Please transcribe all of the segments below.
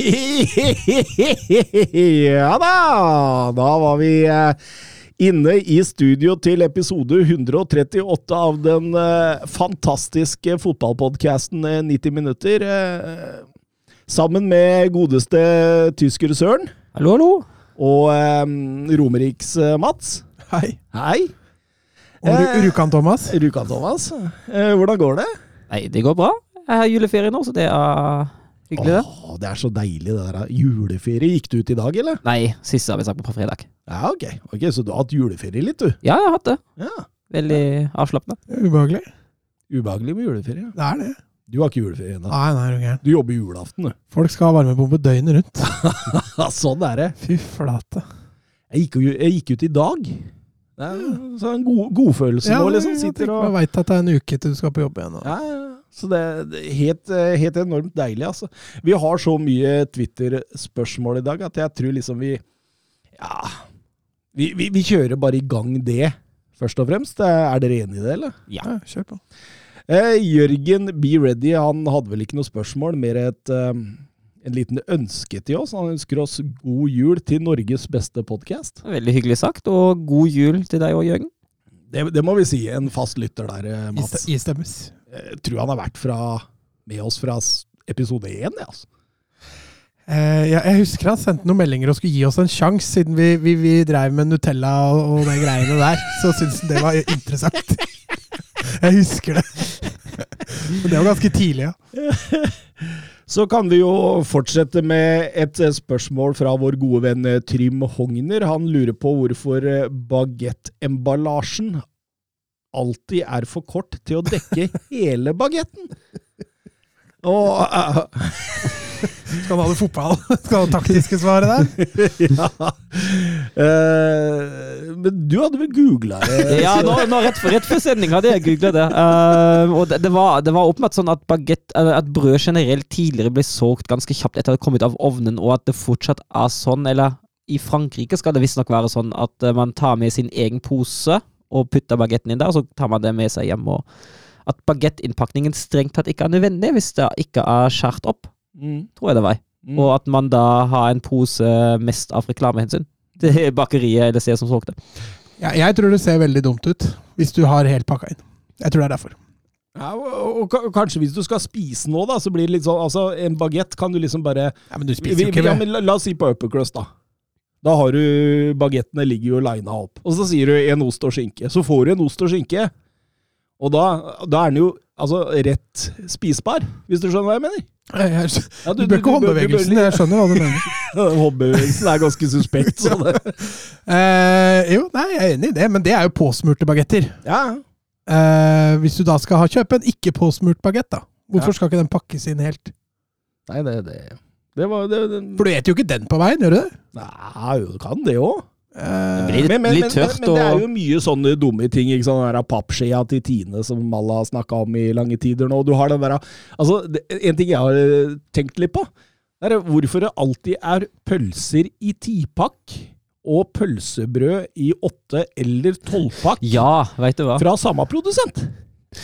ja da! Da var vi eh, inne i studio til episode 138 av den eh, fantastiske fotballpodkasten eh, 90 minutter. eh, sammen med godeste tysker Søren Hallo, hallo. og eh, Romeriks eh, Mats. Hei. Hei. Og Ru- Eh, Rjukan Thomas. Rukan Thomas. Eh, hvordan går det? Nei, det går bra. Jeg har juleferie nå, så det er hyggelig, det. Åh, det er så deilig, det der. Juleferie. Gikk du ut i dag, eller? Nei, siste har vi sagt på fredag. Ja, ok. ok. Så du har hatt juleferie litt, du? Ja, jeg har hatt det. Ja. Veldig avslappende. Ubehagelig. Ubehagelig med juleferie. ja. Det er det. Du har ikke juleferie ennå. Nei, nei, er du jobber julaften, du. Folk skal ha varmepumpe døgnet rundt. Sånn er det. Fy flate. Jeg gikk, jo- jeg gikk ut i dag. Det er så en god, godfølelse nå, liksom. Sitter og Man veit at det er en uke til du skal på jobb igjen. Og. ja, ja. Så det er helt, eh, helt enormt deilig, altså. Vi har så mye Twitter-spørsmål i dag at jeg tror liksom vi Ja. Vi, vi, vi kjører bare i gang det, først og fremst. Er dere enig i det, eller? Ja, kjør på. Eh, Jørgen Be Ready han hadde vel ikke noe spørsmål, mer et, eh, en liten ønske til oss. Han ønsker oss god jul til Norges beste podkast. Veldig hyggelig sagt, og god jul til deg og Jørgen. Det, det må vi si. En fast lytter der, eh, Mats. Istemmes. Jeg tror han har vært fra, med oss fra episode én. Ja, altså. Eh, jeg, jeg husker han sendte noen meldinger og skulle gi oss en sjanse, siden vi, vi, vi dreiv med Nutella og, og de greiene der. Så syntes han det var interessant. Jeg husker det. Men det var ganske tidlig, ja. Så kan vi jo fortsette med et eh, spørsmål fra vår gode venn eh, Trym Hogner. Han lurer på hvorfor eh, bagettemballasjen alltid er for kort til å dekke hele bagetten. Og eh, Skal han ha det fotball? Skal han ha det taktiske svaret der? ja. Uh, men du hadde vel googla det? Ja, nå, nå rett, for, rett før sending hadde jeg googla det. Uh, og det, det, var, det var åpenbart sånn at, baguette, eller at brød generelt tidligere ble solgt ganske kjapt etter at det hadde kommet av ovnen, og at det fortsatt er sånn. Eller i Frankrike skal det visstnok være sånn at eh, man tar med sin egen pose og putter bagetten inn der, og så tar man det med seg hjem. og At bagettinnpakningen strengt tatt ikke er nødvendig hvis det ikke er skåret opp, Mm. tror jeg det var. Mm. Og at man da har en pose mest av reklamehensyn. Det er bakeriet eller stedet som solgte. Ja, jeg tror det ser veldig dumt ut hvis du har helt pakka inn. Jeg tror det er derfor. Ja, og, og, og kanskje hvis du skal spise nå, da, så blir det litt sånn Altså, en bagett kan du liksom bare Ja, Men du vi, spiser jo vi, ikke ja, men la, la oss si på Uppercrust, da. Da har du Bagettene ligger jo lina opp. Og så sier du en ost og skinke. Så får du en ost og skinke. Og da, da er den jo altså rett spisbar, hvis du skjønner hva jeg mener? Jeg- jeg- Ja, Du bør ikke håndbevegelsen, jeg skjønner hva du mener. Håndbevegelsen er ganske suspekt. Så det. Eh, jo, nei, jeg er enig i det, men det er jo påsmurte bagetter. Ja, Eh, hvis du da skal ha, kjøpe en ikke påsmurt bagett, da. Hvorfor Ja. skal ikke den pakkes inn helt? Nei, det, det, det var det, det, For du eter jo ikke den på veien, gjør du det? Nei, du kan det òg. Eh, blir litt- litt tørt men, det er jo mye sånne dumme ting. ikke sant? Den der pappskjea til Tine som alle har snakka om i lange tider nå. Du har den der, altså, det, En ting jeg har eh, tenkt litt på, det er hvorfor det alltid er pølser i tipakk og pølsebrød i åtte- eller tolvpakk Ja, vet du hva. fra samme produsent.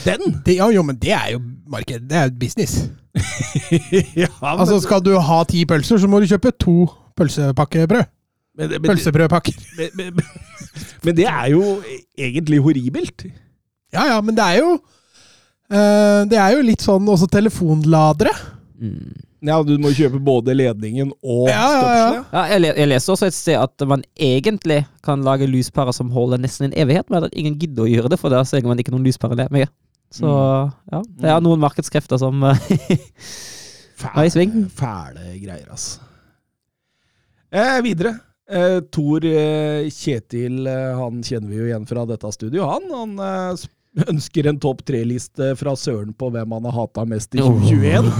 Den! det, ja, jo, men det er jo marked. Det er jo business. ja, men, Altså, skal du ha ti pølser, så må du kjøpe to pølsepakkebrød. Men, men, Pølsebrødpakker. men, men, men, men det er jo egentlig horribelt. Ja ja, men det er jo eh, Det er jo litt sånn også telefonladere. Mm. Ja, du må kjøpe både ledningen og Ja, ja, ja. Ja, jeg, leser leste også et sted at man egentlig kan lage lyspærer som holder nesten en evighet, men at ingen gidder å gjøre det, for da ser man ikke noen lyspærer med. Så ja, det er noen markedskrefter som eh, sving. Fæle greier, altså. Eh, videre. Eh, Tor eh, Kjetil, eh, han kjenner vi jo igjen fra dette studioet. Han, han eh, ønsker en topp tre-liste fra Søren på hvem han har hata mest i 2021.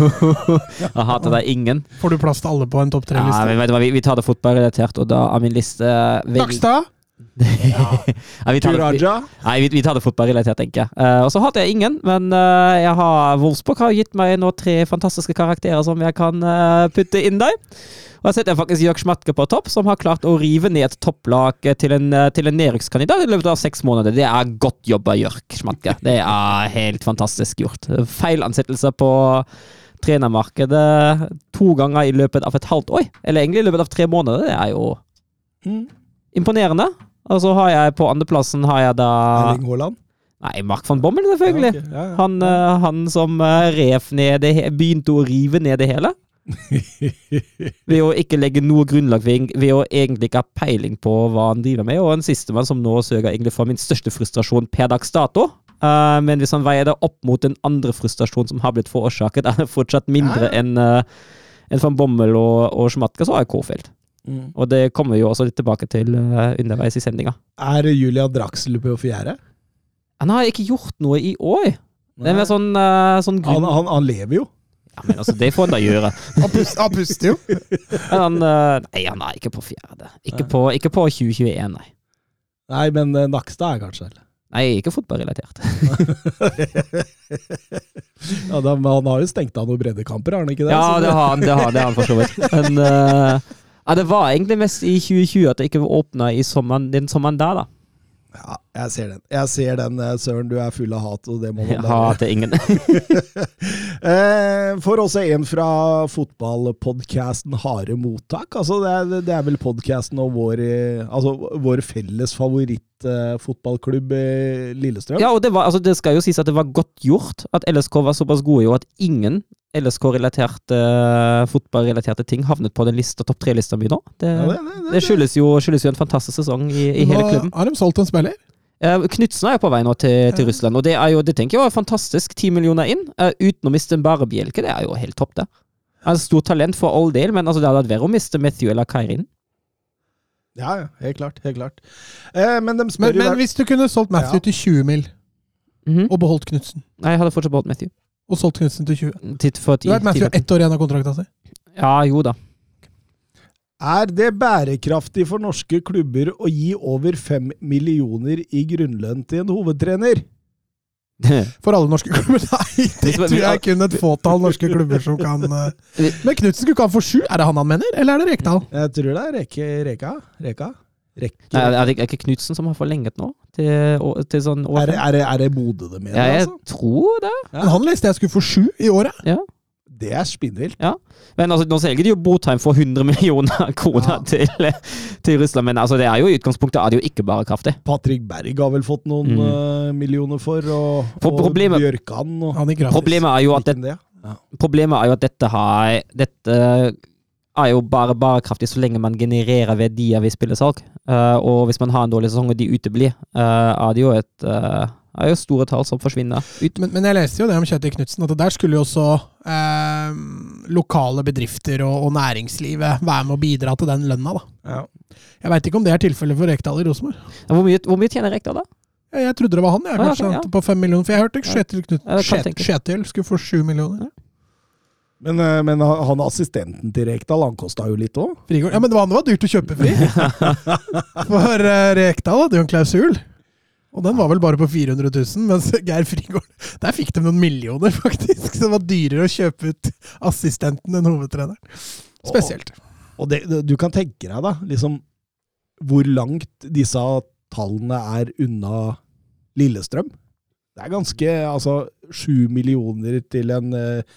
Jeg hater deg ingen. Får du plass til alle på en topp tre-liste? hva, vi, vi tar det fotballrelatert, og da er min liste vel- Nakstad? Ja, vi tar vi, nei, vi, vi tar det fotballrelatert, tenker jeg. Uh, og så hater jeg ingen, men uh, jeg har Wolfsburg har gitt meg nå tre fantastiske karakterer som jeg kan uh, putte inn der. Og jeg setter faktisk Jørg Schmatke på topp, som har klart å rive ned et topplag til en, til en nedrykkskandidat i løpet av seks måneder. Det er godt jobba, Jørg Schmatke. Det er helt fantastisk gjort. Feilansettelse på trenermarkedet to ganger i løpet av et halvt år, eller egentlig i løpet av tre måneder. Det er jo Mm. imponerende. Og så har jeg på andreplassen har jeg da Erling Haaland. Nei, Mark van Bommel, selvfølgelig. Ja, okay. Ja, ja. Han, eh, han som eh, rev ned det begynte å rive ned det hele. Ved å ikke legge noe grunnlag ved, ved å egentlig ikke ha peiling på hva han driver med. Og en sistemann som nå søker egentlig for min største frustrasjon per dags dato. Uh, men hvis han veier det opp mot den andre frustrasjonen som har blitt forårsaket, er det fortsatt mindre enn uh, en van Bommel og, og Schmatke, så har jeg Kofeld. Mm. Og det kommer vi jo også litt tilbake til eh, underveis i sendinga. Er Julian Draxler på fjerde? Han har ikke gjort noe i år. Er sånn, eh, sånn grunn... Han, han, han lever jo. Ja, men altså, det får han da gjøre. Han puster, han jo. Men han, eh, nei, han er ikke på fjerde. Ikke på, ikke på 2021, nei. Nei, men Nakstad er kanskje det. Nei, ikke fotballrelatert. ja, da, men han har jo stengt av noen breddekamper, har han ikke det? Ja, det har han, det har, det har han for så vidt. Men eh, ja, det var egentlig mest i 2020 at det ikke åpna i sommeren, den sommeren der, da. Ja, jeg ser den. Jeg ser den, eh, Søren. Du er full av hat, og det må man hater ingen. eh, For også en fra fotballpodkasten Harde mottak. Altså, det, er, det er vel podkasten og vår, eh, altså, vår felles favorittfotballklubb, Lillestrøm. Ja, og det, var, altså, det skal jo sies at det var godt gjort at LSK var såpass gode i år at ingen LSK-relaterte fotballrelaterte ting havnet på den lista, topp tre-lista mi nå. Det, Ja, det- det- det- det skyldes jo, skyldes jo en fantastisk sesong i, i hele klubben. har de solgt en spiller. Eh, Knutsen er på vei nå til, til Russland, og det er jo, det tenker jeg var fantastisk. Ti millioner inn, eh, uten å miste en bare bjelke. Det er jo helt topp, det. Altså, stort talent for all del, men altså, det hadde vært verre å miste Matthew eller Kairin. Ja, ja, helt klart. Helt klart. Eh, men spør Men, jo men hvis du kunne solgt Matthew Ja. til 20 mil, Mhm. og beholdt Knutsen, Nei, jeg hadde fortsatt beholdt Matthew. Og solgt Knutsen til 20 Titt for ti, Du vet Matthew ti- har ett år igjen av kontrakta si. Ja, jo da. Er det bærekraftig for norske klubber å gi over fem millioner i grunnlønn til en hovedtrener? For alle norske klubber? Nei, det tror jeg kun et fåtall norske klubber som kan eh. Men Knutsen skulle ikke ha for sju? Er det han han mener, eller er det Rekdal? Jeg tror det er Reke, Reka. Reka? Rekke. Nei, er det er det ikke Knutsen som har forlenget nå? Til, til sånn år Er det, er det, er det Bodø det mener, Ja, jeg altså? tror det. Men han leste jeg skulle få sju i året. Det er spinnvilt. Men altså, nå selger de jo Botheim for 100 millioner kroner Ja. til, til Russland, men altså, det er jo i utgangspunktet er det jo ikke bærekraftig. Patrick Berg har vel fått noen Mm. eh, millioner for, og, For og problemet- Bjørkan og. Problemet er jo at det, det? Ja. Problemet er jo at dette har Dette er jo bare bærekraftig så lenge man genererer verdier ved spillesalg. Uh, og hvis man har en dårlig sesong og de uteblir, uh, er det jo et uh, er jo store tall som forsvinner ut. Men, men jeg leste jo det om Kjetil Knutsen, at der skulle jo også eh, lokale bedrifter og, og næringslivet være med å bidra til den lønna, da. Ja. Jeg veit ikke om det er tilfellet for Rekdal i Rosenborg. Hvor hvor mye tjener Rekdal, da? Jeg, jeg trodde det var han, jeg, kanskje, ja. at på fem millioner. For jeg hørte Kjetil Ja, Knutsen det kan Kjet, tenkes. Kjetil skulle få sju millioner. Men, eh, men han assistenten til Rekdal, han kosta jo litt òg. Ja, men det var, det var dyrt å kjøpe fri. For uh, Rekdal hadde jo en klausul. Og den var vel bare på 400 000, mens Geir Frigård Der fikk de noen millioner, faktisk. Så det var dyrere å kjøpe ut assistenten enn hovedtreneren. Spesielt. Og og det, du kan tenke deg, da, liksom hvor langt disse tallene er unna Lillestrøm. Det er ganske Altså, sju millioner til en eh,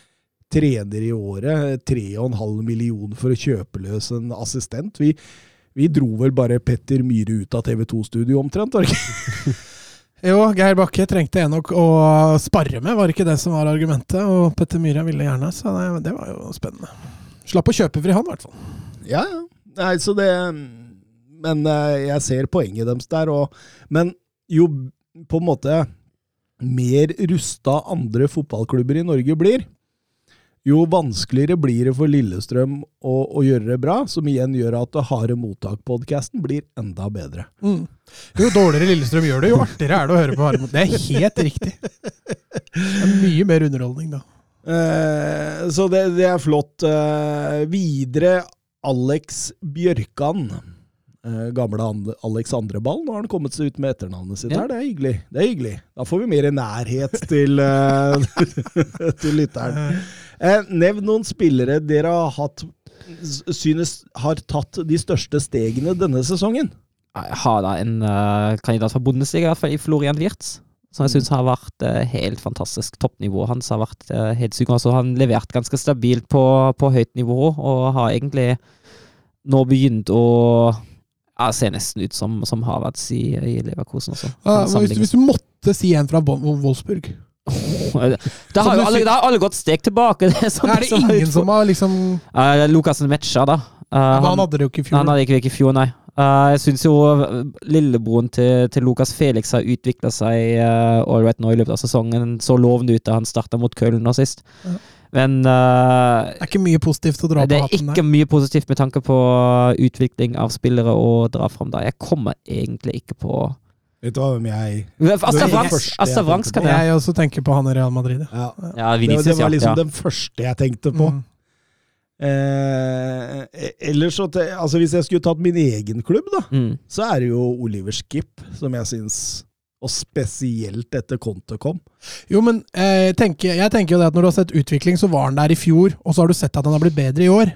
trener i året. Tre og en halv million for å kjøpe løs en assistent. Vi, vi dro vel bare Petter Myhre ut av TV2-studio omtrent, var det ikke? Jo, Geir Bakke trengte en å, spare med, var ikke det som var argumentet. Og Petter Myhre ville gjerne, så det, det var jo spennende. Slapp å kjøpe fri han, i hvert fall. Ja, ja. Nei, så det Men eh, jeg ser poenget deres der. Og, men jo på en måte mer rusta andre fotballklubber i Norge blir, jo vanskeligere blir det for Lillestrøm å, å gjøre det bra, som igjen gjør at Harde mottak-podkasten blir enda bedre. Mm. Jo dårligere Lillestrøm gjør det, jo artigere er det å høre på Harmot. Det er helt riktig. Det er mye mer underholdning, da. Eh, så det, det er flott. Eh, videre Alex Bjørkan. Eh, gamle Alex Andreball. Nå har han kommet seg ut med etternavnet sitt Ja. her. Det er hyggelig. Det er hyggelig. Da får vi mer nærhet til, eh, til lytteren. Eh, nevn noen spillere dere har hatt synes har tatt de største stegene denne sesongen. Jeg har da en eh, kandidat fra Bundesliga, i hvert fall i Florian Wirtz. Som jeg syns har vært eh, helt fantastisk. Toppnivået hans har vært uh, helt sykt. Altså, han levert ganske stabilt på, på høyt nivå, og har egentlig nå begynt å ja, se nesten ut som, som Havertz i, i Leverkosen også. Ja, hvis, hvis du måtte si en fra Wolfsburg, Det har jo alle, det har alle gått steg tilbake. Det er, sånn er det som ingen som har liksom uh, Lukas Metcha, da. Uh, han- han hadde det jo ikke i fjor. han hadde ikke virket i fjor, nei. Uh, jeg syns jo eh, lillebroren til, til Lukas Felix har utvikla seg uh, all right nå i løpet av sesongen. Så lovende ut da han starta mot Köln nå sist. Ja. Men uh, Det er ikke mye positivt å dra på hatten det er ikke mye positivt med tanke på utvikling av spillere å dra fram da. Jeg kommer egentlig ikke på Vet du hva, hvem jeg Asta Det Wrangs kan jeg. Jeg også tenker på han i Real Madrid. ja. ja. Vinicius, det, det var liksom ja. den første jeg tenkte på. Mm. Eh, ellers så altså Hvis jeg skulle tatt min egen klubb, da, Mm. så er det jo Oliver Skip som jeg syns Og spesielt etter Conte kom. Jo, men eh, tenker, jeg tenker jo det at når du har sett utvikling, så var han der i fjor, og så har du sett at han har blitt bedre i år.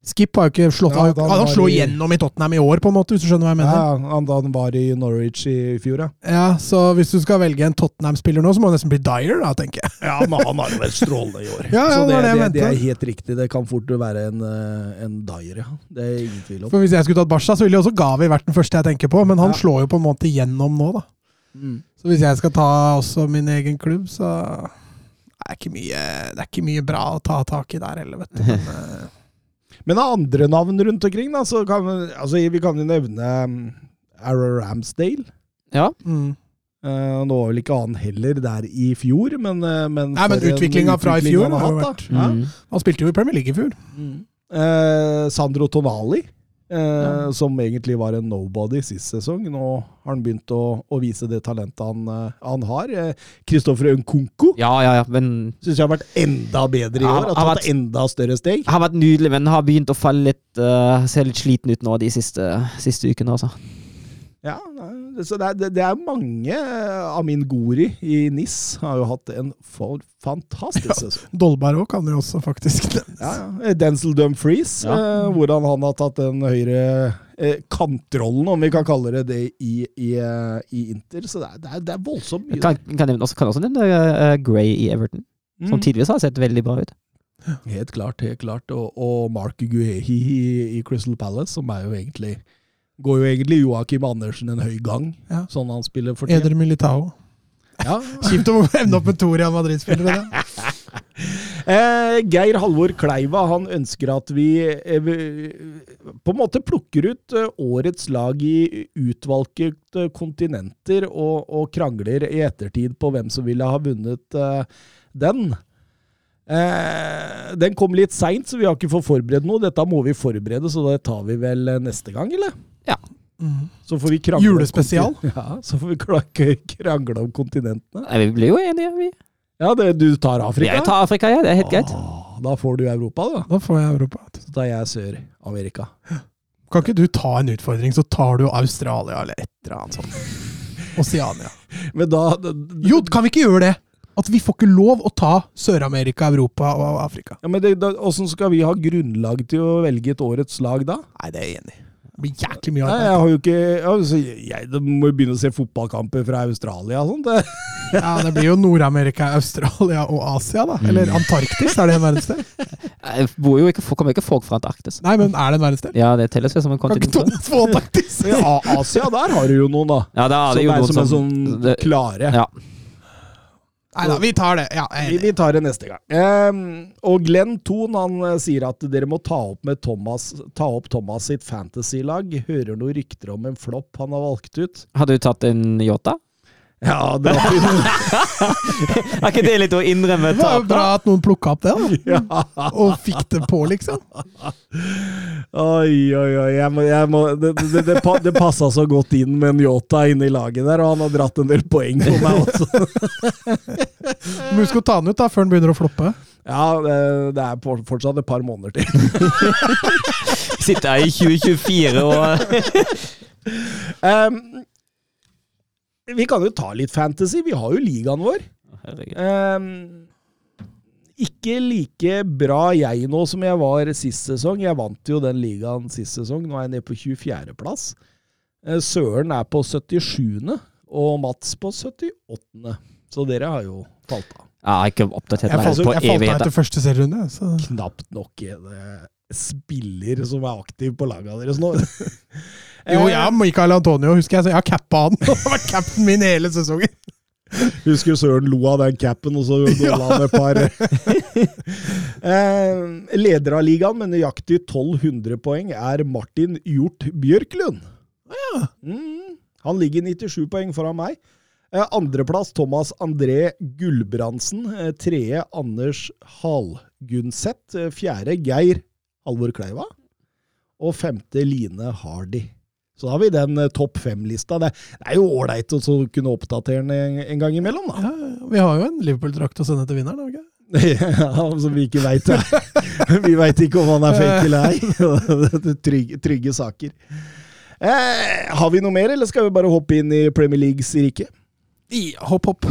Skip har jo ikke slått Ja, Han, han i- igjennom i Tottenham i år, på en måte, hvis du skjønner hva jeg mener. Ja, han, da han var i Norwich i fjor, ja. Ja, Så hvis du skal velge en Tottenham-spiller nå, så må det nesten bli Dyer, da, tenker jeg. Ja, men han har jo vært strålende i år. Ja, ja, så det det, det jeg det, er helt riktig. Det kan fort være en, eh, en Dyer, ja. Det er ingen tvil om. For Hvis jeg skulle tatt Barca, så ville jo også Gavi vært den første jeg tenker på, men han Ja. slår jo på en måte gjennom nå, da. Mm. Så hvis jeg skal ta også min egen klubb, så det er ikke mye, det er ikke mye bra å ta tak i der heller, vet du. Men, eh, Men av andre navn rundt omkring, da, så kan vi, altså, vi kan jo nevne um, Arrow Ramsdale. Ja. mm. Uh, nå var vel ikke han heller der i fjor, men, uh, men Nei, men utviklinga fra i fjor han har hatt, vært- da. Mm. Han spilte jo i Premier League i fjor. Mm. Uh, Sandro Tonali, eh, som egentlig var en nobody sist sesong. Nå har han begynt å, å vise det talentet han, eh, han har. Kristoffer Nkunko ja, ja, ja, men syns jeg har vært enda bedre i år. Har har tatt enda større steg. har vært nydelig, men har begynt å falle litt uh, Se litt sliten ut nå de siste, siste ukene. Altså. Ja, så det er, det, er mange. eh, Amin Gori i NIS har jo hatt en for, fantastisk Ja. Dolberg òg kan jo også faktisk nevnes. Ja, ja. Denzel Dumfries, Ja. eh, hvordan han har tatt den høyre eh, kantrollen, om vi kan kalle det det, i, i, eh, i Inter. Så det er, det er, det er voldsomt mye. Kan, kan, jeg også, kan også nevne uh, Gray i Everton, som Mm. tidligere har sett veldig bra ut. Helt klart, helt klart. Og, og Mark Guehi i, i Crystal Palace, som er jo egentlig Går jo egentlig Joakim Andersen en høy gang, Ja. sånn han spiller for tiden. Eder Militao. Ja. Kjipt å ende opp med to Real Madrid-spillere. Eh, Geir Halvor Kleiva han ønsker at vi, eh, på en måte plukker ut eh, årets lag i utvalgte kontinenter og, og krangler i ettertid på hvem som ville ha vunnet eh, den. Eh, den kom litt seint, så vi har ikke fått forberedt noe. Dette må vi forberede, så det tar vi vel eh, neste gang, eller? Mm. Så får vi krangle Julespesial? Ja, så får vi krangle om kontinentene. Nei, Vi blir jo enige, vi. Ja, det, du tar Afrika? Jeg tar Afrika, ja. Det er helt greit. Da får du Europa, da. Da får jeg Europa. Så tar jeg Sør-Amerika. Kan ikke du ta en utfordring, så tar du Australia eller et eller annet sånt. Oceania. Men da, Jo, kan vi ikke gjøre det? At vi får ikke lov å ta Sør-Amerika, Europa og Afrika. ja, men det, da, Åssen skal vi ha grunnlag til å velge et årets lag da? Nei, det er jeg enig i. Det blir jæklig mye Nei, arbeid. jeg har jo ikke altså, jeg, Da må jo begynne å se fotballkamper fra Australia og sånt. Det. Ja, det blir jo Nord-Amerika, Australia og Asia, da. Eller Antarktis, er det en verdensdel? Jeg bor jo ikke, kommer ikke folk fra Antarktis. Nei, men er det en verdensdel? Ja, det telles jo som en Kan ikke kontinent. Få Antarktis? ja, Asia, der har du jo noen, da. Ja, det er Som det jo er noen som er som sånn klare. Ja. Nei da, vi tar det. Ja, Vi, vi tar det neste gang. Um, og Glenn Thon han eh, sier at dere må ta opp, med Thomas, ta opp Thomas sitt fantasy-lag. Hører noen rykter om en flopp han har valgt ut. Hadde du tatt en Yota? Ja, det var fint. Er ikke det litt å innrømme Det var jo bra at noen plukka opp det, da. Ja. Og fikk det på, liksom. Oi, oi, oi. Jeg må, jeg må, det det, det, det passa så godt inn med Njota inne i laget der, og han har dratt en del poeng på meg også. Men husk å ta den ut da, før den begynner å floppe. Ja, det, det er fortsatt et par måneder til. Sitter her i 2024 og Um, vi kan jo ta litt fantasy. Vi har jo ligaen vår. Um, ikke like bra jeg nå som jeg var sist sesong. Jeg vant jo den ligaen sist sesong. Nå er jeg nede på 24.-plass. Søren er på 77., og Mats på 78. Så dere har jo falt av. Jeg har ikke oppdatert meg på evigheter. jeg falt av etter første serierunde. Så. Knapt nok en eh, spiller som er aktiv på laget deres nå. Jo, jeg ja, Michael Antonio husker jeg, så jeg har cappa han. Han har vært cap'n min hele sesongen. Husker Søren lo av den capen, og så dolla han et par. eh, leder av ligaen med nøyaktig 1200 poeng er Martin Hjort Bjørklund. Mm, han ligger 97 poeng foran meg. Eh, Andreplass Thomas André Gulbrandsen. Eh, tredje Anders Halgunset. Eh, Fjerde Geir Halvor Kleiva. Og femte Line Hardy. Så da har vi den eh, topp fem-lista. Det, er jo ålreit å kunne oppdatere den en, en gang imellom, da. Ja, vi har jo en Liverpool-drakt å sende til vinneren. har vi ikke? ja, som vi ikke veit. Vi veit ikke om han er fake eller ei. Trygge, trygge saker. Eh, har vi noe mer, eller skal vi bare hoppe inn i Premier Leagues rike? Ja, hopp, hopp.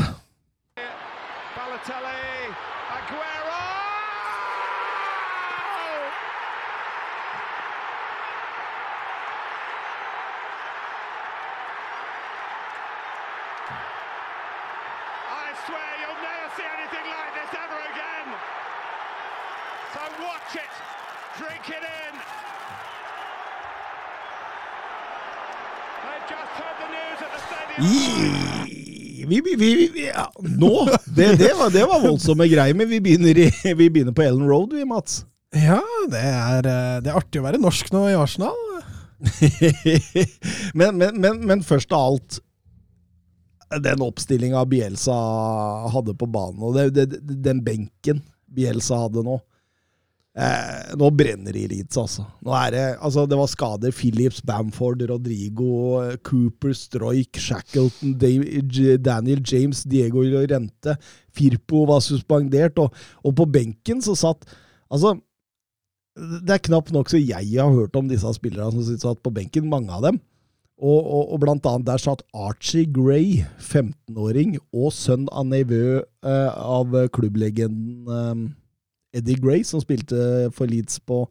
Vi, vi, vi, ja. Nå! Det, det, var, det var voldsomme greier, men vi begynner, i, vi begynner på Ellen Road, vi, Mats. Ja, det er, eh, det er artig å være norsk nå i Arsenal. men, men, men, men først av alt Den oppstillinga Bielsa hadde på banen, og den benken Bielsa hadde nå eh, Nå brenner det i Leeds, altså. Det, altså. Det var skader. Phillips, Bamford, Rodrigo, Cooper, Stroik, Shackleton, Dave, Daniel James, Diego Llorente. Firpo var suspendert, og, og på benken så satt Altså det er knapt nok så jeg har hørt om disse spillerne som satt på benken, mange av dem. Og, og, og blant annet der satt Archie Gray, 15-åring, og sønn av nevø eh, av klubblegenden eh, Eddie Gray, som spilte for Leeds på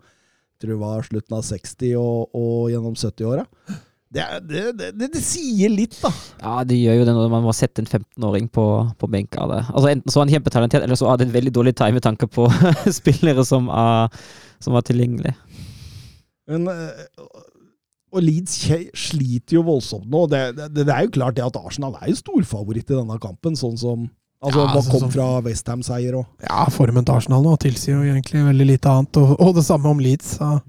tror det var slutten av 60- og, og gjennom 70-åra. Det, det, det, det, sier litt, da. Ja, det gjør jo det når man må sette en 15-åring på, på benka. av det. Altså Enten så er han kjempetalentert, eller så er det en veldig dårlig time med tanke på spillere som er, som er tilgjengelige. Men, eh, og Leeds sliter jo voldsomt nå. Det, det, det er jo klart det at Arsenal er jo storfavoritt i denne kampen, sånn som Altså, Ja, man altså, kom som- fra Westham-seier òg. Ja, formen til Arsenal nå tilsier jo egentlig veldig lite annet. Og, og det samme om Leeds. Så.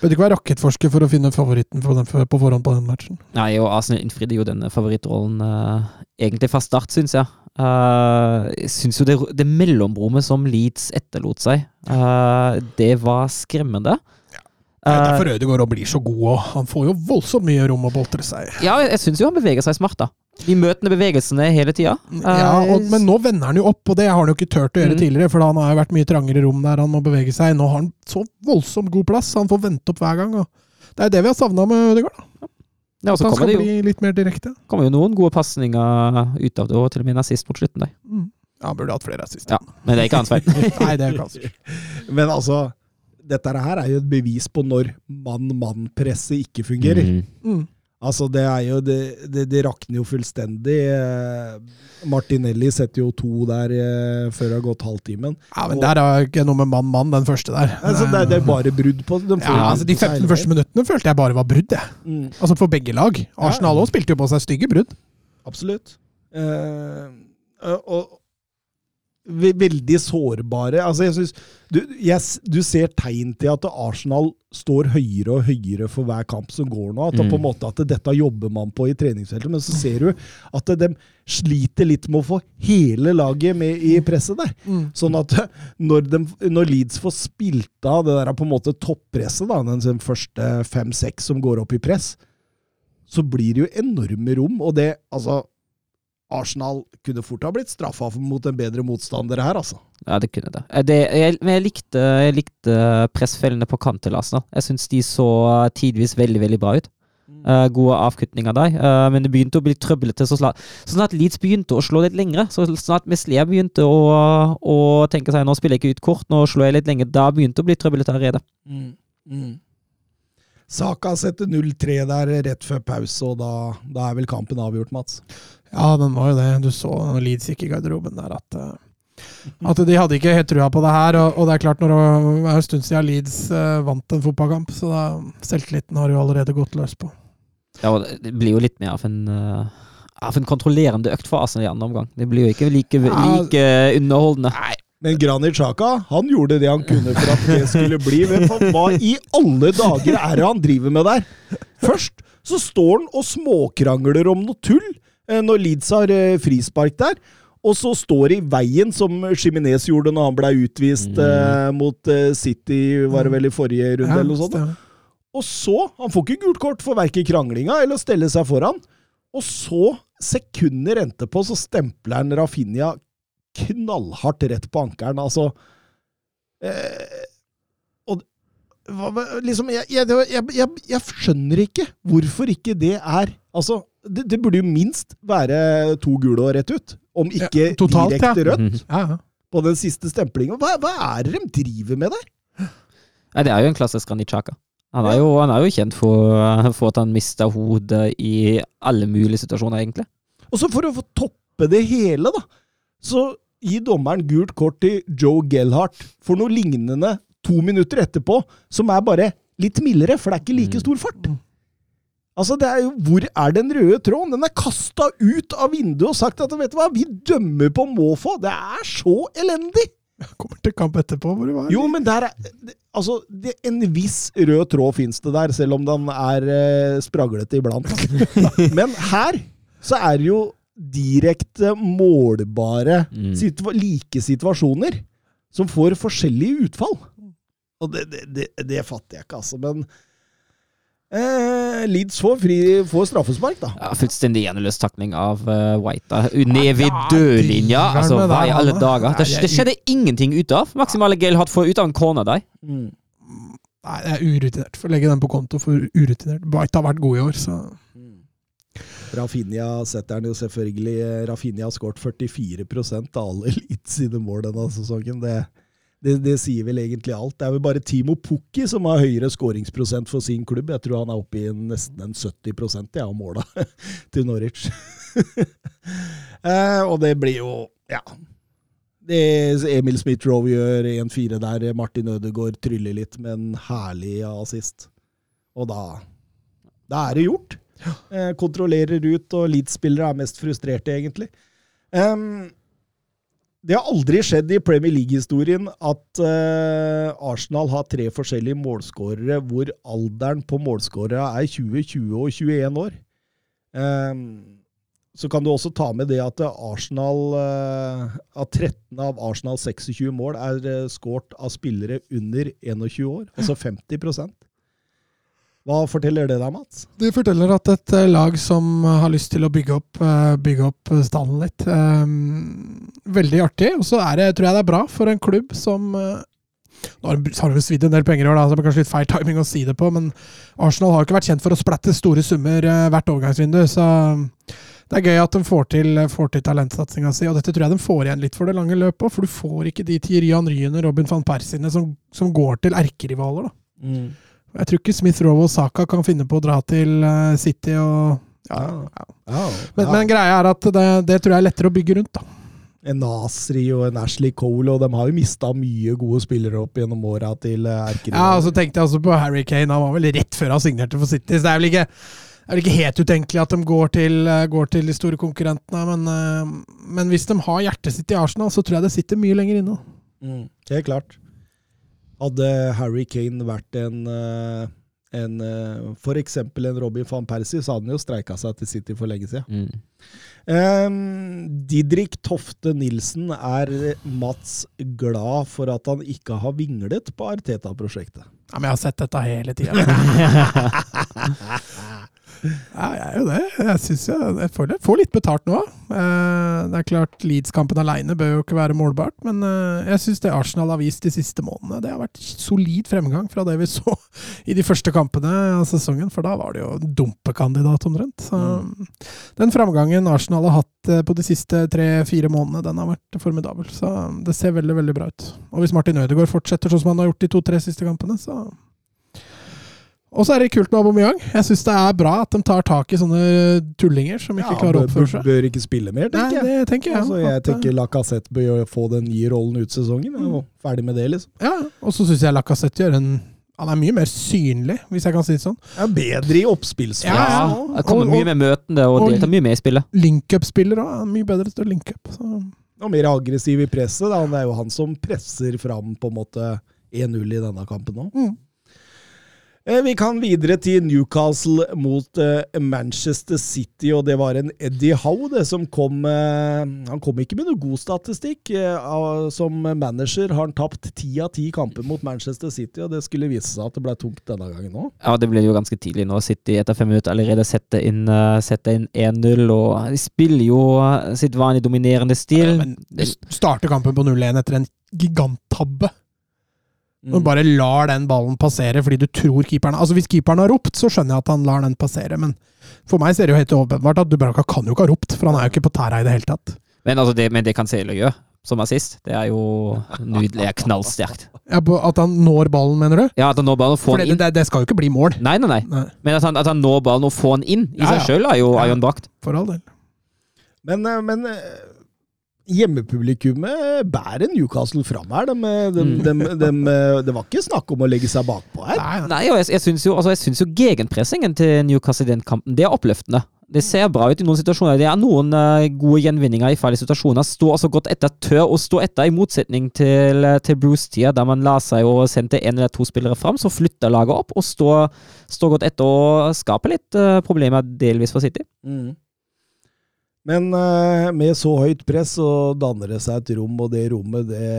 Bør ikke være rakettforsker for å finne favoritten for den, på forhånd på den matchen. Nei, og Arsenal innfridde jo denne favorittrollen uh, egentlig fra start, syns jeg. Uh, jeg syns jo det, det mellomrommet som Leeds etterlot seg, uh, det var skremmende. Det er derfor Ødegaard blir så god, òg. han får jo voldsomt mye rom å boltre seg. ja, jeg syns jo han beveger seg smart, da. De møtende bevegelsene hele tida. Ja, og, men nå vender han jo opp, og det har han jo ikke turt å gjøre Mm. tidligere, for han har jo vært mye trangere rom der han må bevege seg. Nå har han så voldsomt god plass, så han får vente opp hver gang. Og det er det vi har savna med Ødegaard. ja, så han kommer skal det jo, bli litt mer direkte. kommer jo noen gode pasninger ut av det, og til og med en assist mot slutten der. Mm. Ja, han burde hatt flere assist. Ja, men det er ikke hans feil. Nei, det er ikke hans. Men altså, dette her er jo et bevis på når mann-mann-presset ikke fungerer. Mm. Mm. Altså, det er jo Det, det, det rakner jo fullstendig. Eh, Martinelli setter jo to der eh, før det har gått halvtimen. Ja, men der er ikke noe med mann-mann, den første der. Altså, det, er- det er bare brudd på de Ja, altså De 15 første minuttene følte jeg bare var brudd, jeg. Mm, Altså for begge lag. Arsenal òg spilte jo på seg stygge brudd. absolutt. Eh, og, veldig sårbare. Altså, jeg synes, du, yes, du ser tegn til at Arsenal står høyere og høyere for hver kamp som går nå. At mm. på en måte at dette jobber man på i treningsfeltet, men så ser du at de sliter litt med å få hele laget med i presset der. Sånn at når, de, når Leeds får spilt av det der på en måte toppresset, da, den første fem-seks som går opp i press, så blir det jo enorme rom, og det, altså Arsenal kunne fort ha blitt straffa mot en bedre motstander her, altså. Ja, det kunne det. Eh, det jeg, men jeg likte, jeg likte pressfellene på kant til Arsenal. Jeg syns de så tidvis veldig, veldig bra ut. Uh, gode avkutninger der. uh, men det begynte å bli trøblete så snart, så snart Leeds begynte å slå litt lengre. Så snart Meslier begynte å, å tenke seg nå spiller jeg ikke ut kort, nå slår jeg litt lenger. Da begynte det å bli trøblete allerede. Saka setter 0-3 der rett før pause, og da, da er vel kampen avgjort, Mats. Ja, den var jo det. Du så når Leeds gikk i garderoben der, at, eh, at de hadde ikke helt trua på det her. Og, og det er klart, når det er en stund siden Leeds eh, vant en fotballkamp, så da, selvtilliten har jo allerede gått løs på. Ja, og det- blir jo litt mer av en eh, av en kontrollerende økt for Arsenal i andre omgang. Det blir jo ikke like, Ja. like underholdende. Men Granit Xhaka han gjorde det han kunne for at det skulle bli. Men hva i alle dager er det han driver med der? Først så står han og småkrangler om noe tull når Leeds har eh, frispark der. Og så står i veien, som Jiminez gjorde når han ble utvist eh, mot eh, City, var det vel i forrige runde, eller noe sånt. Og så Han får ikke gult kort for verken kranglinga eller å stelle seg foran. Og så, sekunder etterpå, så stempler han Rafinha knallhardt rett på ankelen. Altså eh, Og hva- liksom jeg, jeg, jeg, jeg, jeg skjønner ikke hvorfor ikke det er Altså, det, det burde jo minst være to gule og rett ut. Om ikke Ja, totalt, ja. direkte rødt Mhm. Ja, ja. på den siste stemplinga. Hva, hva er det de driver med der? Nei, det er jo en klassisk Granit Han han er jo kjent for, for at han mista hodet i alle mulige situasjoner, egentlig. Og så for å få toppe det hele, da, så gir dommeren gult kort til Joe Gellhardt for noe lignende to minutter etterpå, som er bare litt mildere, for det er ikke like stor fart. Altså, det er jo, Hvor er den røde tråden? Den er kasta ut av vinduet og sagt at vet du hva, vi dømmer på måfå. Det er så elendig! Jeg Kommer til kamp etterpå, hvor det var Jo, men der er Altså, det, en viss rød tråd fins det der, selv om den er eh, spraglete iblant. Men her så er det jo direkte målbare Mm. situa like situasjoner som får forskjellige utfall. Og det, det, det, det fatter jeg ikke, altså. Men eh, Leeds får, fri, får straffespark, da. Ja, fullstendig eneløs takling av uh, White. da. Ned ved Ja, dørlinja. Altså, hva i alle dager? Det, det skjedde ingenting ut av. Maximale Gale får ut av en corner der. Nei, det er urutinert. Får legge den på konto for urutinert. White har vært god i år, så Rafinha setter han jo selvfølgelig Rafinha har skåret 44 av alle Leeds sine mål denne sesongen. Det, det, det sier vel egentlig alt. Det er vel bare Timo Pukki som har høyere skåringsprosent for sin klubb. Jeg tror han er oppe i nesten en 70% ja, av måla til Norwich. eh, og det blir jo Ja. Det Emil Smith-Roe gjør 1-4 der. Martin Ødegaard tryller litt med en herlig assist. Og da, da er det gjort. Eh, kontrollerer ut, og Leeds-spillere er mest frustrerte, egentlig. Em, det har aldri skjedd i Premier League-historien at uh, Arsenal har tre forskjellige målskårere hvor alderen på målskårere er 20, 20 og 21 år. Um, så kan du også ta med det at Arsenal uh, At 13 av Arsenals 26 mål er uh, skåret av spillere under 21 år, altså 50 Hva forteller det deg, Mats? Det forteller at et eh, lag som har lyst til å bygge opp, eh, bygge opp stallen litt eh, Veldig artig. Og så er tror jeg det er bra for en klubb som eh, Nå har de har svidd en del penger i år, da, så det er kanskje litt feil timing å si det på, men Arsenal har jo ikke vært kjent for å splatte store summer eh, hvert overgangsvindu, så det er gøy at de får til, får til talentsatsinga si, og dette tror jeg de får igjen litt for det lange løpet òg, for du får ikke de Tyrian Ryene, Robin van Persiene som, som går til erkerivaler, da. Jeg tror ikke Smith Rowe og Saka kan finne på å dra til eh, City og ja, ja. Men, men greia er at det, det tror jeg er lettere å bygge rundt, da. en Nasri og en Ashley Cole, og de har jo mista mye gode spillere opp gjennom åra til eh, Ja, og så tenkte jeg også på Harry Kane. Han var vel rett før han signerte for City, så det er vel ikke, det er vel ikke helt utenkelig at de går til, eh, går til de store konkurrentene, men, men hvis de har hjertet sitt i Arsenal, så tror jeg det sitter mye lenger inne. Mm, helt klart. Hadde Harry Kane vært en, eh, en F.eks. for eksempel en Robin van Persie, så hadde han jo streika seg til City for lenge siden. Mm. Um, Didrik Tofte Nilsen er Mats glad for at han ikke har vinglet på Arteta-prosjektet. Ja, men jeg har sett dette hele tida. ja, jeg er jo det. Jeg synes jeg, får, får litt betalt nå. Eh, det er klart, Leeds-kampen aleine bør jo ikke være målbart, men eh, jeg syns det Arsenal har vist de siste månedene, det har vært solid fremgang fra det vi så i de første kampene av sesongen, for da var det jo dumpekandidat omtrent. Så, Den framgangen Arsenal har hatt eh, på de siste tre-fire månedene, den har vært formidabel. Så det ser veldig, veldig bra ut. Og hvis Martin Ødegaard fortsetter sånn som han har gjort de to-tre siste kampene, så og så er det kult med Aubameyang. Jeg syns det er bra at de tar tak i sånne tullinger som ikke klarer å oppføre seg. Bør ikke spille mer, Nei, tenker jeg. det tenker jeg. Altså, jeg at, tenker Lacassette bør få den nye rollen ut sesongen. Og ferdig med det, liksom. ja, Og så syns jeg Lacassette gjør en Han er mye mer synlig, hvis jeg kan si det sånn. Ja, bedre i oppspillsfasen. Ja, Ja, ja. kommer Og- mye med møtende og og- deltar mye med i spillet. Link-up-spiller òg. Mye bedre til å linke up. Og mer aggressiv i presset. Da. Det er jo han som presser fram på en måte 1-0 i denne kampen òg. Mm. Eh, Vi kan videre til Newcastle mot eh, Manchester City, og det var en Eddie Howe det som kom eh, Han kom ikke med noe god statistikk. Som manager har han tapt ti av ti kamper mot Manchester City, og det skulle vise seg at det ble tungt denne gangen òg. Ja, det ble jo ganske tidlig nå. City etter fem minutter allerede sette inn, sette inn 1-0, og de spiller jo sitt vanlige dominerende stil. Men du starter kampen på 0-1 etter en giganttabbe. Mm. Og bare lar den ballen passere fordi du tror keeperen Altså Hvis keeperen har ropt, så skjønner jeg at han lar den passere, men for meg ser det jo helt åpenbart at Dubravka kan jo ikke ha ropt, for han er jo ikke på tæra i det hele tatt. Men, altså det, men det Cancelo gjøre, som assist, det er jo nydelig. Det er knallsterkt. Ja, på At han når ballen, mener du? Ja, at han når ballen og får For den inn. det, det skal jo ikke bli mål. Nei, nei, nei. Nei, Men at han, at han når ballen og får den inn i Ja, seg ja. sjøl, er jo Ja. Brakt. for all del. Men, eh, men eh, hjemmepublikummet bærer Newcastle fram her. De, de, de, de, det var ikke snakk om å legge seg bakpå her. Nei, og jeg, jeg syns jo, altså, jo gegenpressingen til Newcastle i den kampen, det er oppløftende. Det ser bra ut i noen situasjoner. Det er noen uh, gode gjenvinninger i farlige situasjoner. Stå altså godt etter tør å stå etter, i motsetning til, eh, til Bruce-tida, der man la seg og sendte en eller to spillere fram. Så flytter laget opp og står stå godt etter og skape litt uh, problemer, delvis for City. Mm. Men eh, med så høyt press så danner det seg et rom, og det rommet det,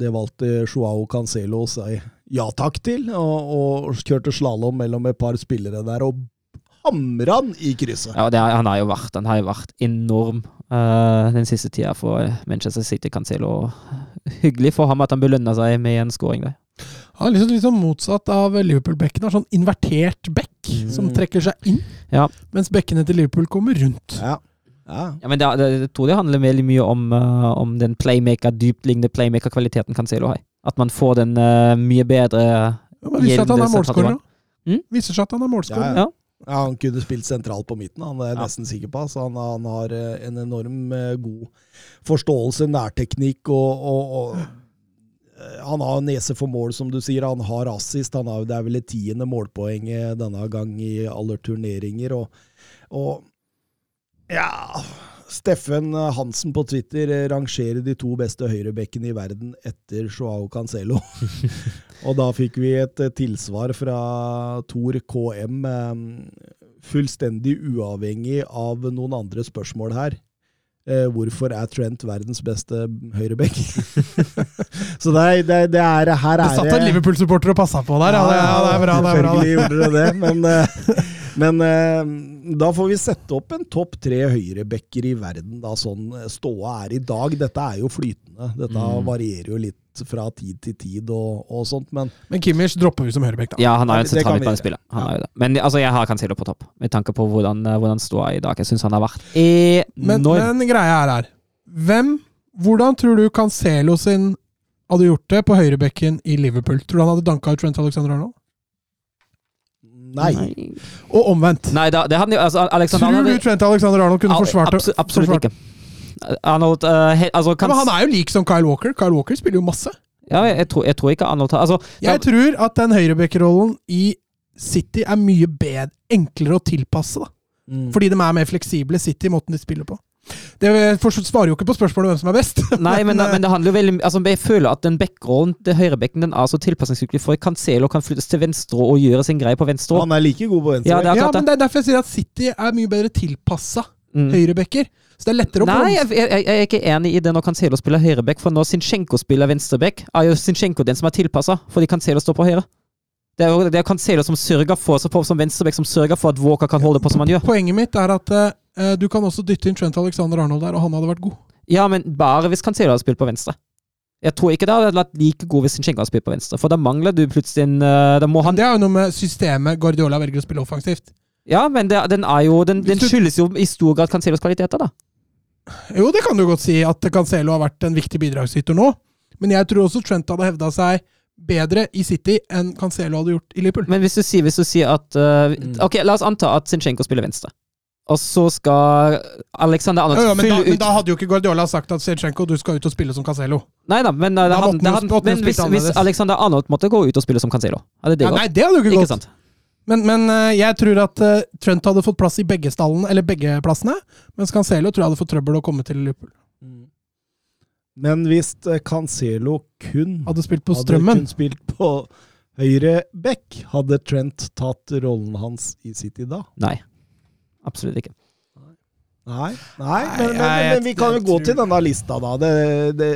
det valgte Joao Cancelo å si ja takk til, og, og kjørte slalåm mellom et par spillere der og hamra han i krysset. Ja, det er, han, har jo vært, han har jo vært enorm uh, den siste tida for Manchester City. Cancelo. Hyggelig for ham at han belønna seg med en scoring der. Er liksom, liksom motsatt av Liverpool-bekken. Sånn invertert bekk som Mm. trekker seg inn, Ja. mens bekkene til Liverpool kommer rundt. Ja. Ja. Ja, men det, det, jeg tror det handler veldig mye om, uh, om den playmaker, dyptliggende playmaker-kvaliteten Cancelo har. At man får den uh, mye bedre Ja, men viser at han er målskårer. da. Mm? Viser seg at han er målskårer. Ja, Ja. Ja, han kunne spilt sentralt på midten, han er jeg Ja. nesten sikker på. Så han, han har eh, en enorm god forståelse, nærteknikk og, og, og Han har nese for mål, som du sier. Han har assist. Han har, det er vel det tiende målpoenget denne gang i alle turneringer. Og, og ja Steffen Hansen på Twitter eh, rangerer de to beste høyrebekkene i verden etter Joao Cancelo. Og da fikk vi et eh, tilsvar fra Tor KM, eh, fullstendig uavhengig av noen andre spørsmål her. Hvorfor er Trent verdens beste høyrebekk? Så det er, det, er- det er her Det er satt en Liverpool-supporter og passa på der. Ja, det, ja, det er bra. det er bra. Selvfølgelig gjorde det det, men, men eh, da får vi sette opp en topp tre høyrebekker i verden, da sånn ståa er i dag. Dette er jo flytende. Dette Mm. varierer jo litt fra tid til tid og, og sånt, men Men Kimmich dropper vi som høyrebekk, da. Ja, han er jo en Ja, sentral midtbanespiller. Han gjøre. er jo det. Men altså, jeg har Cancelo på topp, med tanke på hvordan, eh, hvordan ståa er i dag. Jeg syns han har vært Men, men greia er her Hvem, Hvordan tror du Cancelo sin hadde gjort det på høyrebekken i Liverpool? Tror du han hadde danka ut Trent Alexander Arnold? Nei. Og omvendt. Nei, da, det hadde altså, Alexander Tror du Trent Alexander Arnold kunne Al- forsvart abs Absolutt forsvart- ikke. Arnold uh, he, altså, Ja, men han er jo lik som Kyle Walker. Kyle Walker spiller jo masse. ja, jeg, jeg, tror, jeg tror ikke Arnold altså, Jeg tror at den høyrebekkerrollen i City er mye bedre, enklere å tilpasse. da. Mm. Fordi de er mer fleksible, City, måten de spiller på. Det svarer jo ikke på spørsmålet hvem som er best. Nei, men, men, men det handler jo veldig Altså, Jeg føler at den backrollen til høyrebekken den er så tilpasningsdyktig, for Cancelo kan flyttes til venstre og gjøre sin greie på venstre. Han er like god på venstre. Ja, det er ja, men det er derfor jeg sier at City er mye bedre tilpassa Mm. høyrebekker. Så det er lettere å Nei, jeg, jeg, jeg er ikke enig i det når Cancelo spiller høyreback, for når Sinchenko spiller venstreback, er jo Sinchenko den som er tilpassa, fordi Cancelo står på høyre. Det er det er Cancelo som sørger for, så på, som venstreback som sørger for at Walker kan holde på som han gjør. Poenget mitt er at uh, du kan også dytte inn Trent Alexander Arnold der, og han hadde vært god. Ja, men bare hvis Cancelo hadde spilt på venstre. Jeg tror ikke det hadde vært like god hvis Zinchenko hadde spilt på venstre, for da mangler du plutselig en uh, han Det er jo noe med systemet Guardiola velger å spille offensivt. Ja, men det, den jo Den, den du- skyldes jo i stor grad Cancelos kvaliteter, da. Jo, det kan du godt si at Cancelo har vært en viktig bidragsyter nå. Men jeg tror også Trent hadde hevda seg bedre i City enn Cancelo hadde gjort i Liverpool. Men hvis du sier, hvis du sier at Mm. Ok, la oss anta at Zinchenko spiller venstre. Og så skal Alexander Arnold Ja, ja, men, da, ut men da hadde jo ikke Guardiola sagt at Zinchenko du skal ut og spille som Cancelo. Nei da, men, Da han, måtte han- han, måtte men hvis, hvis. Alexander Arnold måtte gå ut og spille som Cancelo Hadde det Ja, gått? nei, det hadde jo ikke Ikke gått. sant? Men, men eh, jeg tror at uh, Trent hadde fått plass i begge stallene, eller begge plassene. Mens Cancelo tror jeg hadde fått trøbbel å komme til Liverpool. Mm. Men hvis eh, Cancelo kun Hadde spilt på strømmen hadde kun spilt på høyre back, hadde Trent tatt rollen hans i City da? Nei. Absolutt ikke. Nei, nei, Nei, men, men, men vi kan jo gå tror- til denne lista, da. Det, det,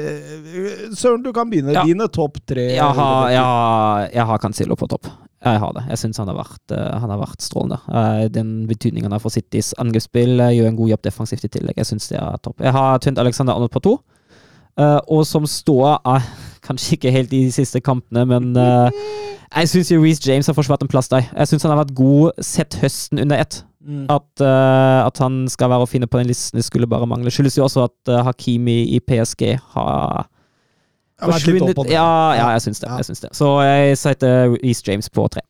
Søren, du kan begynne. Ja. Dine topp tre. Jeg har, jeg, har, jeg har Cancelo på topp. Jeg har det. Jeg syns han, eh, han har vært strålende. Eh, den betydningen han har for Citys angrepsspill, gjør en god jobb defensivt i tillegg. Jeg syns det er topp. Jeg har Trent Alexander Arnold på to. Eh, og som står uh, kanskje ikke helt i de siste kampene, men uh, jeg syns Reece James har forsvart en plass der. Jeg syns han har vært god sett høsten under ett. Mm. At, uh, at han skal være å finne på den listen, det skulle bare mangle. Skyldes jo også at uh, Hakimi i PSG har forsvunnet. Ja, ja, jeg syns det. Ja. Jeg syns det. Så jeg setter Reece James på tre.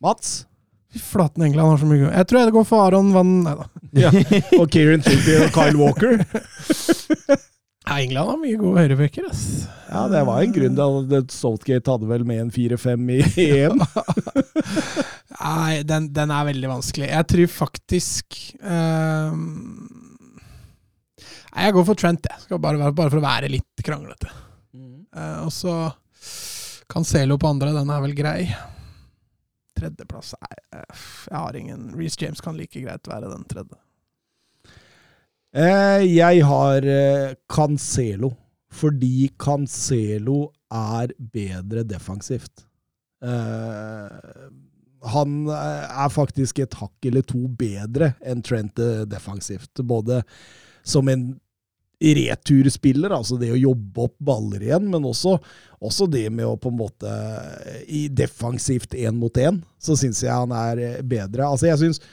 Mats? Fy Flaten England har så mye. Jeg tror jeg det går for Aron Van Nei da. Ja. Og Kieran Trippier og Kyle Walker. Nei, England har mye gode høyrebacker, ass. Ja, det var en grunn til at Saltgate hadde vel med en 4-5 i EM. Nei, den, den er veldig vanskelig. Jeg tror faktisk uh, Nei, jeg går for Trent, jeg. Skal bare, bare for å være litt kranglete. Uh, og så Cancelo på andre, den er vel grei. Tredjeplass Nei, eh, jeg har ingen Reece James kan like greit være den tredje. Eh, jeg har eh, Cancelo, fordi Cancelo er bedre defensivt. Eh, han er faktisk et hakk eller to bedre enn Trent defensivt. Både som en returspiller, altså det å jobbe opp baller igjen, men også, også det med å på en måte I defensivt én mot én, så syns jeg han er bedre. Altså, jeg syns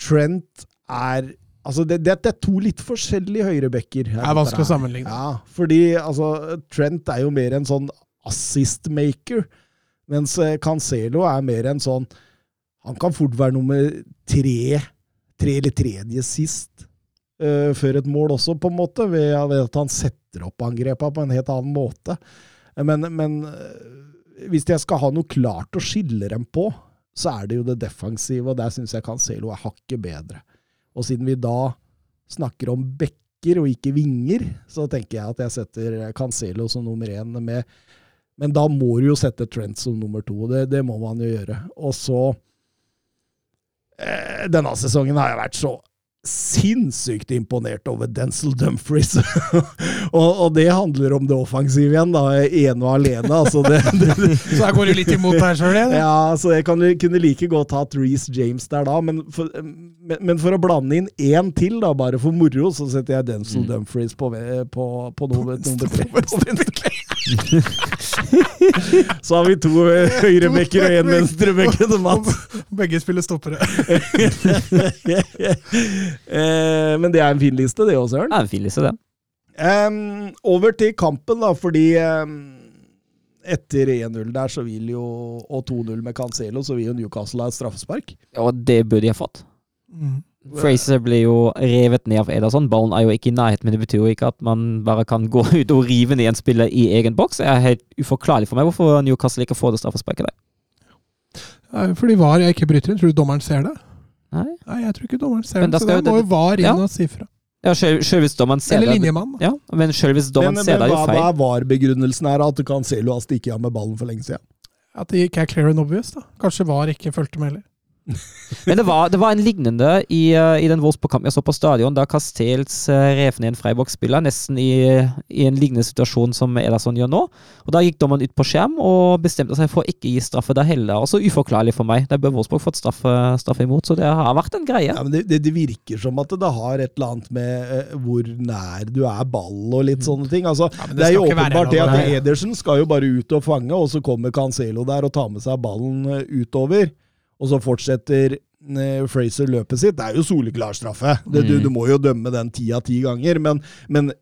Trent er Altså, det, det, det er to litt forskjellige høyrebacker. Det er vanskelig å sammenligne. Ja, fordi altså, Trent er jo mer en sånn assist-maker, mens eh, Cancelo er mer en sånn Han kan fort være nummer tre, tre eller tredje sist uh, før et mål også, på en måte, ved, at han setter opp angrepa på en helt annen måte. Men, men eh, hvis jeg skal ha noe klart å skille dem på, så er det jo det defensive, og der syns jeg Cancelo er hakket bedre. Og siden vi da snakker om bekker og ikke vinger, så tenker jeg at jeg setter Cancelo som nummer én med Men da må du jo sette Trent som nummer to. Det, det må man jo gjøre. Og så eh, Denne sesongen har jeg vært så sinnssykt imponert over Denzil Dumfries. og, og det handler om det offensive igjen, da. Ene og alene. Altså det, det, Så her går du litt imot deg sjøl igjen? ja, så jeg kan, kunne like godt hatt Reece James der da, men for, men, men for å blande inn én til, da, bare for moro, så setter jeg Denzil Dumfries på, på, på nummer, tre. Så har vi to eh, høyrebekker og én venstrebekker. Begge spiller stoppere. Eh, men det er en fin liste, det også, Søren. Det er en fin liste, det. Um, over til kampen, da, fordi um, etter 1-0 der, så vil jo, og 2-0 med Cancelo, så vil jo Newcastle ha et straffespark. Og det burde de ha fått. Mm. Fraser blir jo revet ned av Ederson. Ballen er jo ikke i nærheten, men det betyr jo ikke at man bare kan gå ut og rive ned en spiller i egen boks. Det er helt uforklarlig for meg hvorfor Newcastle ikke får det straffesparket der. Fordi VAR jeg ikke bryter inn. Tror du dommeren ser det? Nei. Nei, jeg tror ikke dommeren ser den, så det må jo VAR inn Ja. og si fra. Ja, sjøl hvis dommeren ser Eller linjemann. da. Ja, men selv hvis dommeren Men, ser er hva, jo hva feil. er VAR-begrunnelsen her? At Cancelo har stikket av med ballen for lenge siden? At det ikke er clear and obvious. da. Kanskje VAR ikke fulgte med heller. Men det var, det var en lignende i, uh, i den Wolfsburg-kampen jeg så på stadion, da Castells uh, rev ned en Freiburg-spiller, nesten i, i en lignende situasjon som Ederson gjør nå. Og Da gikk dommeren ut på skjerm og bestemte seg for å ikke gi straffe der heller. Også uforklarlig for meg. Der bør Wolfsburg fått straffe, straffe imot, så det har vært en greie. Ja, men det, det, det virker som at det har et eller annet med eh, hvor nær du er ball og litt sånne ting. Altså, Ja, det det, er jo åpenbart det at. Edersen skal jo bare ut og fange, og så kommer Cancelo der og tar med seg ballen eh, utover. Og så fortsetter eh, Fraser løpet sitt. Det er jo soleklar straffe. Det, du, Mm. du må jo dømme den ti av ti ganger, men, men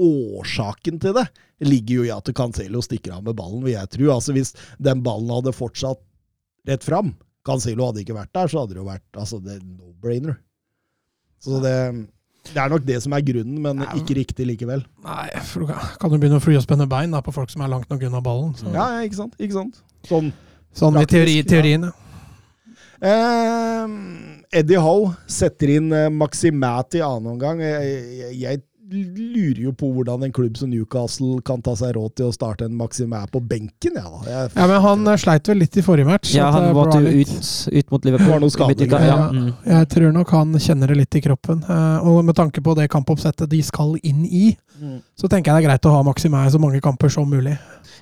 årsaken til det ligger jo i at Cancelo stikker av med ballen, vil jeg tro. Altså Hvis den ballen hadde fortsatt rett fram, Cancelo hadde ikke vært der, så hadde det jo vært altså, det er no-brainer. Så det, det er nok det som er grunnen, men Ja. ikke riktig likevel. Nei, for du kan, jo du begynne å fly og spenne bein da, på folk som er langt nok unna ballen. Så. Ja, ikke sant? Ikke sant? Sånn. Sånn i Praktisk, teori, ja. teorien, ja. Eh, Eddie Howe setter inn eh, Maximati annen omgang. Jeg, jeg, jeg lurer jo på hvordan en klubb som Newcastle kan ta seg råd til å starte en Maximæ på benken. Ja, da. Jeg, Ja, men han eh, sleit vel litt i forrige match. Ja, han måtte jo ut, ut mot Liverpool. Det var noe skading, Ja, ja. mm. Jeg tror nok han kjenner det litt i kroppen. Eh, Og med tanke på det kampoppsettet de skal inn i, Mm. så tenker jeg det er greit å ha Maximæ så mange kamper som mulig.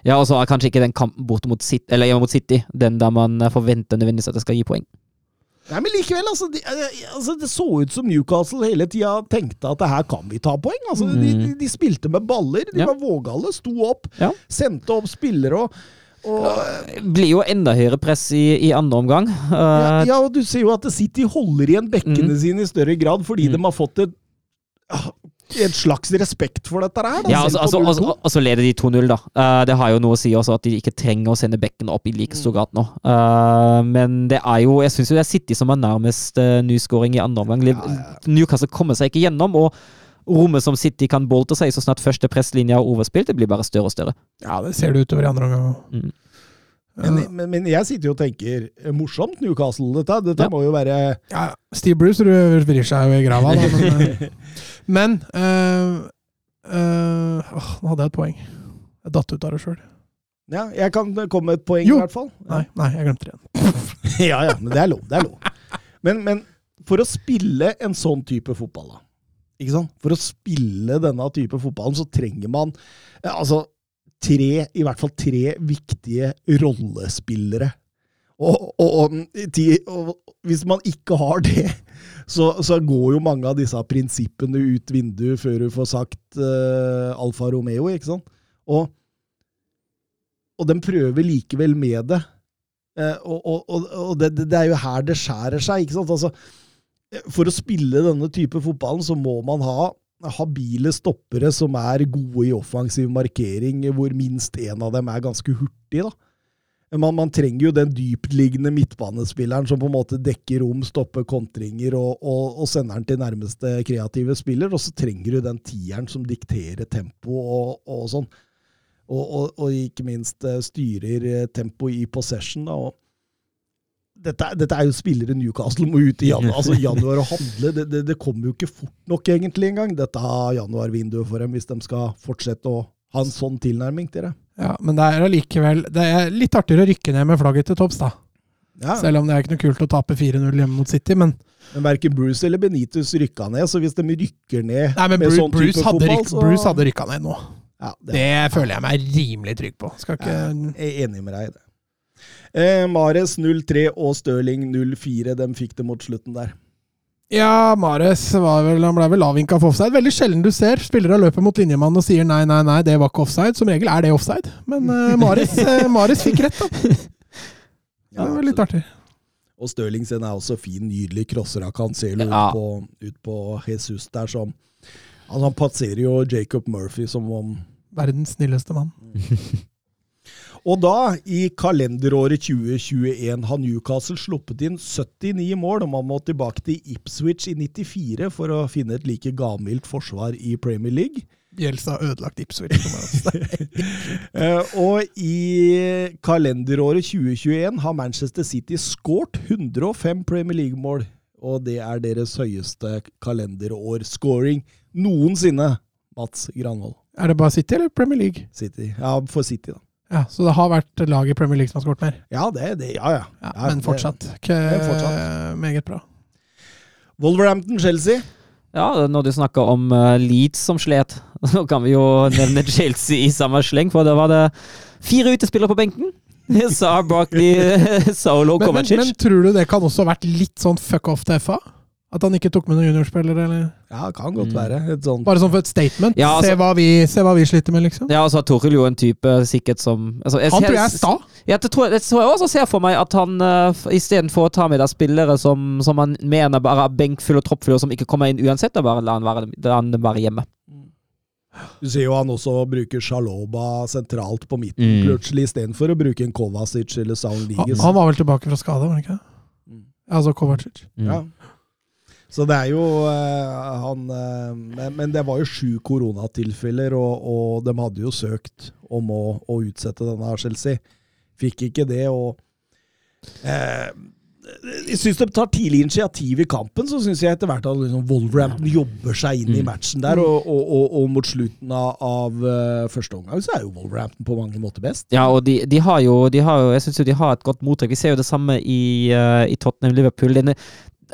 ja, og så er kanskje ikke den kampen borte mot City, eller hjemme mot City, den der man eh, forventer nødvendigvis at det skal gi poeng. Nei, men likevel, altså, de, eh, altså Det så ut som Newcastle hele tida tenkte at det her kan vi ta poeng. Altså, de, Mm. de, de spilte med baller, de Ja. var vågale, sto opp, Ja. sendte opp spillere og, og Blir jo enda høyere press i, i andre omgang. ja, Eh, ja, og du ser jo at City holder igjen bekkene Mm. sine i større grad fordi Mm. de har fått et, et slags respekt for dette her. Da, Ja, selv altså, altså, altså, og så leder de 2-0, da. Uh, det har jo noe å si også at de ikke trenger å sende bekken opp i like stor grad nå. Uh, men det er jo Jeg syns jo det er City som er nærmest uh, nyskåring i andre omgang. Liv- Newcastle kommer seg ikke gjennom, og rommet som City kan bolte seg i så snart første presslinja er overspilt, det blir bare større og større. Ja, det ser det utover i andre omgang. Mm. Men, men, men jeg sitter jo og tenker eh, morsomt, Newcastle. Dette, dette Ja. må jo være Ja, Steve Bruce vrir seg jo i grava, da. Men, eh, men øh, øh, åh, nå hadde jeg et poeng. Jeg datt ut av det sjøl. Ja, jeg kan komme med et poeng, Jo. i hvert fall. Nei, nei, jeg glemte det igjen. ja, ja, men det er lov. Det er lov. Men, men for å spille en sånn type fotball, da ikke sant? For å spille denne type fotballen, så trenger man altså tre, i hvert fall tre viktige rollespillere. Og, og, og, hvis man ikke har det, så, så går jo mange av disse prinsippene ut vinduet før du får sagt uh, Alfa Romeo, ikke sant? Og, og de prøver likevel med det. Uh, og det, det er jo her det skjærer seg. ikke sant? Altså, for å spille denne type fotballen, så må man ha habile stoppere som er gode i offensiv markering, hvor minst én av dem er ganske hurtig. da. Man, man trenger jo den dyptliggende midtbanespilleren som på en måte dekker rom, stopper kontringer og, og, og sender den til nærmeste kreative spiller. Og så trenger du den tieren som dikterer tempo og, og sånn. Og, ikke minst eh, styrer eh, tempo i possession. Da. Og dette, dette er jo spillere Newcastle må ut i januar, altså januar og handle. Det, det, det kommer jo ikke fort nok egentlig engang, dette januarvinduet for dem, hvis de skal fortsette å ha en sånn tilnærming til det. Ja, men det er allikevel Det er litt artigere å rykke ned med flagget til topps, da. Ja. Selv om det er ikke noe kult å tape 4-0 hjemme mot City, men Men verken Bruce eller Benitez rykka ned, så hvis de rykker ned Nei, men med Bruce, sånn Bruce, hadde, fotball, ryk, så Bruce hadde rykka ned nå. ja, det, Det føler jeg meg rimelig trygg på. Ikke Jeg er enig med deg i det. Eh, Mares 0-3 og Stirling 0-4. De fikk det mot slutten der. Ja, Mares var vel, han ble vel avvinka for offside. Veldig sjelden du ser spillere løper mot linjemannen og sier nei, nei, nei, det var ikke offside. Som regel er det offside. Men eh, Mares, eh, Mares fikk rett, da. Ja, det var litt artig. Og Stirling sin er også fin, nydelig crosser av Cancelo Ja. ut, på, ut på Jesus der som altså Han passerer jo Jacob Murphy som om Verdens snilleste mann. Og da, i kalenderåret 2021, har Newcastle sluppet inn 79 mål, og man må tilbake til Ipswich i 94 for å finne et like gavmildt forsvar i Premier League. Bjelsa har ødelagt Ipswich. Eh, og i kalenderåret 2021 har Manchester City skåret 105 Premier League-mål Og det er deres høyeste kalenderår-scoring noensinne, Mats Granvold. Er det bare City eller Premier League? City. Ja, for City, da. Ja, Så det har vært lag i Premier League som har skåret mer? Ja, det, det, ja, ja. Ja, Ja, men fortsatt. det, fortsatt. Meget bra. Wolverhampton-Chelsea. Ja, når du snakker om uh, Leeds som slet, så kan vi jo nevne Chelsea i samme sleng, for da var det fire utespillere på benken. Sa Barkley, Solo og Men, men, men tror du det kan også ha vært litt sånn fuck off til FA? At han ikke tok med noen juniorspillere? eller? Ja, det kan godt Mm. være. Et sånt Bare sånn for et statement? Ja, altså- se, hva vi, se hva vi sliter med, liksom. Ja, og så har Toril jo en type sikkert som altså, Han tror jeg er sta. Ja, det tror, jeg- det tror jeg også ser for meg at han uh, istedenfor å ta med deg spillere som, som han mener bare er benkfull og troppfull, og som ikke kommer inn uansett, da bare la han være, la han være hjemme. Du ser jo han også bruker Shaloba sentralt på midten, Mm. plutselig, istedenfor å bruke en Kovacic eller Sound Han, Liges. han var vel tilbake fra skade, var han ikke? det? Mm. Altså Kovacic. Mm. Ja. Så det er jo uh, han uh, men, men det var jo sju koronatilfeller, og, og de hadde jo søkt om å, å utsette denne Chelsea. Fikk ikke det, og uh, Jeg syns de tar tidlig initiativ i kampen, så syns jeg etter hvert at liksom Wolverhampton jobber seg inn i Mm. matchen der, og, og, og, og mot slutten av, av første omgang så er jo Wolverhampton på mange måter best. Ja, og de, de har jo, de har jo Jeg syns jo de har et godt mottrekk. Vi ser jo det samme i, uh, i Tottenham-Liverpool.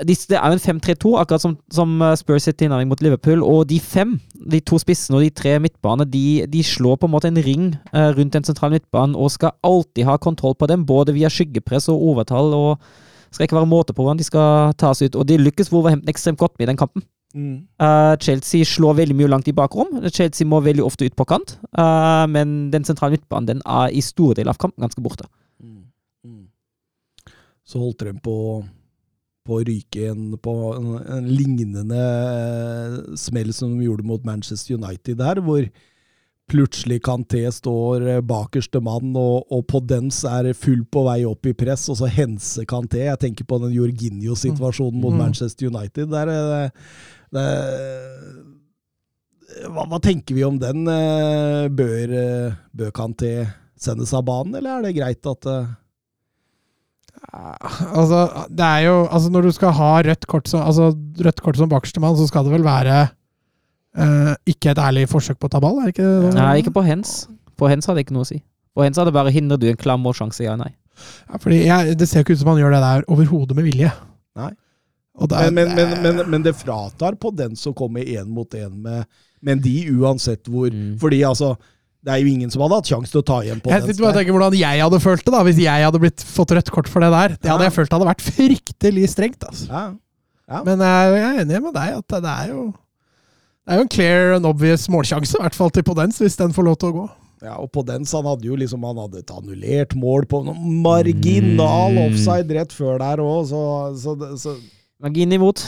De, det er jo en 5-3-2, akkurat som, som uh, Spurs sitt tilnærming mot Liverpool. Og de fem, de to spissene og de tre midtbane, de, de slår på en måte en ring uh, rundt den sentrale midtbanen og skal alltid ha kontroll på dem, både via skyggepress og overtall. og skal ikke være måte på hvordan de skal tas ut. Og de lykkes Wolverhampton ekstremt godt med i den kampen. Uh, Chelsea slår veldig mye langt i bakrom. Chelsea må veldig ofte ut på kant. Uh, men den sentrale midtbanen den er i store deler av kampen ganske borte. Så holdt de på, på å ryke en, på en, en lignende eh, smell som de gjorde mot Manchester United der, hvor plutselig Kanté står eh, bakerste mann, og, og på dens er full på vei opp i press, og så henser Kanté. Jeg tenker på den Jorginho-situasjonen mot Mm. Manchester United. Der, er det, det, hva, hva tenker vi om den? Eh, Bør, eh, bør Kanté sendes av banen, eller er det greit at eh, Altså, det er jo Altså, når du skal ha rødt kort som, altså, rødt kort som bakerste mann, så skal det vel være uh, ikke et ærlig forsøk på å ta ball, er det ikke det? Nei, ikke på hens. På hens hadde det ikke noe å si. På hens hadde det bare hindrer du en klam målsjanse, ja nei. Ja, fordi jeg, Det ser jo ikke ut som han gjør det der overhodet med vilje. Nei. Og det er, Men, men, men, men, men det fratar på den som kommer én mot én med, med de, uansett hvor Mm. Fordi altså, det er jo ingen som hadde hatt sjanse til å ta igjen på jeg den. Jeg tenker hvordan jeg hadde følt det da, hvis jeg hadde blitt fått rødt kort for det der. Det hadde Ja. jeg følt hadde vært fryktelig strengt. altså. Ja. Ja. Men jeg jeg er enig med deg at det er jo det er jo en clear and obvious målsjanse, i hvert fall til Podence, hvis den får lov til å gå. ja, og på den så han hadde jo liksom Han hadde et annullert mål på noe marginal Mm. offside rett før der òg, så, så, så Magin imot.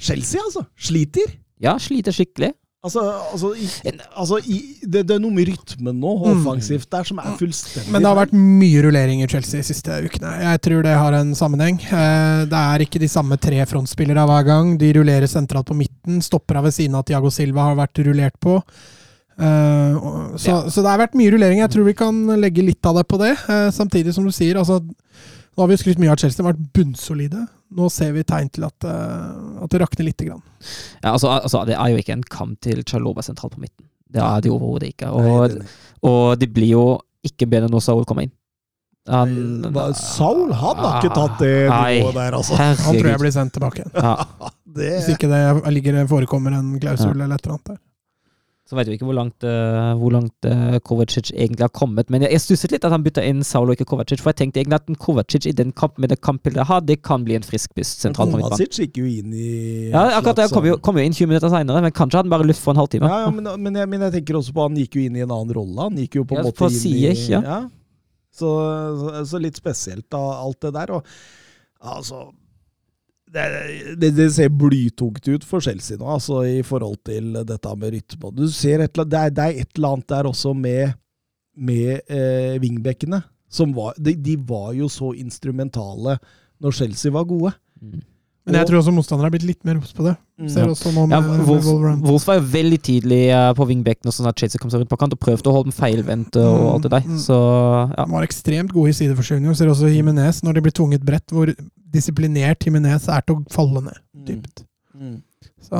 Chelsea, altså. Sliter. Ja, sliter skikkelig. Altså, altså, i, altså i, det, det er noe med rytmen nå, offensivt der, som er fullstendig Mm. Men det har vært mye rullering i Chelsea de siste ukene. Jeg tror det har en sammenheng. Eh, Det er ikke de samme tre frontspillere hver gang. De rullerer sentralt på midten. Stopper av ved siden av Tiago Silva har vært rullert på. Eh, Så, så det har vært mye rullering. Jeg tror vi kan legge litt av det på det. Eh, Samtidig som du sier, altså Nå har vi skrytt mye av Chelsea, de har vært bunnsolide. Nå ser vi tegn til at, eh, at det rakner lite grann. Ja, altså, altså, det er jo ikke en kamp til Chalova sentralt på midten. Det er det jo overhodet ikke. Nei, Og, det- og det blir jo ikke bedre når Saul kommer inn. Han, Saul han har ikke tatt det nivået der, altså. Han tror jeg blir sendt tilbake igjen. Ja. Det, Hvis ikke det ligger, forekommer en klausul eller et eller annet der. Så vet vi ikke hvor langt, uh, hvor langt uh, Kovacic egentlig har kommet. Men jeg, jeg stusset litt at han bytta inn Saulo, ikke Kovacic, for jeg tenkte egentlig at en Kovacic i den kampen med det kampbildet jeg har, det kan bli en frisk pust sentralt. Kovacic gikk jo inn i Ja, akkurat det. kom jo, kom jo inn 20 minutter seinere, men kanskje hadde han bare luft for en halvtime. Ja, ja men, men, jeg, men jeg tenker også på han gikk jo inn i en annen rolle. Han gikk jo på en Ja, måte på inn i ja. Så, så, så litt spesielt da, alt det der. Og altså det, det, det ser blytungt ut for Chelsea nå, altså i forhold til dette med rytme. Du ser et, det, er, det er et eller annet der også med, med eh, wingbackene. Som var, de, de var jo så instrumentale når Chelsea var gode. Mm. Men jeg tror også motstandere har blitt litt mer obs på det. Ser også nå Ja, med, med Wolf. Wolf var jo veldig tidlig eh, på wingbacken, og sånn at Chelsea kom seg rundt på kant og prøvde å holde dem feilvendte og Mm, alt det der. mm. Så ja. De var ekstremt gode i sideforskyvninger. Ser også Jimenez når de blir tvunget bredt, hvor disiplinert Jimenez er til å falle ned dypt. Mm. Så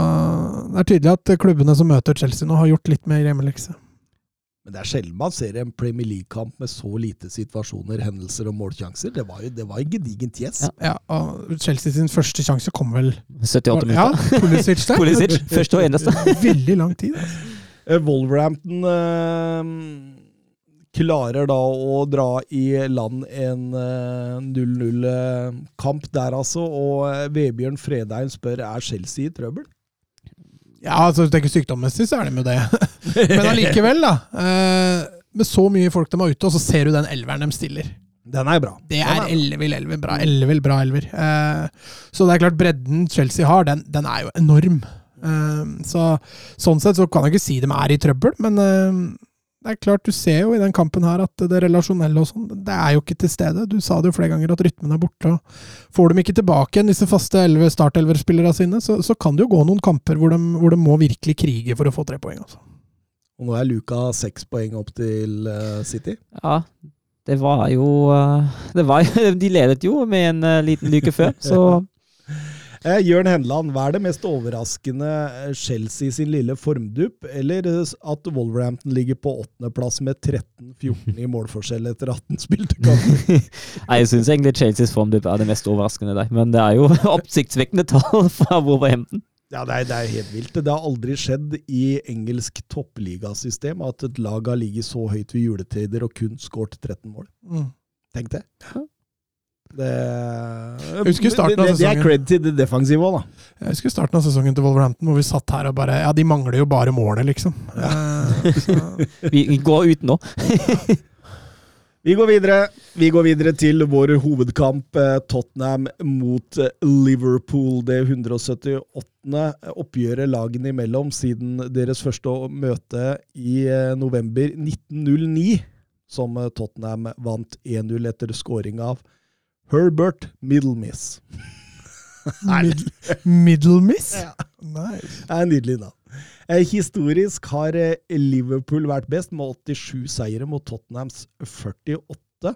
det er tydelig at klubbene som møter Chelsea nå, har gjort litt mer hjemmelekse. Men det er sjelden man ser en Premier League-kamp med så lite situasjoner, hendelser og målsjanser. Det var jo det var en gedigent gjes. Ja. Ja, og Chelsea sin første sjanse kom vel 78 Ja, minutter. Pulisic der. Pulisic, første og eneste. Veldig lang tid. Altså. Eh, Wolverhampton eh, klarer da å dra i land en eh, 0-0-kamp der, altså. Og eh, Vebjørn Fredheim spør er Chelsea i trøbbel. Ja, altså du tenker sykdommessig, så er de jo det. Men allikevel, da. eh, med så mye folk de har ute, og så ser du den elveren de stiller. Den er bra. Det er bra. ellevill elver. Bra ellevill, bra elver. Eh, så det er klart, bredden Chelsea har, den, den er jo enorm. Eh, så Sånn sett så kan jeg ikke si de er i trøbbel, men eh, det er klart, du ser jo i den kampen her at det relasjonelle og sånn, det er jo ikke til stede. Du sa det jo flere ganger at rytmen er borte. og Får de ikke tilbake igjen disse faste elve- startelverspillerne sine, så, så kan det jo gå noen kamper hvor de, hvor de må virkelig krige for å få tre poeng. Altså. Og nå er Luka seks poeng opp til uh, City. Ja, det var jo eh, det var, De ledet jo med en eh, liten luke før, så Eh, Jørn Henland, hva er det mest overraskende eh, Chelsea sin lille formdupp, eller eh, at Wolverhampton ligger på åttendeplass med 13-14 i målforskjell etter 18 spilte kamper? Nei, Jeg syns egentlig Chelseas formdupp er det mest overraskende der. Men det er jo oppsiktsvekkende tall fra Wolverhampton. Ja, det er, det er helt vilt. Det har aldri skjedd i engelsk toppligasystem at et lag har ligget så høyt ved juletider og kun skåret 13 mål. Mm. Tenk det. Det, husker starten av sesongen. det, er cred til det defensive òg, da. Jeg husker starten av sesongen til Wolverhampton, hvor vi satt her og bare Ja, de mangler jo bare målet, liksom. Ja. Vi, går ut nå. Vi går videre. Vi går videre til vår hovedkamp, eh, Tottenham mot eh, Liverpool. Det 178. oppgjøret lagene imellom siden deres første møte i eh, november 1909, som eh, Tottenham vant 1-0 etter scoring av Herbert Middlemiss. mid, Middlemiss? Ja. Nice. Det er nydelig navn. Eh, historisk har eh, Liverpool vært best, med 87 seire mot Tottenhams 48.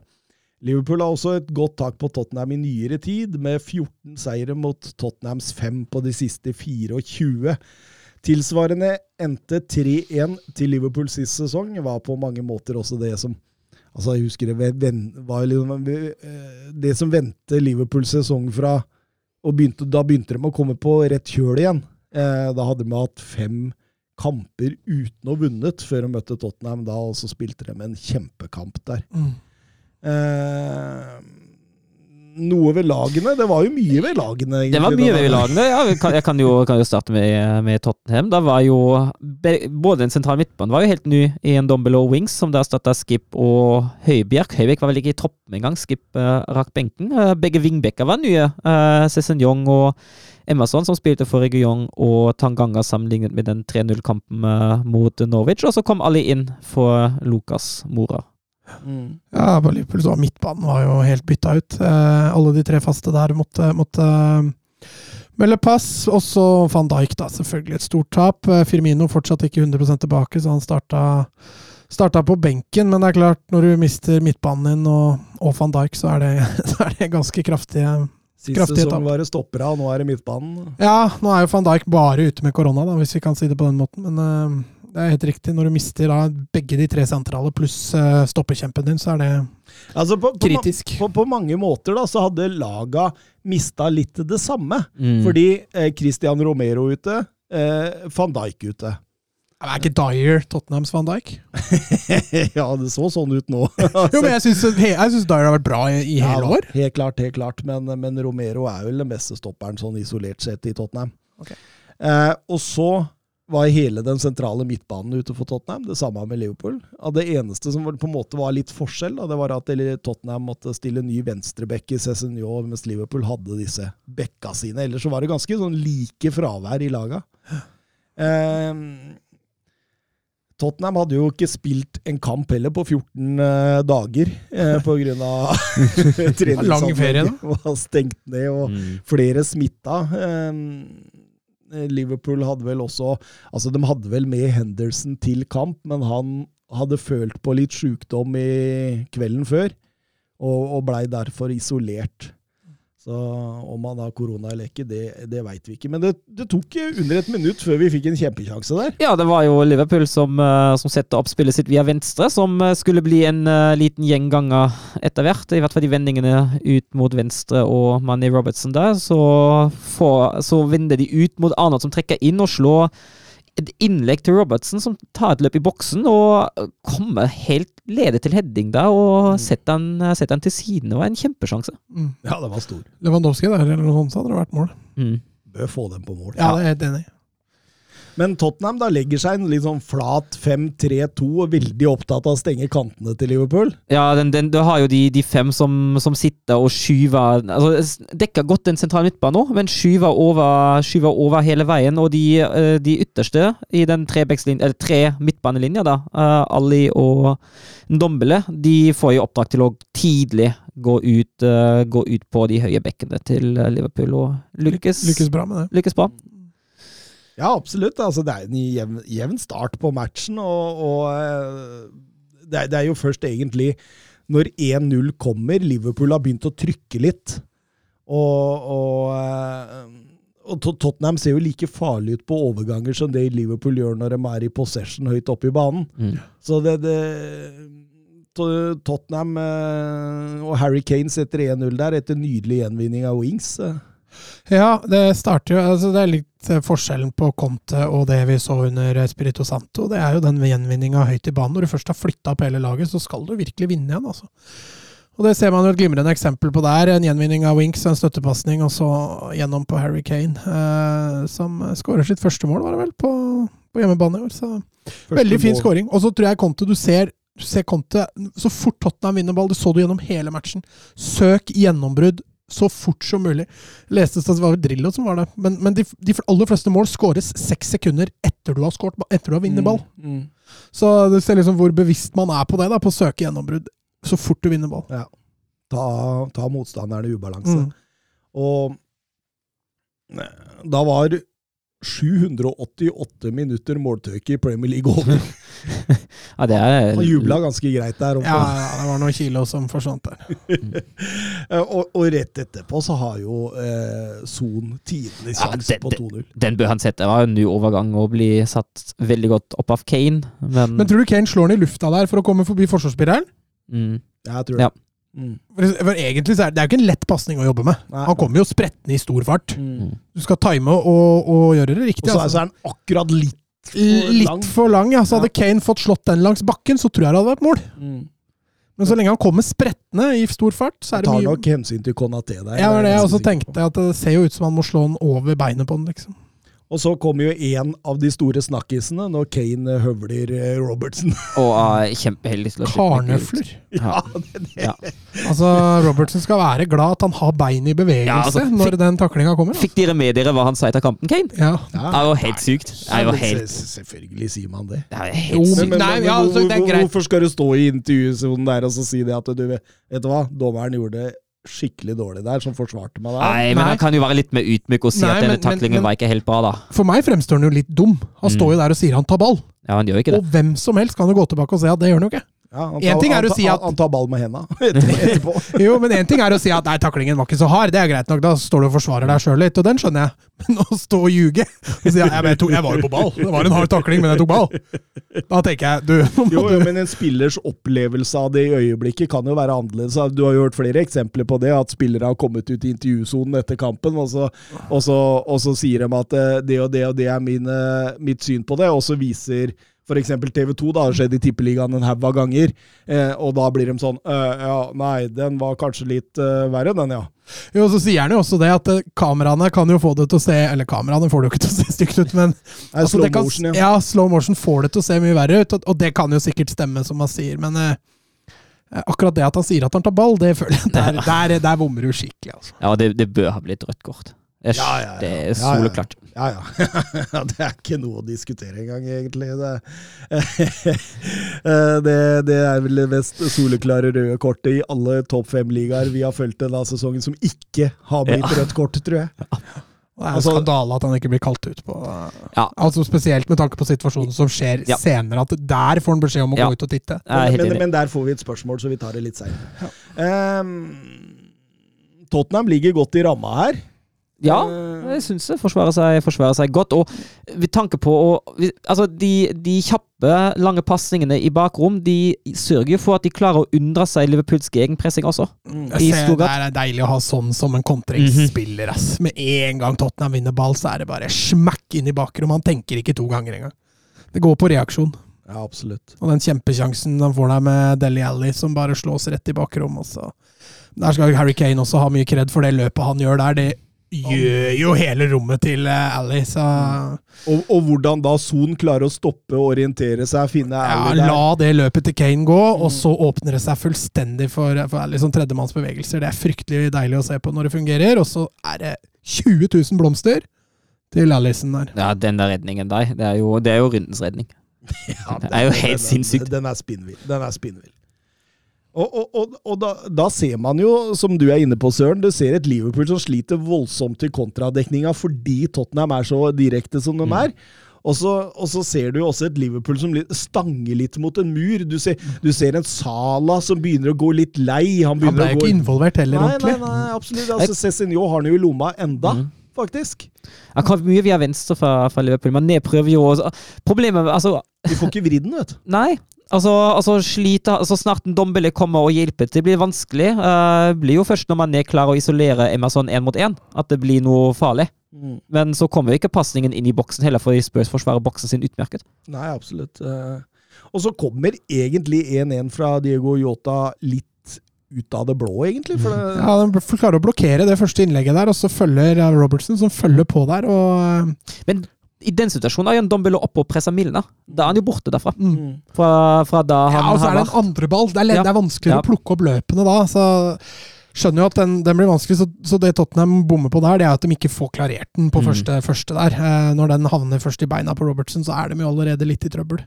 Liverpool har også et godt tak på Tottenham i nyere tid, med 14 seire mot Tottenhams 5 på de siste 24. Tilsvarende endte 3-1 til Liverpool sist sesong, var på mange måter også det som Altså, jeg husker det var liksom, eh, Det som vendte Liverpools sesong fra og begynte, Da begynte de å komme på rett kjøl igjen. Eh, da hadde de hatt fem kamper uten å ha vunnet før de møtte Tottenham da, og så spilte de en kjempekamp der. Mm. Eh, noe ved lagene Det var jo mye ved lagene. Det var mye ved lagene. Ja, jeg kan, jeg kan, jo, kan jo starte med, med Tottenham. Da var jo Både en sentral midtbane var jo helt ny i en Dombelo Wings, som da erstatta Skip og Høibjerg. Høibjerg var vel ikke i troppen engang. Skip uh, rakk benken. Uh, begge wingbacker var nye. Uh, Cézignon og Emerson, som spilte for Region og Tanganga sammenlignet med den 3-0-kampen eh, mot Norwich. Og så kom alle inn for Lucas Mora. Mm. Ja, på Liverpool så var midtbanen var jo helt bytta ut. Eh, alle de tre faste der måtte, måtte eh, melde pass. Og så van Dijk, da. Selvfølgelig et stort tap. Eh, Firmino fortsatt ikke 100 tilbake, så han starta, starta på benken. Men det er klart, når du mister midtbanen din og, og van Dijk, så er det, så er det ganske kraftige Sist som sesong var det stoppere, og nå er det midtbanen. Ja, nå er jo van Dijk bare ute med korona, da, hvis vi kan si det på den måten. Men det er helt riktig. Når du mister da, begge de tre sentrale pluss uh, stoppekjempen din, så er det Altså på, på, kritisk. på, på mange måter da, så hadde laga mista litt det samme. Mm. Fordi eh, Christian Romero ute, eh, van Dijk ute. Er ikke Dyer Tottenhams van Dijk? ja, det så sånn ut nå. Jo, men jeg syns, Dyer har vært bra i, i Ja hele år. Helt klart, helt klart. Men, men Romero er vel den beste stopperen sånn isolert sett i Tottenham. Okay. Eh, og så var hele den sentrale midtbanen ute for Tottenham. Det samme med Liverpool. Ja, det eneste som på en måte var litt forskjell, da, det var at Tottenham måtte stille ny venstreback i Cézinho, mens Liverpool hadde disse bekka sine. Ellers så var det ganske sånn like fravær i laga. Eh, Tottenham hadde jo ikke spilt en kamp heller på 14 eh, dager eh, da. treningsanlegget var stengt ned og Mm. flere smitta. Eh, Liverpool hadde vel også Altså, de hadde vel med Henderson til kamp, men han hadde følt på litt sjukdom i kvelden før, og, og blei derfor isolert. Så om han har korona eller ikke, det, det veit vi ikke. Men det, det tok under et minutt før vi fikk en kjempesjanse der. Ja, det var jo Liverpool som, eh, som setter opp spillet sitt via venstre, som eh, skulle bli en eh, liten gjenganger etter hvert. I hvert fall de vendingene ut mot venstre og Manny Robertson der. Så, får, så vender de ut mot Arnold, som trekker inn og slår et innlegg til Robertson, som tar et løp i boksen og kommer helt ledig til heading der og setter han, setter han til siden. Det var en kjempesjanse. Mm. Ja, det var stor. Lewandowski der, eller noe sånt, så hadde det vært mål. Mm. Bør få dem på mål. Ja, det er jeg helt enig i. Men Tottenham da legger seg en litt sånn flat 5-3-2 og veldig opptatt av å stenge kantene til Liverpool. Ja, den, den, du har jo de, de fem som, som sitter og skyver altså, Dekker godt den sentrale midtbanen nå, men skyver over, skyver over hele veien. Og de, eh, de ytterste i den tre, eller tre midtbanelinja, da, eh, Ali og Ndombele, de får jo oppdrag til å tidlig gå ut, eh, gå ut på de høye bekkene til Liverpool, og lykkes, Lykkes bra med det. lykkes bra. Ja, absolutt. Altså, det er en jevn, jevn start på matchen, og, og eh, det, er, det er jo først egentlig når 1-0 kommer, Liverpool har begynt å trykke litt. Og, og, eh, og Tottenham ser jo like farlig ut på overganger som det Liverpool gjør når de er i possession høyt oppe i banen. Mm. Så det, det Tottenham eh, og Harry Kane setter 1-0 der etter nydelig gjenvinning av Wings. Ja, det starter jo altså Det er litt eh, forskjellen på Conte og det vi så under Spirito Santo. Det er jo den gjenvinninga høyt i banen. Når du først har flytta opp hele laget, så skal du virkelig vinne igjen, altså. Og det ser man jo et glimrende eksempel på der. En gjenvinning av Winks, en støttepasning, og så gjennom på Harry Kane. Eh, som skårer sitt første mål, var det vel, på, på hjemmebane i år. Så Første veldig fin skåring. Og så tror jeg Conte du ser, du ser Conte så fort Tottenham vinner ball, det så du gjennom hele matchen. Søk gjennombrudd så fort som mulig. Leste at det var Drillo som var det, men, men de, de aller fleste mål skåres seks sekunder etter du har skåret, etter du har vunnet ball. Mm, mm. Så du ser liksom hvor bevisst man er på det, da, på å søke gjennombrudd så fort du vinner ball. Ta, ta motstanderen i ubalanse. Mm. Og eh, da var 788 minutter måltøke i Premier League over. Ja, det er Han jubla ganske greit der. Ja, ja, det var noen kilo som forsvant der. Eh, Og, og rett etterpå så har jo eh, Son tidenes sjanse ja, på 2-0. Den bør han sette. Det var en ny overgang å bli satt veldig godt opp av Kane, men, Men tror du Kane slår den i lufta der for å komme forbi forsvarsspilleren? mm, Ja, jeg tror Ja. Mm. For, for egentlig så er det, det er jo ikke en lett pasning å jobbe med. Nei. Han kommer jo sprettende i stor fart. Mm. Du skal time og, og gjøre det Og riktig. så er, altså. så er han akkurat litt for Litt lang. for lang, ja. Så hadde Kane fått slått den langs bakken, så tror jeg det hadde vært mål. Mm. Men så lenge han kommer sprettende i stor fart, så er det Tar mye nok hensyn til Konaté der. Ja, det var det jeg også tenkte, på. at det ser jo ut som han må slå den over beinet på den, liksom. Og så kommer jo en av de store snakkisene når Kane høvler eh, Robertsen. Og er kjempeheldig til å Karnøfler! Ja, det, det. Ja. Ja. Altså, Robertsen skal være glad at han har bein i bevegelse Ja, altså, når den taklinga kommer. Fikk dere med dere hva han sa etter kampen, Kane? Ja. Det er jo helt sykt. Det er jo helt, Selvfølgelig sier man det. det er jo men-. Nei, altså, hvor- Hvorfor skal du stå i intervjusonen der og så si det at du vet Vet du hva, dommeren gjorde det skikkelig dårlig der, som forsvarte meg der. Nei, men Nei. han kan jo være litt mer ydmyk og si Nei, at denne men- taklingen men- var ikke helt bra, da. For meg fremstår han jo litt dum. Han Mm. står jo der og sier han tar ball. Ja, han gjør ikke det. Og hvem som helst kan jo gå tilbake og si at det gjør han jo ikke. Ja, han En tar- ting er å si at- Han tar ball med henda etterpå. Jo, men én ting er å si at nei, taklingen var ikke så hard, det er greit nok, da står du og forsvarer deg sjøl litt, og den skjønner jeg. Men å stå og ljuge og si at jeg, jeg var jo på ball, det var en hard takling, men jeg tok ball. Da tenker jeg du, Jo, jo, men en spillers opplevelse av det i øyeblikket kan jo være annerledes. Du har jo hørt flere eksempler på det, at spillere har kommet ut i intervjusonen etter kampen, og så, og så, og så sier de at eh, det og det og det er min, eh, mitt syn på det, og så viser f.eks. TV 2, da har skjedd i Tippeligaen en haug av ganger, eh, og da blir de sånn «Øh, Ja, nei, den var kanskje litt øh, verre, den, ja. Jo, så sier han jo også det at eh, kameraene kan jo få det til å se Eller kameraene får det jo ikke til å se stygt ut, men Nei, altså, slow det kan, motion, ja. ja, slow motion får det til å se mye verre ut, og, og det kan jo sikkert stemme, som han sier, men eh, akkurat det at han sier at han tar ball, det føler jeg der, der, der bommer du skikkelig, altså. Ja, det, det bør ha blitt rødt kort. Det er, Ja, ja, ja. Det er soleklart. Ja, ja. Ja, det er ikke noe å diskutere engang, egentlig. Det, Eh, det, det er vel det mest soleklare røde kortet i alle topp fem-ligaer vi har fulgt denne sesongen, som ikke har blitt Ja. rødt kort, tror jeg. Og Det er en Altså- skandale at han ikke blir kalt ut på Ja. Altså Spesielt med tanke på situasjonen som skjer Ja. senere, at der får han beskjed om å Ja. gå ut og titte. Er Men, men der får vi et spørsmål, så vi tar det litt seinere. Tottenham ligger godt i ramma her. Ja, Eh, jeg syns det forsvarer seg, forsvarer seg godt. Og ved tanke på å Altså, de, de kjappe, lange pasningene i bakrom, de sørger jo for at de klarer å unndra seg Liverpools gegenpressing også. Ser, det er deilig å ha sånn som en kontringsspiller. ass. Med en gang Tottenham vinner ball, så er det bare smakk inn i bakrom. Han tenker ikke to ganger engang. Det går på reaksjon. Ja, absolutt. Og den kjempesjansen han får der med Deli Alli, som bare slås rett i bakrom. Også. Der skal Harry Kane også ha mye kred for det løpet han gjør der. Det gjør jo hele rommet til eh, Alli, så Og, og hvordan da Son klarer å stoppe, orientere seg, finne ja, Ally der. La det løpet til Kane gå, og så åpner det seg fullstendig for, for Ally som tredjemannsbevegelser. Det er fryktelig deilig å se på når det fungerer, og så er det 20 000 blomster til Allison der. Ja, den der redningen der, det er jo, det er jo rundens redning. Ja, Det er jo helt den- sinnssykt. Den er spinnvill. Den er spinnvill. Og, og, og, og da, da ser man jo, som du er inne på, Søren, du ser et Liverpool som sliter voldsomt i kontradekninga fordi Tottenham er så direkte som de Mm. er. Og så, og så ser du også et Liverpool som stanger litt mot en mur. Du ser, du ser en Sala som begynner å gå litt lei. Han Han ble jo gå ikke involvert heller, Nei, nei, ordentlig. nei, absolutt. Altså, Cézinho har han jo i lomma enda, mm. faktisk. Han kan mye via venstre fra, fra Liverpool. Man nedprøver jo også. Problemet altså, Vi får ikke vridd den, vet du. Nei. Altså, altså sliter, altså snart en Dombele kommer og hjelper til, blir vanskelig. Uh, blir jo først når man er klar å isolere Emerson én mot én, at det blir noe farlig. Men så kommer jo ikke pasningen inn i boksen heller, for Spurs forsvarer boksen sin utmerket. Nei, absolutt. Uh, Og så kommer egentlig 1-1 fra Diego Yota litt ut av det blå, egentlig. For det, Ja, De klarer å blokkere det første innlegget der, og så følger Robertson, som følger på der. og eh, Men i den situasjonen er jo Dombello oppe og presser Milner. Da er han jo borte derfra. Mm. Fra, fra da han Ja, og så er det en andre ball. Det er, Ja. det er vanskeligere Ja. å plukke opp løpene da. så Skjønner jo at den, den blir vanskelig, så, så det Tottenham bommer på der, det er at de ikke får klarert den på Mm. første, første der. Eh, når den havner først i beina på Robertson, så er de jo allerede litt i trøbbel.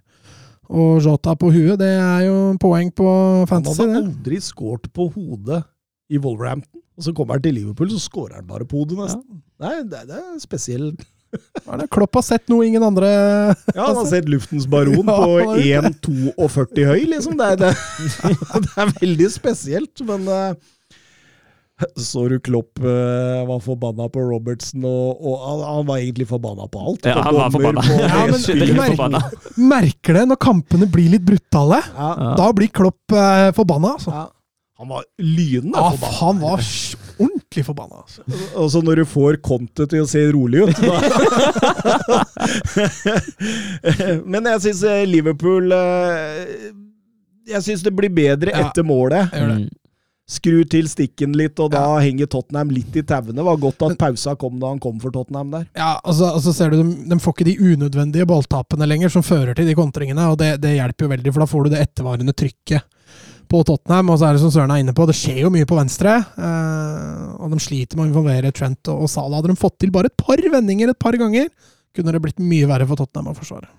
Og Jota på huet, det er jo poeng på fantasy. Han hadde aldri skåret på hodet i Wolverhampton. Og så kommer han til Liverpool, så skårer han bare på hodet, nesten. Nei, det, det er spesielt. Ja, det- Klopp har sett noe ingen andre Ja, han har sett luftens baron Ja, på han har 1,42 høy, liksom. Det er, det, det er veldig spesielt, men eh, så du Klopp uh, var forbanna på Robertsen, og, og han, han var egentlig forbanna på alt. Ja, han var forbanna. på- Ja, men merker- Merker det når kampene blir litt brutale. ja. Da blir Klopp uh, forbanna. Altså. ja. Han var lynende forbanna. han var ordentlig forbanna. Altså. altså når du får Conte til å se rolig ut da. Men jeg syns Liverpool eh, Jeg syns det blir bedre Ja. etter målet. Mm. Skru til stikken litt, og da henger Tottenham litt i tauene. Var godt at pausa kom da han kom for Tottenham der. Ja, og så, og så ser du de, de får ikke de unødvendige balltapene lenger som fører til de kontringene, og det, det hjelper jo veldig, for da får du det ettervarende trykket på Tottenham. Og så er det som Søren er inne på, det skjer jo mye på venstre, eh, og de sliter med å involvere Trent og, og Salah. Hadde de fått til bare et par vendinger et par ganger, kunne det blitt mye verre for Tottenham å forsvare.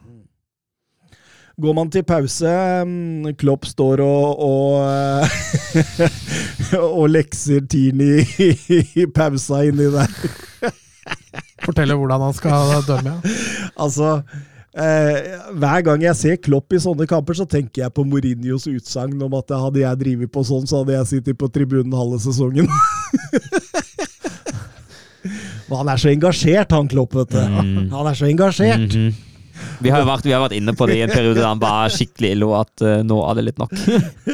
Går man til pause mm, Klopp står og, og, eh, og lekser Tini i, pausa inni der. Forteller hvordan han skal dømme. Ja. Altså eh, Hver gang jeg ser Klopp i sånne kamper, så tenker jeg på Mourinhos utsagn om at hadde jeg drevet på sånn, så hadde jeg sittet på tribunen halve sesongen. Men han er så engasjert, han Klopp, vet du. Mm. Han er så engasjert. Mhm. Vi har, jo vært, vi har vært inne på det i en periode der han var skikkelig ille, og at uh, nå er det litt nok.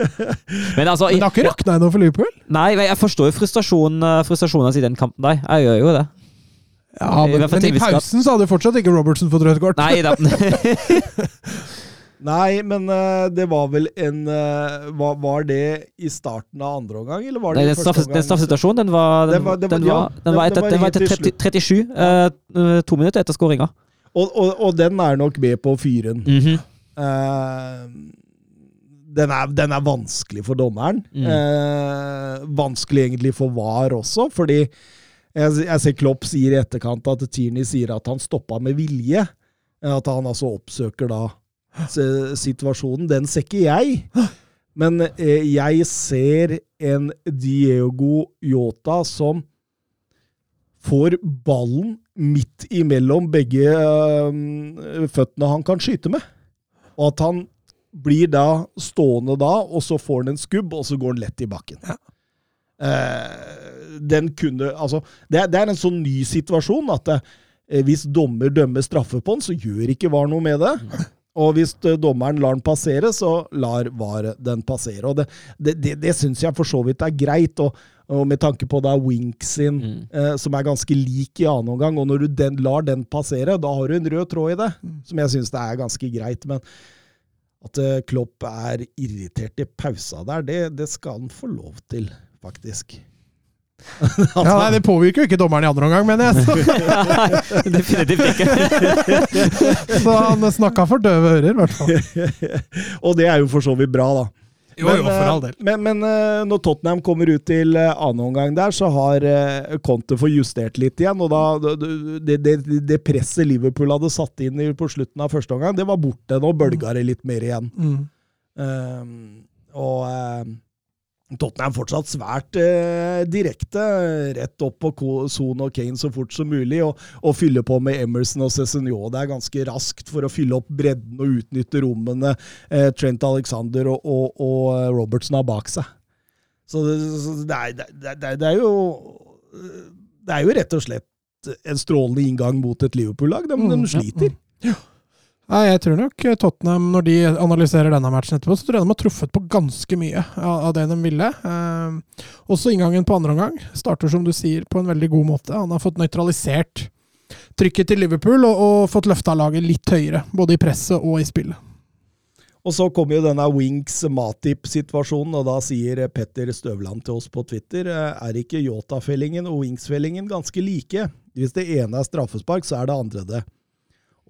Men altså Men det har ikke rakna ennå for Liverpool. Nei, jeg forstår jo frustrasjonen, eh, frustrasjonen hans i den kampen der. Jeg gjør jo det. Ja, men, hvert men i pausen så hadde fortsatt ikke Robertson fått rødt kort. Nei da. Nei, men eh, det var vel en eh, var, det i starten av andre omgang, eller var det Nei, i den, første omgang? den straffesituasjonen, den var, den, var- den var, den var etter, den var etter 30, 37. eh, eh, to minutter etter skåringa. Og, og, og den er nok med på fyren. Mm. Mhm. Eh, den, er, den er vanskelig for dommeren. Mm. Uh, vanskelig egentlig for VAR også, fordi jeg, jeg ser Klopp sier i etterkant at Tierney sier at han stoppa med vilje. At han altså oppsøker da situasjonen. Den ser ikke jeg. Men eh, jeg ser en Diego Yota som får ballen midt imellom begge eh, føttene han kan skyte med. Og at han blir da stående da, og så får han en skubb, og så går han lett i bakken. Eh, den kunne Altså, det, er- det er en sånn ny situasjon at eh, hvis dommer dømmer straffe på den, så gjør ikke VAR noe med det. Og hvis eh, dommeren lar den passere, så lar VAR den passere. Og det, det, det, det syns jeg for så vidt er greit. Og, og med tanke på da Wink sin, eh, som er ganske lik i annen omgang, og når du den, lar den passere, da har du en rød tråd i det, som jeg syns er ganske greit. Men at eh, Klopp er irritert i pausa der, det, det skal han få lov til, faktisk. Ja, nei, Det påvirker jo ikke dommeren i andre omgang, mener jeg. Så, Definitivt ikke. så han snakka for døve ører, i hvert fall. og det er jo for så vidt bra, da. Jo, jo, for all del. eh, Men, men eh, når Tottenham kommer ut til andre annen omgang der, så har eh, Conte fått justert litt igjen. Og da, det, det, det presset Liverpool hadde satt inn på slutten av første omgang, det var borte. Nå bølga det litt mer igjen. Mm. Um, og um, Tottenham fortsatt svært eh, direkte, rett opp på Son og Kane så fort som mulig, og, og fylle på med Emerson og Cézinho. Det er ganske raskt for å fylle opp bredden og utnytte rommene eh, Trent Alexander og, og, og eh, Robertson har bak seg. Så det, så det, er, det, det er jo Det er jo rett og slett en strålende inngang mot et Liverpool-lag. De, Mm, de ja, sliter. Nei, jeg tror nok Tottenham, når de analyserer denne matchen etterpå, så tror jeg de har truffet på ganske mye av det de ville. Eh, også inngangen på andre omgang starter, som du sier, på en veldig god måte. Han har fått nøytralisert trykket til Liverpool og, og fått løfta laget litt høyere, både i presset og i spillet. Og så kommer jo denne Winks-Matip-situasjonen, og da sier Petter Støvland til oss på Twitter eh, er ikke Yota-fellingen og Winks-fellingen ganske like? Hvis det ene er straffespark, så er det andre det.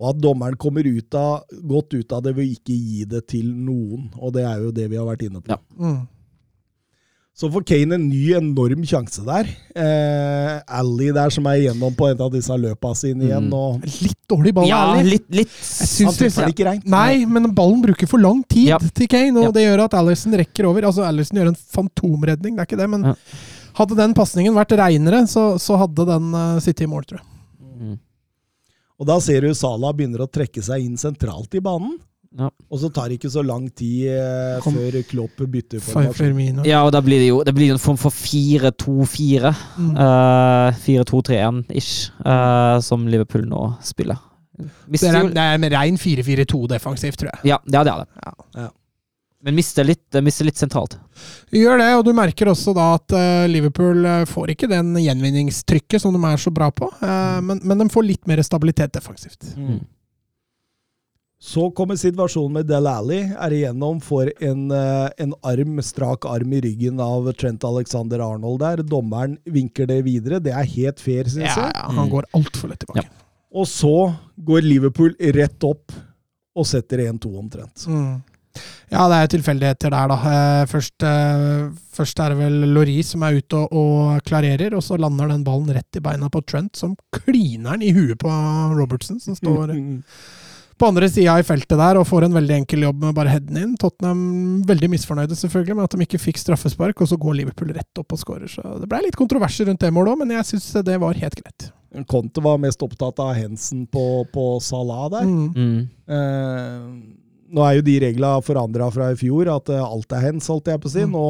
Og at dommeren kommer ut av, godt ut av det ved ikke gi det til noen. Og det er jo det vi har vært inne på. Ja. Mm. Så får Kane en ny enorm sjanse der. Eh, Ally der som er igjennom på en av disse løpa sine igjen. Mm. og Litt dårlig ball, Ja, Ally. litt, litt Jeg Han syns det treffer den ikke reint. Nei, men ballen bruker for lang tid Ja. til Kane, og Ja. det gjør at Alison rekker over. Altså, Alison gjør en fantomredning, det er ikke det, men Ja. hadde den pasningen vært reinere, så, så hadde den uh, sittet i mål, tror jeg. Mm. Og da ser du Salah begynner å trekke seg inn sentralt i banen. Ja. Og så tar det ikke så lang tid eh, før Klopp bytter formasjon. Ja, og da blir det jo det blir en form for 4-2-4. Mm. Uh, 4-2-3-1-ish, uh, som Liverpool nå spiller. Det Mister er, jo det er med rein 4-4-2 defensivt, tror jeg. Ja, ja, det er det. Ja. Ja. Men mister litt, eh, mister litt sentralt. Gjør det, og du merker også da at eh, Liverpool eh, får ikke den gjenvinningstrykket som de er så bra på, eh, men, men de får litt mer stabilitet defensivt. Mm. Så kommer situasjonen med Del Alli. Er igjennom, får en, en arm, strak arm i ryggen av Trent Alexander Arnold der. Dommeren vinker det videre. Det er helt fair, syns Ja, jeg. ja, han Mm. går altfor lett tilbake. Og så går Liverpool rett opp og setter 1-2 omtrent. Mm. Ja, det er jo tilfeldigheter der, da. Eh, Først, eh, først er det vel Laurie som er ute og, og klarerer, og så lander den ballen rett i beina på Trent, som kliner den i huet på Robertson, som står på andre sida i feltet der og får en veldig enkel jobb med bare headen inn. Tottenham veldig misfornøyde selvfølgelig med at de ikke fikk straffespark, og så går Liverpool rett opp og skårer. Så det ble litt kontroverser rundt det målet òg, men jeg syns det var helt greit. Conte var mest opptatt av Hensen på, på Salah der. Mm. Mm. Eh, nå er jo de reglene forandra fra i fjor, at eh, alt er hens, holdt jeg på å si. Mm. Nå,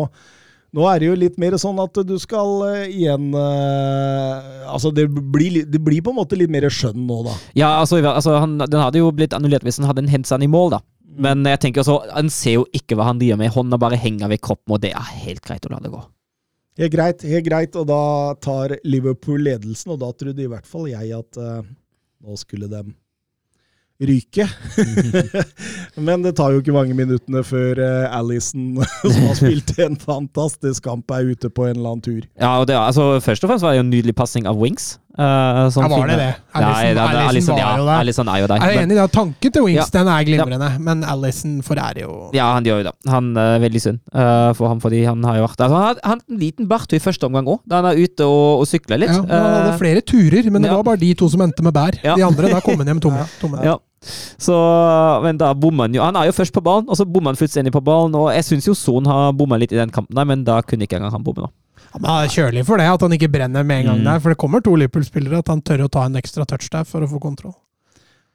nå er det jo litt mer sånn at du skal eh, igjen eh, Altså, det blir, det blir på en måte litt mer skjønn nå, da. Ja, altså, altså han, den hadde jo blitt annullert hvis han hadde en hensan i mål, da. Men jeg tenker også, han ser jo ikke hva han driver med. Hånda bare henger ved kroppen, og det er helt greit å la det gå. Helt greit, helt greit. Og da tar Liverpool ledelsen, og da trodde i hvert fall jeg at uh, nå skulle de ryke. Men det tar jo ikke mange minuttene før Allison, Alison, som har spilt en fantastisk kamp, er ute på en eller annen tur. Ja, og det, altså, Først og fremst var det jo en nydelig passing av Wings. Uh, sånn Ja, var det det? Allison ja, ja, der. Er jo der. Jeg er men- enig i det. Tanken til Wings Ja. den er glimrende, men Alison forærer jo Ja, han gjør jo det. Han er veldig synd uh, for ham, fordi han har jo vært altså, Han hadde- en liten bart i første omgang òg, da han er ute og, og sykler litt. Ja, han hadde Eh, flere turer, men det ja. var bare de to som endte med bær. Ja. De andre, da kom han hjem tomme. tomme. Så, men da bommer han jo Han er jo først på ballen, og så bommer han fullstendig på ballen. Og jeg syns jo Son har bomma litt i den kampen, der, men da kunne ikke engang han bomme. nå. Han er kjølig for det, at han ikke brenner med en gang Mm. der. For det kommer to Liverpool-spillere, at han tør å ta en ekstra touch der for å få kontroll.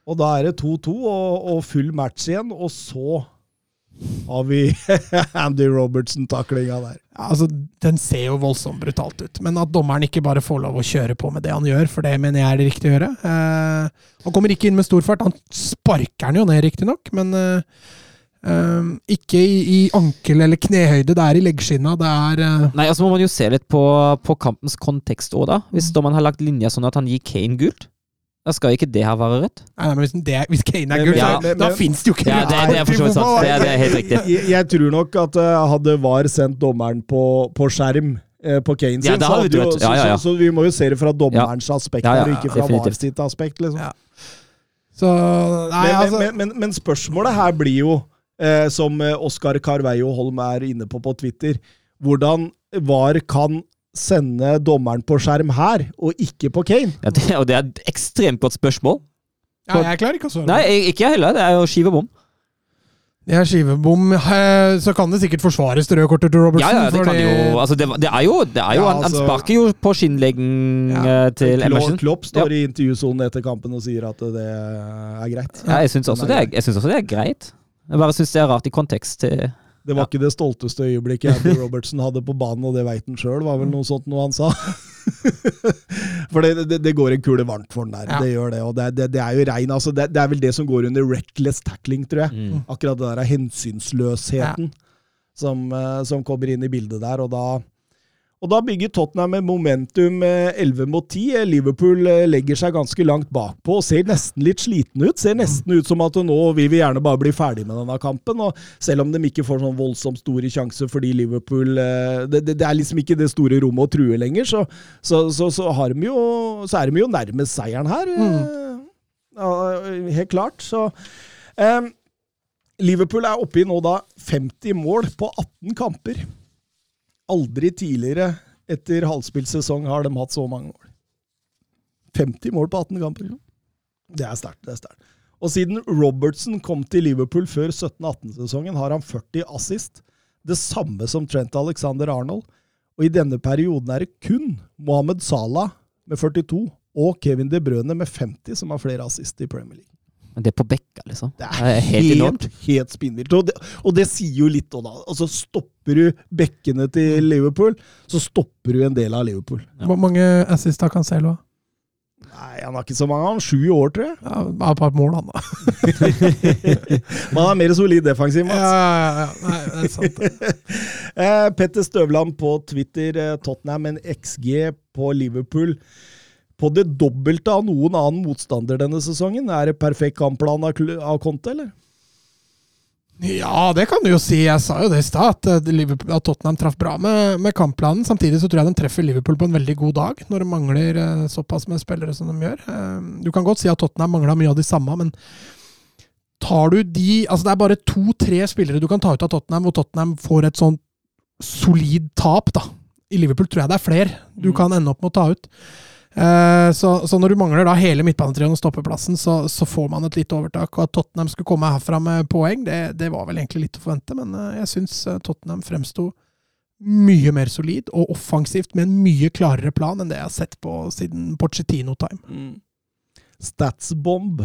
Og da er det 2-2 og, og full match igjen, og så har vi Andy Robertson-taklinga der. Ja, altså, Den ser jo voldsomt brutalt ut, men at dommeren ikke bare får lov å kjøre på med det han gjør, for det mener jeg er det riktige å gjøre. Eh, han kommer ikke inn med stor fart. Han sparker den jo ned, riktignok, men eh, Um, ikke i, i ankel- eller knehøyde. Det er i leggskinna. Det er uh... Nei, altså må man jo se litt på, på kampens kontekst òg, da. Hvis dommeren har lagt linja sånn at han gir Kane gult, da skal ikke det her være rødt. Nei, men hvis, det, hvis Kane er gull, gul, ja, da, da fins det jo ikke Ja, det, det er for så vidt sant. Det, er- det er helt riktig. Jeg, jeg tror nok at eh, hadde VAR sendt dommeren på, på skjerm eh, på Kane sin, Ja, så, hadde hadde jo. Ja, ja, ja. Så, så, så vi må jo se det fra dommerens aspekt, Ja, ja, her, og ikke fra VAR sitt aspekt. liksom. Ja. Så Nei, men, altså men, men, men spørsmålet her blir jo, eh, som eh, Oskar Carveio Holm er inne på på Twitter, hvordan VAR kan sende dommeren på skjerm her, og ikke på Kane. Ja, det, og det er et ekstremt godt spørsmål. ja, Jeg klarer ikke å svare. Nei, ikke jeg heller. Det er jo skivebom. Det er skivebom. Så kan det sikkert forsvares det røde kortet til Robertson. Ja, ja, det kan jo Altså, det, det er jo, det er jo Ja, han, han altså- sparker jo på skinnleggen Ja. eh, til Klopp, Emerson. Klopp står i intervjusonen etter kampen og sier at det er greit. Ja, jeg syns også, det er- jeg synes også det er greit. Jeg bare syns det er rart i kontekst til Det var ikke det stolteste øyeblikket Andy Robertson hadde på banen, og det veit han sjøl, var vel noe sånt noe han sa. for det, det, det går en kule varmt for den der. Ja. Det gjør det. Og det, det, det er jo rein altså det, er vel det som går under reckless tackling, tror jeg. Mm. Akkurat det der er hensynsløsheten som, eh, som kommer inn i bildet der. Og da, og da bygger Tottenham med momentum eh, 11 mot 10. Eh, Liverpool eh, legger seg ganske langt bakpå og ser nesten litt sliten ut. Ser nesten ut som at nå vil vi gjerne bare bli ferdig med denne kampen. og Selv om de ikke får sånn voldsomt store sjanser fordi Liverpool eh, det, det, det er liksom ikke det store rommet å true lenger, så, så, så, så, har de jo, så er de jo nærmest seieren her. Mm. ja, helt klart. Så eh, Liverpool er oppe i nå da 50 mål på 18 kamper. Aldri tidligere etter halvspilt sesong har de hatt så mange mål. 50 mål på 18 kamper. Det er sterkt. det er sterkt. Og siden Robertson kom til Liverpool før 17-18-sesongen, har han 40 assist. Det samme som Trent Alexander Arnold. Og i denne perioden er det kun Mohammed Salah med 42 og Kevin De Bruyne med 50 som har flere assist i Premier League. Men det er på bekka, liksom. Det Det er er helt enormt. helt, helt spinnvilt. Og, det- og det sier jo litt òg, da. Altså, stopper du bekkene til Liverpool, så stopper du en del av Liverpool. Hvor mange assist har Cancelo? Nei, han har ikke så mange. Han sju i år, tror jeg. Ja, bare et par mål, han, da. Man er mer solid defensiv, Ja, Mats. ja, ja. Nei, det er sant. Eh, Petter Støvland på Twitter, eh, Tottenham en XG på Liverpool. På det dobbelte av noen annen motstander denne sesongen. Er det perfekt kampplan av, av Conte, eller? Ja, det kan du jo si. Jeg sa jo det i stad, at, eh, at Tottenham traff bra med, med kampplanen. Samtidig så tror jeg de treffer Liverpool på en veldig god dag, når de mangler eh, såpass med spillere som de gjør. Eh, Du kan godt si at Tottenham mangla mye av de samme, men tar du de Altså, det er bare to-tre spillere du kan ta ut av Tottenham, hvor Tottenham får et sånt solid tap, da. I Liverpool tror jeg det er flere du Mm. kan ende opp med å ta ut. Eh, Så, så når du mangler da hele midtbanetrioen og stoppeplassen, så, så får man et lite overtak. Og at Tottenham skulle komme herfra med poeng, det, det var vel egentlig litt å forvente. Men eh, jeg syns eh, Tottenham fremsto mye mer solid og offensivt med en mye klarere plan enn det jeg har sett på siden Pochettino-time. Mm. Statsbomb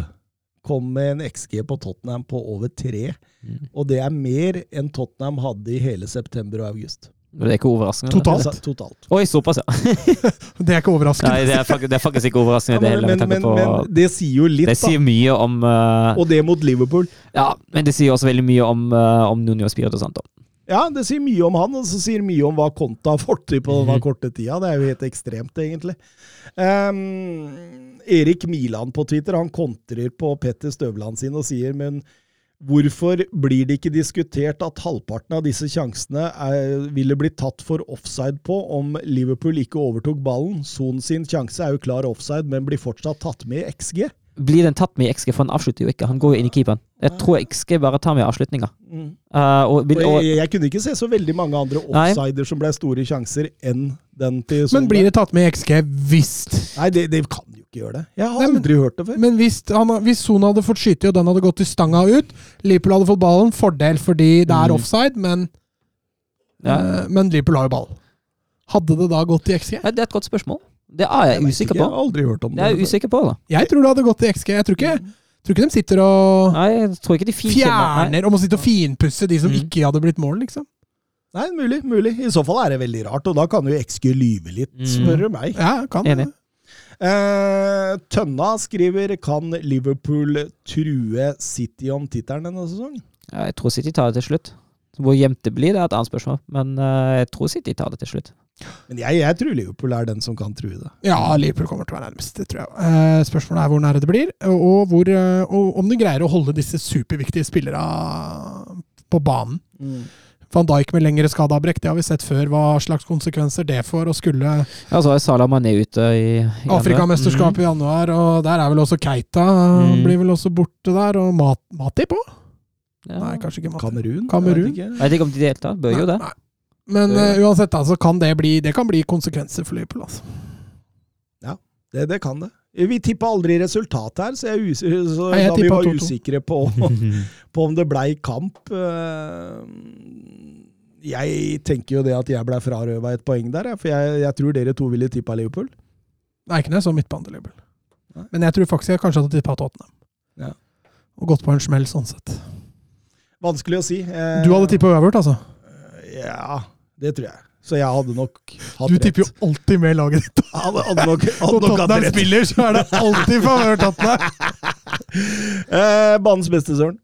kom med en XG på Tottenham på over tre. Mm. Og det er mer enn Tottenham hadde i hele september og august. Det er ikke overraskende. Totalt. Altså, totalt. Oi, såpass, ja. Det er ikke overraskende. Nei, det er, faktisk, det er faktisk ikke overraskende. Ja, det men, heller, men, men, på men det sier jo litt, Det da. sier mye om uh, Og det mot Liverpool. Ja, men det sier også veldig mye om, uh, om Nuno sånt, Santo. Ja, det sier mye om han, og så sier mye om hva Konta har fått til på denne korte tida. Det er jo helt ekstremt, egentlig. Um, Erik Milan på Twitter han kontrer på Petter Støvland sin og sier men hvorfor blir det ikke diskutert at halvparten av disse sjansene er, ville blitt tatt for offside på om Liverpool ikke overtok ballen? Son sin sjanse er jo klar offside, men blir fortsatt tatt med i XG. Blir den tatt med i XG, for han avslutter jo ikke. Han går jo inn i keeperen. Jeg tror XG bare tar med avslutninga. Uh, og, Og og, jeg, jeg kunne ikke se så veldig mange andre Nei. offsider som ble store sjanser enn den til Son. Men blir det tatt med i XG hvis Nei, det, det kan jo ikke gjør det. Jeg har Nei, men- aldri hørt det før. Men hvis, han, hvis Sona hadde fått skyte og den hadde gått i stanga ut, Liverpool hadde fått ballen, fordel fordi det er Mm. offside, men, ja. eh, men Liverpool har jo ball. Hadde det da gått i XG? Det er et godt spørsmål. Det er jeg jeg usikker ikke, på. Jeg har aldri hørt om Det er jeg det. usikker på, da. Jeg tror det hadde gått i XG. Jeg tror ikke Tror ikke de sitter og Nei, jeg tror ikke de fjerner og må sitte og finpusse de som Mm. ikke hadde blitt mål, liksom. Nei, mulig, mulig. I så fall er det veldig rart, og da kan jo XG lyve litt, Mm. spør du meg. Ja, kan Enig. Eh, Tønna skriver kan Liverpool true City om tittelen denne sesongen? Ja, jeg tror City tar det til slutt. Hvor jevnt det blir, det er et annet spørsmål, men eh, jeg tror City tar det til slutt. Men jeg, jeg tror Liverpool er den som kan true det. Ja, Liverpool kommer til å være nærmest, det tror jeg. Eh, spørsmålet er hvor nære det blir, og, hvor, eh, og om de greier å holde disse superviktige spillerne på banen. Van Dijk med lengre skadeavbrekk, det har vi sett før. Hva slags konsekvenser det får. Og skulle Ja, så er Salah Mané ute i, i Afrikamesterskap andre. i januar, og der er vel også Keita Mm. blir vel også borte der. Og Mat Matip òg? Mm. Ja. Nei, kanskje ikke Matip. Kamerun? Kamerun? Jeg vet ikke. Om de deltar. Bør jo det. Nei. Men uh, uansett, altså, kan det bli Det kan bli konsekvenser for Liverpool. Altså. Det, det kan det. Vi tippa aldri resultat her, så, jeg er så Nei, jeg da vi var 2-2. usikre på, på om det blei kamp eh, Jeg tenker jo det at jeg ble frarøva et poeng der, for jeg, jeg tror dere to ville tippa Liverpool. Nei, ikke når jeg så midtbane, Liverpool. Nei. Men jeg tror faktisk jeg kanskje hadde tippa Tottenham. Ja. Og gått på en smell, sånn sett. Vanskelig å si. Eh, Du hadde tippa uavgjort, altså? Ja, det tror jeg. Så jeg hadde nok hatt rett. Du rett. tipper jo alltid med laget ditt. Hadde, hadde nok, Når hadde hatt Tottenham spiller, så er det alltid favør Tottenham! Eh, banens beste, Søren.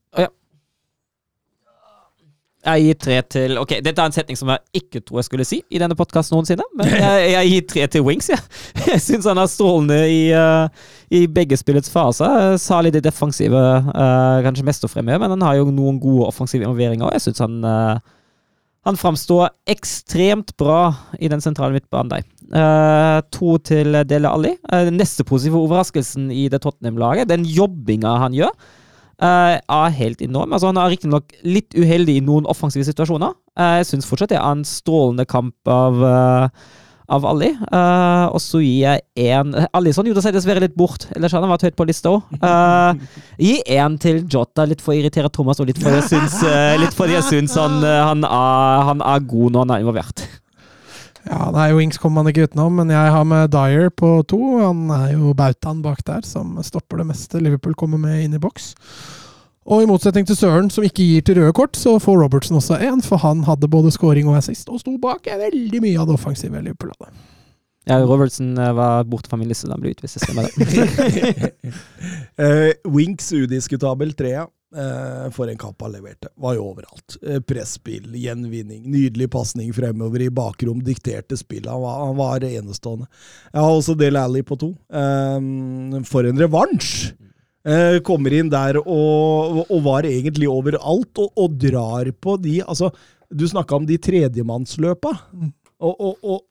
Jeg gir tre til Ok, dette er en setning som jeg ikke tror jeg skulle si i denne podkasten noensinne, men jeg, jeg gir tre til Wings, jeg. Jeg syns han er strålende i, uh, i begge spillets faser. Særlig det defensive, uh, kanskje mest å fremheve, men han har jo noen gode offensive involveringer, og jeg syns han uh, han framstår ekstremt bra i den sentrale midtbanen der. Uh, to til Dele Alli. Uh, den neste positive overraskelsen i det Tottenham-laget, den jobbinga han gjør, eh, er helt enorm. Altså, han er riktignok litt uheldig i noen offensive situasjoner. Uh, jeg syns fortsatt det er en strålende kamp av, uh, av Ali. Og så gir jeg én Alison gjorde seg dessverre litt bort, ellers hadde han vært høyt på lista òg. Uh, gi én til Jota, litt for å irritere Thomas, og litt fordi jeg syns, fordi jeg syns han, han, han er god når han er involvert. Ja, nei, Wings kommer man ikke utenom, men jeg har med Dyer på to. Han er jo bautaen bak der, som stopper det meste. Liverpool kommer med inn i boks. Og i motsetning til Søren, som ikke gir til røde kort, så får Robertsen også én, for han hadde både scoring og assist, og sto bak veldig mye av det offensive Liverpool hadde. Ja, Robertson eh, var borte fra min liste da han ble utvist. det Stemmer det. uh, Winks udiskutabel trea. Eh, for en kamp han leverte. Var jo overalt. Eh, presspill, gjenvinning, nydelig pasning fremover i bakrom, dikterte spill. Han var, han var enestående. Jeg har også Del Alli på to. Eh, for en revansj! Kommer inn der og, og var egentlig overalt, og, og drar på de Altså, du snakka om de tredjemannsløpa. Mm. Og, og, og,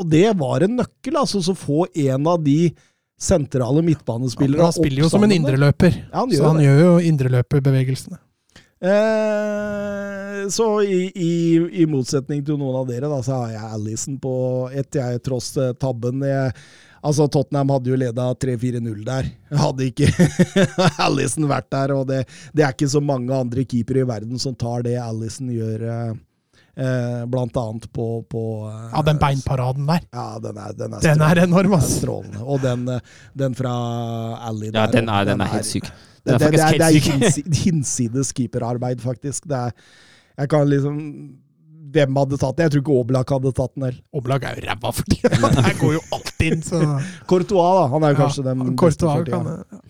og det var en nøkkel, altså. Så få en av de sentrale midtbanespillere Han spiller jo som en indreløper, Ja, han så han det. gjør jo indreløperbevegelsene. Eh, så i, i, i motsetning til noen av dere, da, så har jeg Alison på ett, jeg, tross eh, tabben. Jeg, altså, Tottenham hadde jo leda 3-4-0 der. Hadde ikke Alison vært der, og det, det er ikke så mange andre keepere i verden som tar det Alison gjør. Eh, blant annet på, på eh, Ja, den beinparaden der. Ja, den er, den er, Den er enorm, ass. strålende. Og den, eh, den fra Ja, der, den er, den er helt syk. Den er det, det, er, det er hinsides keeperarbeid, faktisk. Det er, jeg kan liksom Hvem hadde tatt den? Jeg tror ikke Oblak hadde tatt den heller. Oblak er jo ræva for tida. Han går jo alltid inn, så Courtois, da. Han er jo kanskje den beste Courtois for tida.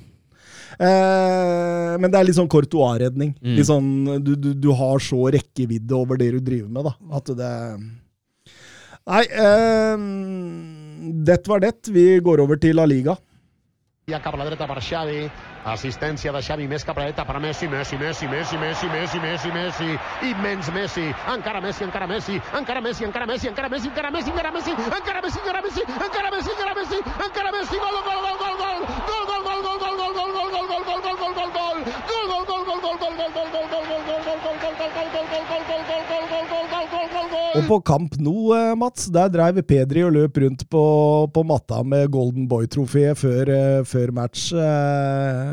Eh, men det er litt sånn Courtois-redning. Mm. Sånn, du, du, du har så rekkevidde over det du driver med, da. At det Nei, eh, det var det. Vi går over til La Liga. Ja Assistència de Xavi més cap a la per Messi, Messi, Messi, Messi, Messi, Messi, Messi, Messi. Immens Messi. Encara Messi, encara Messi. Encara Messi, encara Messi, encara Messi, encara Messi, encara Messi. Encara Messi, encara Messi. Encara Messi, encara Messi. Encara Messi. Gol, gol, gol, gol, gol. Gol, gol, gol, gol, gol, gol, gol, gol, gol, gol, gol, gol, gol, gol. Gol, gol, gol, gol, gol, gol, gol, gol. Og på Kamp Nou, eh, Mats, der dreiv Pedri og løp rundt på, på matta med Golden Boy-trofé før, eh, før match. Eh,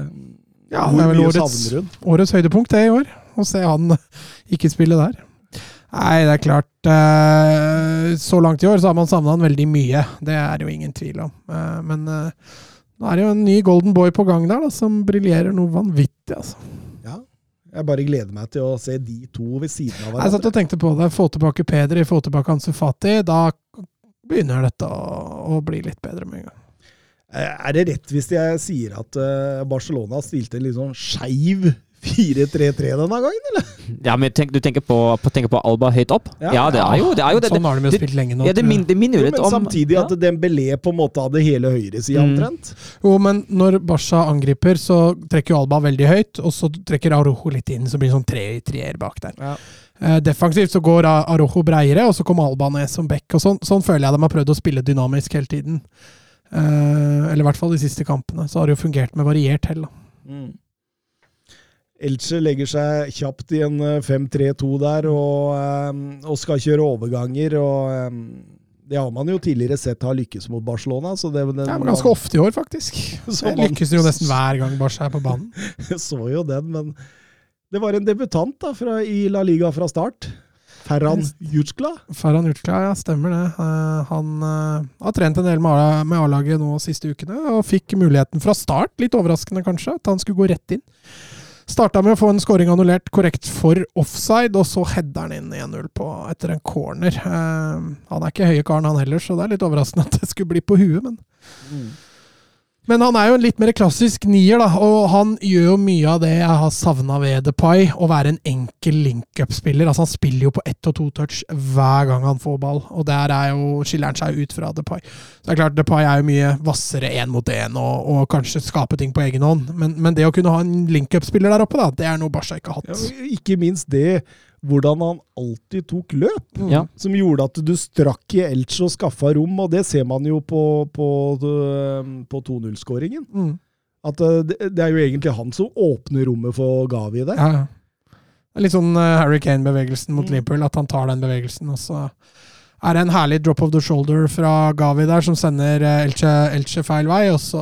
Ja, Hvor det er vel årets, årets høydepunkt det i år. Å se han ikke spille der. Nei, det er klart eh, Så langt i år så har man savna han veldig mye. Det er det jo ingen tvil om. Eh, men eh, Nå er det jo en ny golden boy på gang der, da, som briljerer noe vanvittig. altså. Ja. Jeg bare gleder meg til å se de to ved siden av Jeg satt og tenkte på det. Få tilbake Pedri, få tilbake Ansufati. Da begynner dette å, å bli litt bedre med en gang. Er det rett hvis jeg sier at eh, Barcelona stilte en litt sånn skeiv 4-3-3 denne gangen, eller? Ja, men tenk, Du tenker på, på, tenker på Alba høyt opp? Ja. Ja, det er jo det. Er jo det, Sånn har de jo spilt lenge nå. ja, det, min, det minner jo litt litt men om samtidig at Dembélé på en måte hadde hele høyresida Mm. omtrent. Jo, men når Barca angriper, så trekker jo Alba veldig høyt, og så trekker Arojo litt inn, så blir det sånn tre, treer bak der. Ja. Eh, defensivt så går Arojo breiere, og så kommer Alba ned som back. og Sånn, sånn føler jeg de har prøvd å spille dynamisk hele tiden. Eh, eller i hvert fall de siste kampene. Så har det jo fungert med variert hell. da. Mm. Elche legger seg kjapt i en eh, 5-3-2 der og, eh, og skal kjøre overganger. og eh, Det har man jo tidligere sett har lykkes mot Barcelona. så det, det Ja, men Ganske ofte i år, faktisk. Så Det lykkes jo nesten hver gang Barca er på banen. så jo den, men det var en debutant da, fra, i La Liga fra start. Ferran Jutskla. Ferran Jutskla, ja, stemmer det. Eh, han eh, har trent en del med A-laget nå siste ukene, og fikk muligheten fra start. Litt overraskende, kanskje, at han skulle gå rett inn. Starta med å få en scoring annullert korrekt for offside, og så header han inn 1-0 på- etter en corner. Eh, han er ikke høye karen, han heller, så det er litt overraskende at det skulle bli på huet, men Men han er jo en litt mer klassisk nier, da, og han gjør jo mye av det jeg har savna ved Depay, å være en enkel link-up-spiller. Altså Han spiller jo på ett og to touch hver gang han får ball, og der er jo, skiller han seg ut fra Depay. Så det er klart, Depay er jo mye hvassere én mot én, og, og kanskje skape ting på egen hånd, men, men det å kunne ha en link-up-spiller der oppe, da, det er noe Barca ikke har hatt. Ja, ikke minst det hvordan han alltid tok løp. Ja. Som gjorde at du strakk i Elche og skaffa rom, og det ser man jo på, på, på 2-0-skåringen. Mm. At eh, det, det er jo egentlig han som åpner rommet for Gavi der. Ja, ja. Litt sånn eh, Harry Kane-bevegelsen mot Mm. Liverpool, at han tar den bevegelsen. Og så er det en herlig drop of the shoulder fra Gavi der, som sender eh, Elche, Elche feil vei. Og så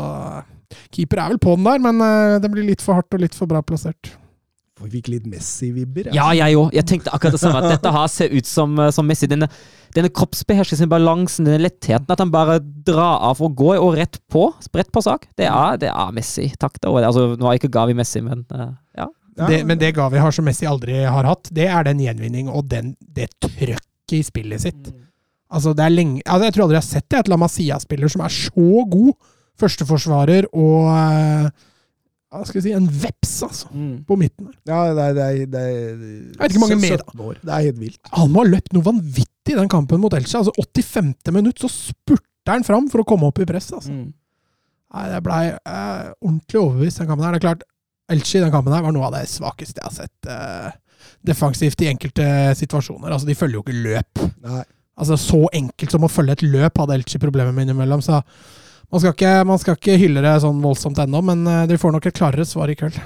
Keeper er vel på den der, men det blir litt for hardt og litt for bra plassert. Vi fikk litt Messi-vibber. Ja, jeg òg. Jeg tenkte akkurat det samme. At dette her ser ut som, eh, som Messi. Denne, denne kroppsbeherskelsen, balansen, denne lettheten. At han bare drar av og går og rett på. Spredt på sak. Det er, det er Messi. Takk da. Altså, nå jeg ikke Gavi Messi, men eh, ja. Ja. Det, men det Gavi har som Messi aldri har hatt, det er den gjenvinning og den, det trøkket i spillet sitt. Altså, det er lenge, altså, jeg tror aldri jeg har sett det, et La Masia-spiller som er så god førsteforsvarer og hva skal vi si, en veps, altså, Mm. på midten. Ja, det er, det er, det er Jeg vet ikke mange med, da. 17 år. Det er helt vilt. Han må ha løpt noe vanvittig i den kampen mot Elche. Altså 85. minutt så spurter han fram for å komme opp i press. Altså. Mm. Nei, jeg blei eh, ordentlig overbevist den kampen her. Det er klart, Elche i den kampen her var noe av det svakeste jeg har sett eh, defensivt i enkelte situasjoner. Altså, de følger jo ikke løp. Nei. Altså, Så enkelt som å følge et løp hadde Elche problemer med innimellom. Så man skal, ikke, man skal ikke hylle det sånn voldsomt ennå, men eh, de får nok et klarere svar i kveld.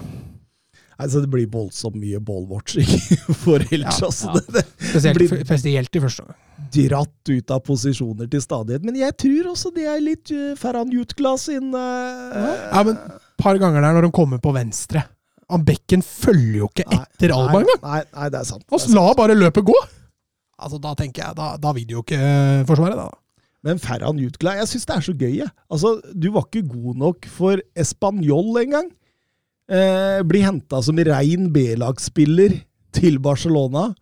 Altså, det blir voldsomt mye ballwatching for Elche. Ja, altså. ja. Det, det Spesielt, spesielt i første gang. dratt ut av posisjoner til stadighet. Men jeg tror også det er litt uh, Ferran Jutgla sin uh, Ja, men et par ganger der når de kommer på venstre. Han Bekken følger jo ikke etter Alba engang! Nei, nei, det er sant. Det sant. la bare løpet gå! Altså, Da tenker jeg, da, da vil de jo ikke forsvare, da. Men Ferran Jutgla, jeg syns det er så gøy. jeg. Altså, Du var ikke god nok for Español engang. Eh, blir henta som rein B-lagsspiller til Barcelona.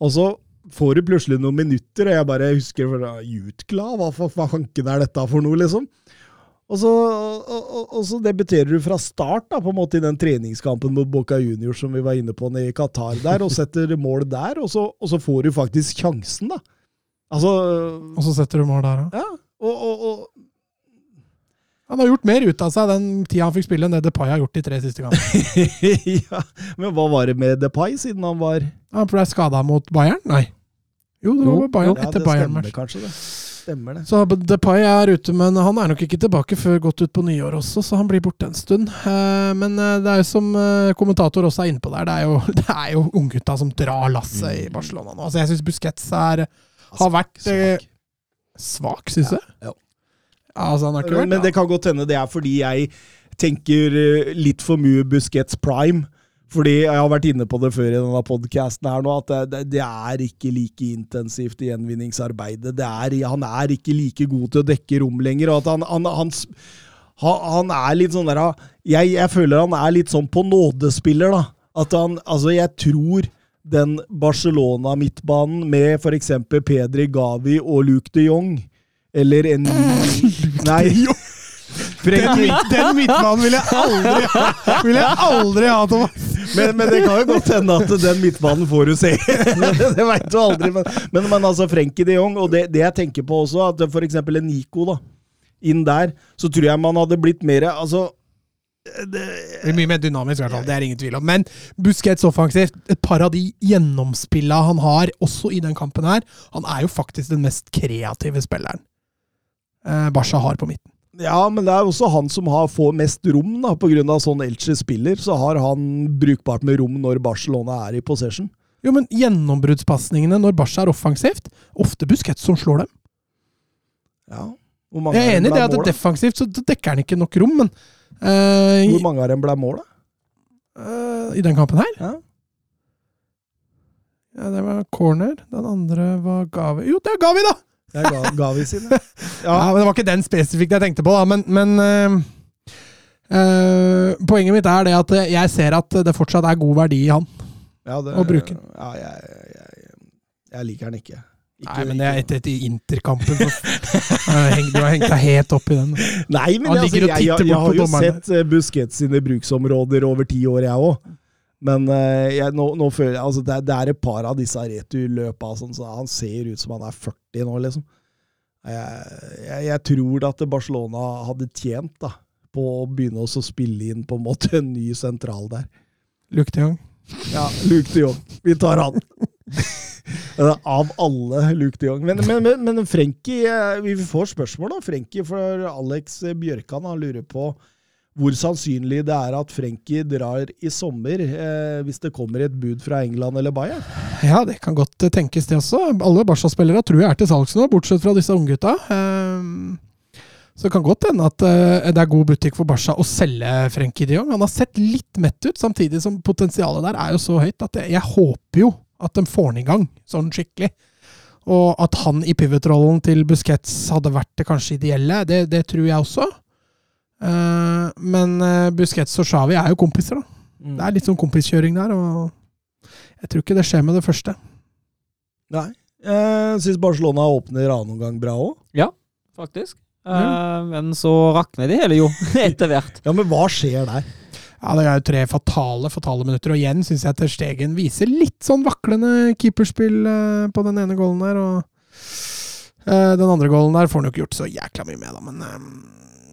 Og så får du plutselig noen minutter, og jeg bare husker ah, Jutgla, hva for fanken er dette for noe, liksom? Og så, og, og, så debuterer du fra start da, på en måte i den treningskampen mot Boca Juniors som vi var inne på nede i Qatar der, og setter mål der, og så, så får du faktisk sjansen, da. Altså Og så setter du mål der òg. ja, og, og, og Han har gjort mer ut av seg den tida han fikk spille, enn det Depay har gjort de tre siste gangene. ja, Men hva var det med Depay, siden han var Han ble skada mot Bayern? Nei. Jo, det var med Bayern Ja, etter det stemmer Bayern-match. kanskje, det. Stemmer det. Så Depay er ute, men han er nok ikke tilbake før godt ut på nyår også, så han blir borte en stund. Eh, Men eh, det er jo som eh, kommentator også er inne på der, det er jo, det er jo unggutta som drar lasset i Barcelona nå. Altså, jeg syns Busquets er, har vært eh, Svak. svak, syns jeg. Ja. Altså, han har ikke vært Men det kan godt hende det er fordi jeg tenker eh, litt for mye Busquets prime. Fordi jeg har vært inne på det før i denne podcasten her nå, at det, det, er ikke like intensivt i gjenvinningsarbeidet. Det er, han er ikke like god til å dekke rom lenger. og at han, han, han, han, han er litt sånn der jeg, jeg føler han er litt sånn på nådespiller, da. At han Altså, jeg tror den Barcelona-midtbanen med f.eks. Pedri Gavi og Luke de Jong, eller en Nei. Den, Frenkie. den midtbanen vil jeg aldri Vil jeg aldri ha, Thomas! Men, men det kan jo godt hende at den midtbanen får du se. det veit du aldri. Men, men, men altså, Frenkie de Jong, og det, det jeg tenker på også, at f.eks. en Nico da, inn der, så tror jeg man hadde blitt mer Altså Det blir mye mer dynamisk, i hvert fall. Det er ingen tvil om. Men Busquets offensivt, et par av de gjennomspilla han har, også i den kampen her Han er jo faktisk den mest kreative spilleren eh, Barca har på midten. Ja, men det er også han som har, får mest rom, da, på grunn av sånn Elche spiller. Så har han brukbart med rom når Barcelona er i possession. Jo, men gjennombruddspasningene når Barca er offensivt, ofte Busquets som slår dem. Ja. Jeg er enig i det at det er defensivt så dekker han ikke nok rom, men eh, Hvor mange av dem ble mål, da? Uh, I den kampen her? Ja. Ja, det var corner. Den andre var Gavi. Jo, det er Gavi, da! Det er Ga- Gavi sine. Ja, men Det var ikke den spesifikt jeg tenkte på, da, men, men uh, Poenget mitt er det at jeg ser at det fortsatt er god verdi i han. Ja, det, å bruke den. Ja, jeg, jeg, jeg liker den ikke. Ikke Nei, men det er etter etter Interkampen. Du har hengt deg helt opp i den. Nei, men altså, jeg, jeg, jeg, har jo sett eh, Busquets sine bruksområder over ti år, jeg òg. Men eh, jeg, nå, nå føler jeg altså, det, det er et par av disse returløpa sånn, så han ser ut som han er 40 nå, liksom. Jeg, tror at Barcelona hadde tjent da, på å begynne å spille inn på en måte en ny sentral der. Luke de Jong. Ja, Luke de Jong. Vi tar han. Av alle Luke de Jong. Men, men, men, men Frenkie eh, Vi får spørsmål, da. Frenkie, for Alex Bjørkan han lurer på hvor sannsynlig det er at Frenkie drar i sommer, eh, hvis det kommer et bud fra England eller Bayern. Ja, det kan godt eh, tenkes, det også. Alle Barca-spillere tror jeg er til salgs nå, bortsett fra disse unggutta. Eh, så det kan godt hende at eh, det er god butikk for Barca å selge Frenkie de Jong. Han har sett litt mett ut, samtidig som potensialet der er jo så høyt at jeg, jeg håper jo at de får den i gang, sånn skikkelig. Og at han i pivot-rollen til Busquets hadde vært det kanskje ideelle, det, det tror jeg også. Eh, men eh, Busquets og Shawi er jo kompiser, da. Mm. Det er litt sånn kompiskjøring der, og jeg tror ikke det skjer med det første. Nei. Jeg syns Barcelona åpner annen omgang bra òg. faktisk. Eh, men så rakner de hele jo, etter hvert. Ja, men hva skjer der? Ja, Det er jo tre fatale fatale minutter, og igjen syns jeg Ter Stegen viser litt sånn vaklende keeperspill eh, på den ene goalen der. Og eh, den andre goalen der får han jo ikke gjort så jækla mye med, da, men eh,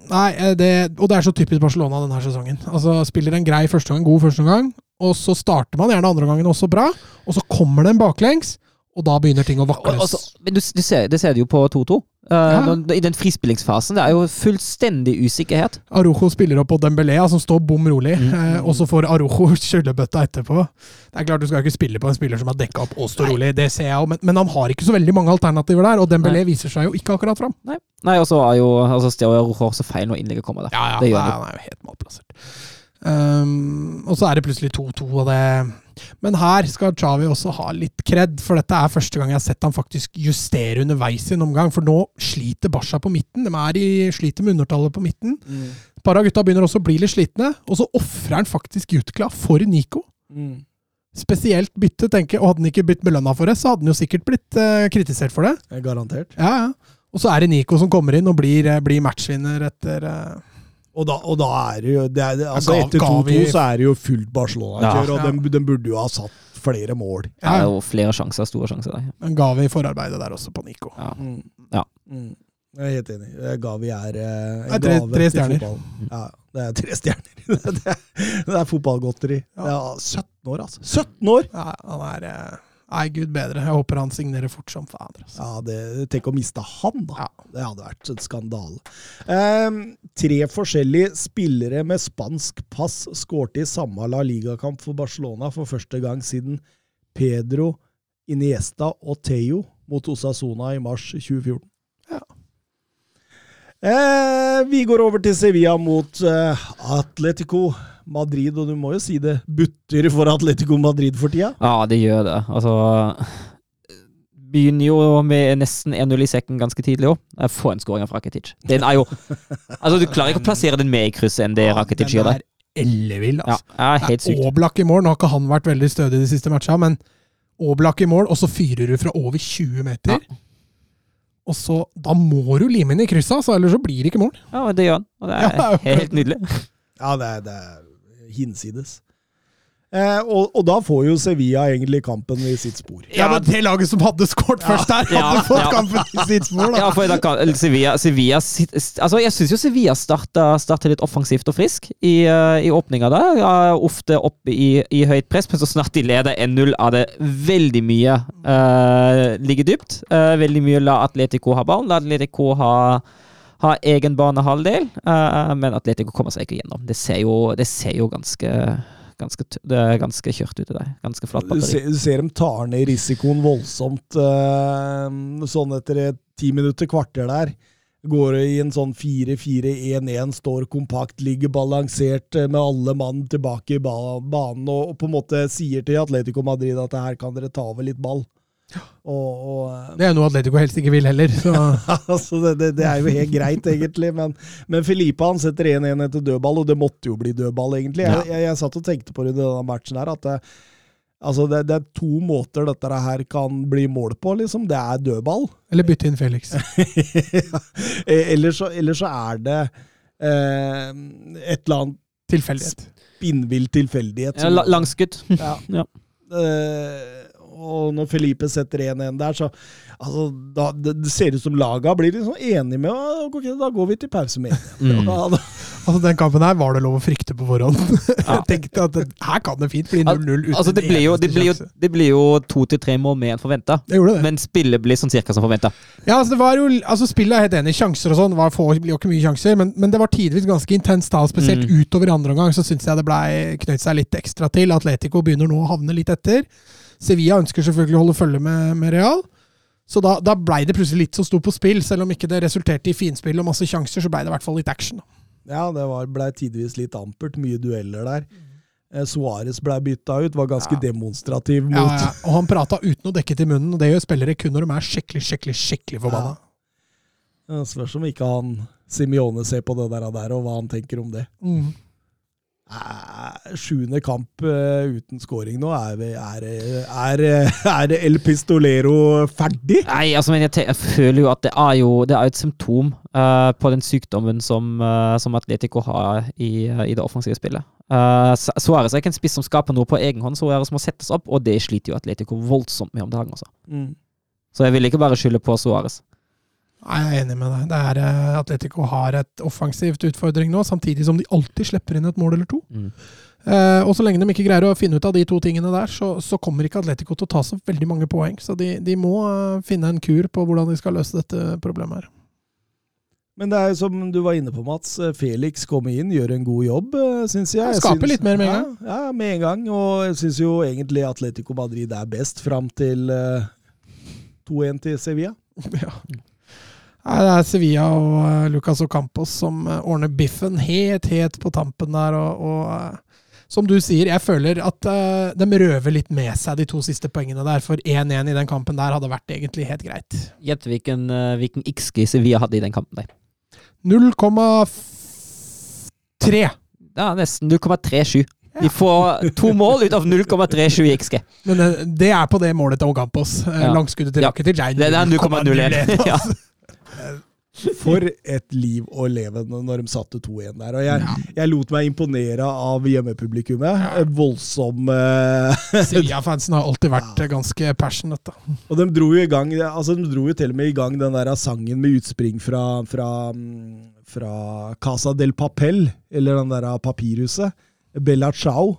Nei, det, og det er så typisk Barcelona denne sesongen. Altså, Spiller en grei første gang, god første gang, og så starter man gjerne andre gangen også bra, og så kommer den baklengs, og da begynner ting å vakles. men du, du ser, det ser du jo på 2-2. Eh, Ja. I den frispillingsfasen. Det er jo fullstendig usikkerhet. Arojo spiller opp på Dembélé, ja, som står bom rolig, Mm. eh, og så får Arojo skyllebøtta etterpå. Det er klart Du skal ikke spille på en spiller som har dekka opp og står Nei. rolig, det ser jeg jo, men, men han har ikke så veldig mange alternativer der, og Dembélé Nei. viser seg jo ikke akkurat fram. Nei, og så er jo altså, Steo Arojo også feil når innlegget kommer der. Ja, ja, det gjør nei, han er jo helt malplassert. Um, og så er det plutselig 2-2, og det Men her skal Chavi også ha litt kred, for dette er første gang jeg har sett han faktisk justere underveis i en omgang. For nå sliter Basha på midten. De i, sliter med undertallet på midten. Et par av gutta begynner også å bli litt slitne, og så ofrer han faktisk Jutkla for Nico. Mm. Spesielt bytte, tenker jeg. Og hadde han ikke blitt belønna for det, så hadde han jo sikkert blitt eh, kritisert for det. Garantert. Ja, ja. Og så er det Nico som kommer inn og blir, eh, blir matchvinner etter eh, Og da, og da er det jo det er, altså Gav- Etter 2-2 så er det jo fullt Barcelona-kjør, Ja. og den, den burde jo ha satt flere mål. Det ja, er jo flere sjanser, store sjanser der. Men ga vi forarbeidet der også på Nico. Ja. Mm. Ja. Mm. Jeg er helt enig. Gavi er eh, Det er tre- gave tre til stjerner. fotballen. Ja, det er tre stjerner. det, er, det er fotballgodteri. Ja. Ja. 17 år, altså. 17 år! Ja, han er eh, Nei, gud bedre. Jeg håper han signerer fort som fader. Altså. Ja, det, Tenk å miste han, da. Ja. Det hadde vært en skandale. Um, tre forskjellige spillere med spansk pass skårte i samme La Liga-kamp for Barcelona for første gang siden Pedro, Iniesta og Theo mot Osasona i mars 2014. Ja. Eh, vi går over til Sevilla mot eh, Atletico Madrid, og du må jo si det butter for Atletico Madrid for tida. Ja, det gjør det. Altså begynner jo med nesten 1-0 i sekken ganske tidlig òg. Få en skåring av Rakitic. Den er jo Altså, du klarer ikke å plassere den med i krysset enn det Rakitic gjør der. er altså. Ja, er helt sykt. Oblak i mål. Nå har ikke han vært veldig stødig de siste matcha, men Oblak i mål, og så fyrer du fra over 20 meter. Ja. Og så Da må du lime inn i krysset, altså, ellers så blir det ikke mål. Ja, det gjør han. Og det er Ja, helt nydelig. Ja, det er, det er hinsides. Eh, og, og da får jo Sevilla egentlig kampen i sitt spor. Ja, men Det laget som hadde skåret først der, hadde Ja, fått ja. kampen i sitt spor, da. Ja, for da kan, Sevilla, Sevilla Altså, jeg syns jo Sevilla starta, starta litt offensivt og frisk i, uh, i åpninga der. Ja, ofte oppe i, i høyt press, men så snart de leder 1-0, er det veldig mye uh, ligger dypt. Uh, veldig mye la Atletico ha ballen. La Atletico ha, ha egen banehalvdel, eh, men Atletico kommer seg ikke gjennom. Det ser jo, det ser jo ganske Ganske, det er ganske kjørt ute der. Ganske flatt Du batteri. ser, du ser dem tar ned risikoen voldsomt eh, sånn etter et ti minutter, kvarter der. Går det i en sånn 4-4-1-1, står kompakt, ligger balansert eh, med alle mann tilbake i ba banen og, og på en måte sier til Atletico Madrid at her kan dere ta over litt ball. Og, og Det er noe Atletico helst ikke vil heller. Så. altså det, det, det er jo helt greit, egentlig. Men, men Filipe han setter 1-1 etter dødball, og det måtte jo bli dødball, egentlig. Jeg, jeg, jeg satt og tenkte på det i denne matchen her, at det, altså det, det er to måter dette her kan bli mål på, liksom. Det er dødball. Eller bytte inn Felix. eller, så, eller så er det eh, et eller annet Tilfeldighet. spinnvill tilfeldighet. Ja, Langskudd. Ja. Ja. Eh, og når Felipe setter 1-1 der, så altså, da, det, det ser ut som laga blir liksom enige med «Å, ok, Da går vi til pause med Mm. Ja, Altså Den kampen her var det lov å frykte på forhånd. Jeg tenkte at her kan det fint bli 0-0 uten Altså, det blir jo, det blir jo, det blir jo to til tre mål mer enn forventa. Det gjorde det. Men spillet blir sånn cirka som forventa. Ja, altså det var jo, altså Spillet er helt enig. Sjanser og sånn var få, blir jo ikke mye sjanser, men, men det var tidvis ganske intenst. da, Spesielt Mm. utover andre omgang så syns jeg det ble knøt seg litt ekstra til. Atletico begynner nå å havne litt etter. Sevilla ønsker selvfølgelig å holde følge med, med Real. Så da, da blei det plutselig litt som sto på spill. Selv om ikke det resulterte i finspill og masse sjanser, så blei det i hvert fall litt action. Ja, det blei ble tidvis litt ampert. Mye dueller der. Eh, Suárez ble bytta ut, var ganske demonstrativ mot Ja, ja. Og han prata uten å dekke til munnen, og det gjør spillere kun når de er skikkelig, skikkelig, skikkelig forbanna. Ja, Spørs om ikke han Simione ser på det der og hva han tenker om det. Mm. Eh, Sjuende kamp uh, uten scoring nå. Er, vi, er, er, er El Pistolero ferdig? Nei, altså, men jeg, jeg føler jo at det er jo det et symptom uh, på den sykdommen som, uh, som Atletico har i, eh, i det offensive spillet. Suárez er ikke en spiss som skaper noe på egen hånd. Suárez må settes opp, og det sliter jo Atletico voldsomt med om dagen. også. Mm. Så jeg vil ikke bare skylde på Suárez. Nei, Jeg er enig med deg. Det er, eh, Atletico har et offensivt utfordring nå, samtidig som de alltid slipper inn et mål eller to. Mm. Eh, og så lenge de ikke greier å finne ut av de to tingene der, så, så kommer ikke Atletico til å ta så veldig mange poeng. Så de, de må eh, finne en kur på hvordan de skal løse dette problemet her. Men det er jo som du var inne på, Mats. eh, Felix kommer inn, gjør en god jobb, syns jeg. Jeg skaper litt mer med en gang. Ja, med en gang. Og jeg syns jo egentlig Atletico Madrid er best fram til uh, 2-1 til Sevilla. ja. Nei, det er Sevilla og eh, Lucas Ocampos som eh, ordner biffen helt, helt på tampen der. Og, og eh, som du sier, jeg føler at uh, de røver litt med seg de to siste poengene der. For 1-1 i den kampen der hadde vært egentlig helt greit. Gjett hvilken, hvilken XG Sevilla hadde i den kampen. der. 0,3. Ja, nesten 0,37. De får to mål ut av 0,37 i XG. Men det er på det målet til Ocampos. Eh, Ja. Langskuddet til Ja. Rakitic Det er 0,01. Ja. For et liv å leve når de satte 2-1 der. Og jeg, jeg lot meg imponere av hjemmepublikummet. Ja. Voldsom uh, Sevilla-fansen har alltid vært ja. ganske passionate. da. Og de dro jo i gang altså de dro jo til og med i gang den der sangen med utspring fra, fra, mm, fra Casa del Papel, eller den der papirhuset. Bella Ciao.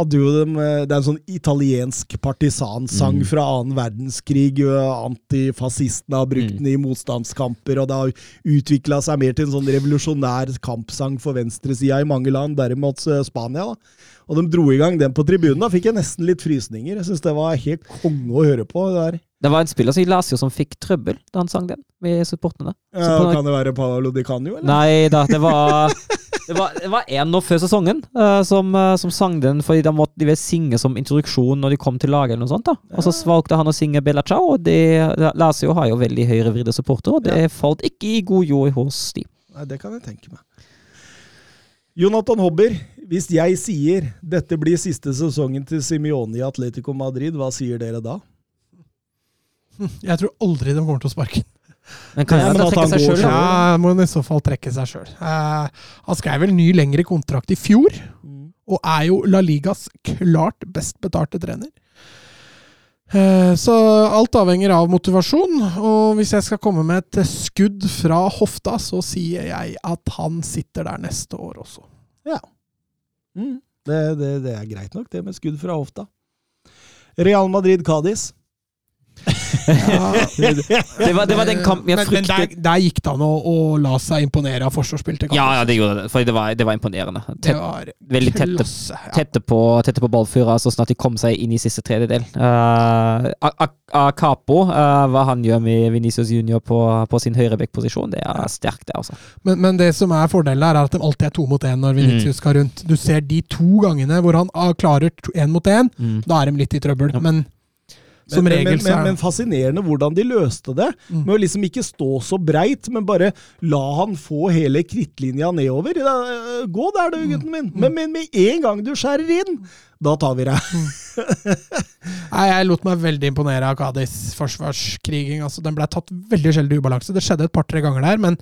Hadde jo dem, eh, det er en sånn italiensk partisansang Mm. fra annen verdenskrig. jo, Antifascistene har brukt Mm. den i motstandskamper, og det har utvikla seg mer til en sånn revolusjonær kampsang for venstresida i mange land, derimot eh, Spania. da. Og de dro i gang den på tribunen. Da fikk jeg nesten litt frysninger. Jeg syns det var helt konge å høre på. det der. Det var en spiller i Lazio som fikk trøbbel da han sang den, med supporterne. Ja, på- kan det være Paolo Di Canio, eller? Nei da, det var Det var, det var en nå før sesongen uh, som, uh, som sang den fordi de måtte de ville synge som introduksjon når de kom til laget. eller noe sånt da. Og så valgte han å synge Bella Ciao, og det, Lazio har jo veldig høyrevridde supportere, og det falt ikke i god jord hos de. Nei, det kan jeg tenke meg. Jonathan Hobber, hvis jeg sier dette blir siste sesongen til Simione i Atletico Madrid, hva sier dere da? Jeg tror aldri de kommer til å sparke. Men kan Ja, at trekke seg sjøl? Ja, må han i så fall trekke seg sjøl. han skrev vel ny lengre kontrakt i fjor, og er jo La Ligas klart best betalte trener. Eh, Så alt avhenger av motivasjon, og hvis jeg skal komme med et skudd fra hofta, så sier jeg at han sitter der neste år også. Mm. Det, det, det er greit nok, det med skudd fra hofta. Real Madrid-Cádiz. Ja, Det var, det var den kampen jeg men, men der, der gikk det an å, å la seg imponere av forsvarsspill Ja, ja, det gjorde det. For det var, det var imponerende. Det Tett, var veldig tette. Ja. tette, på, tette på ballfyra, så snart de kom seg inn i siste tredjedel. Uh, Capo, uh, hva han gjør med Venicius Junior på, på sin høyrebekkposisjon, det er sterkt, det, altså. Men, men det som er fordelen her, er at de alltid er to mot én når Vinicius Mm. skal rundt. Du ser de to gangene hvor han ah, klarer én mot én, Mm. da er de litt i trøbbel. Ja. Men som men, regel men, men, men fascinerende hvordan de løste det. Mm. Med å liksom ikke stå så breit, men bare la han få hele krittlinja nedover. Da, øh, Gå der du, Mm. gutten min. Men, men med en gang du skjærer inn, da tar vi deg. Nei, Jeg lot meg veldig imponere av Kadis forsvarskriging. Altså, den ble tatt veldig sjelden i ubalanse. Det skjedde et par-tre ganger der, men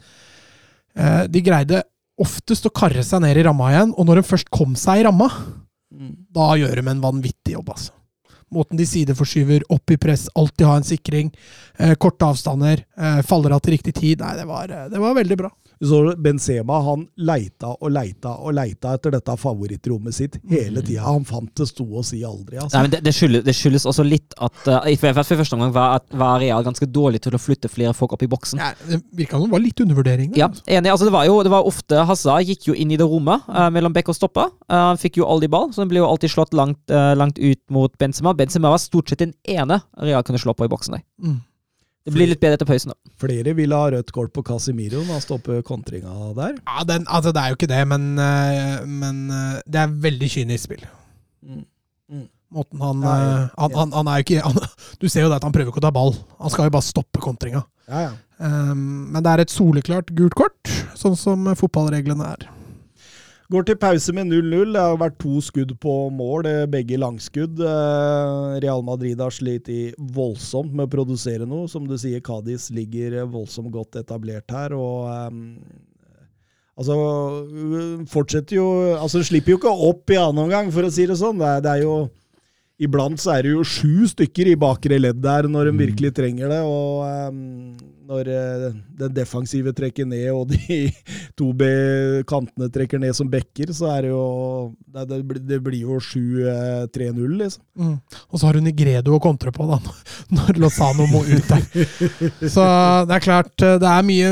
eh, de greide oftest å karre seg ned i ramma igjen. Og når de først kom seg i ramma, da gjør de en vanvittig jobb, altså. Måten de sideforskyver, opp i press, alltid ha en sikring, eh, korte avstander, eh, faller av til riktig tid. Nei, det var, eh, det var veldig bra. Så Benzema han leita og leita og leita etter dette favorittrommet sitt hele tida. Han fant det sto og si aldri. Nei, Altså. men det, det, skyldes, det skyldes også litt at uh, i hvert for første omgang var, var Real ganske dårlig til å flytte flere folk opp i boksen. Ja, det virka som det var litt undervurdering. der, Ja, altså. enig. altså Det var jo det var ofte Hazard gikk jo inn i det rommet uh, mellom bekk og stopper. Uh, Han fikk jo aldri ball, så den ble jo alltid slått langt, eh, langt ut mot Benzema. Benzema var stort sett den ene Real kunne slå på i boksen. der. Mm. Det blir litt bedre etter pausen. da. Flere ville ha rødt kort på Casemiro når han stopper kontringa der. Ja, den, altså det er jo ikke det, men, eh, men eh, det er veldig kynisk spill. Mm. Mm. Måten han, Ja, ja, eh, han, han, han er jo ikke han, Du ser jo det at han prøver ikke å ta ball. Han skal jo bare stoppe kontringa. Ja, ja. Um, men det er et soleklart gult kort, sånn som fotballreglene er. Går til pause med 0-0. Det har vært to skudd på mål, eh, begge langskudd. Eh, Real Madrid har slitt i voldsomt med å produsere noe. Som du sier, Cádiz ligger eh, voldsomt godt etablert her. og eh, Altså, øh, fortsetter jo Altså, slipper jo ikke opp i annen omgang, for å si det sånn. Det er, det er jo Iblant så er det jo sju stykker i bakre ledd der når de virkelig trenger det. Og ehm, når eh, den defensive trekker ned og de to B-kantene trekker ned som bekker, så er det jo Det, det, blir- det blir jo 7-3-0, liksom. Mm. Og så har hun Nigredo å kontre på, da, når Lozano må ut der. Så det er klart, eh, det er mye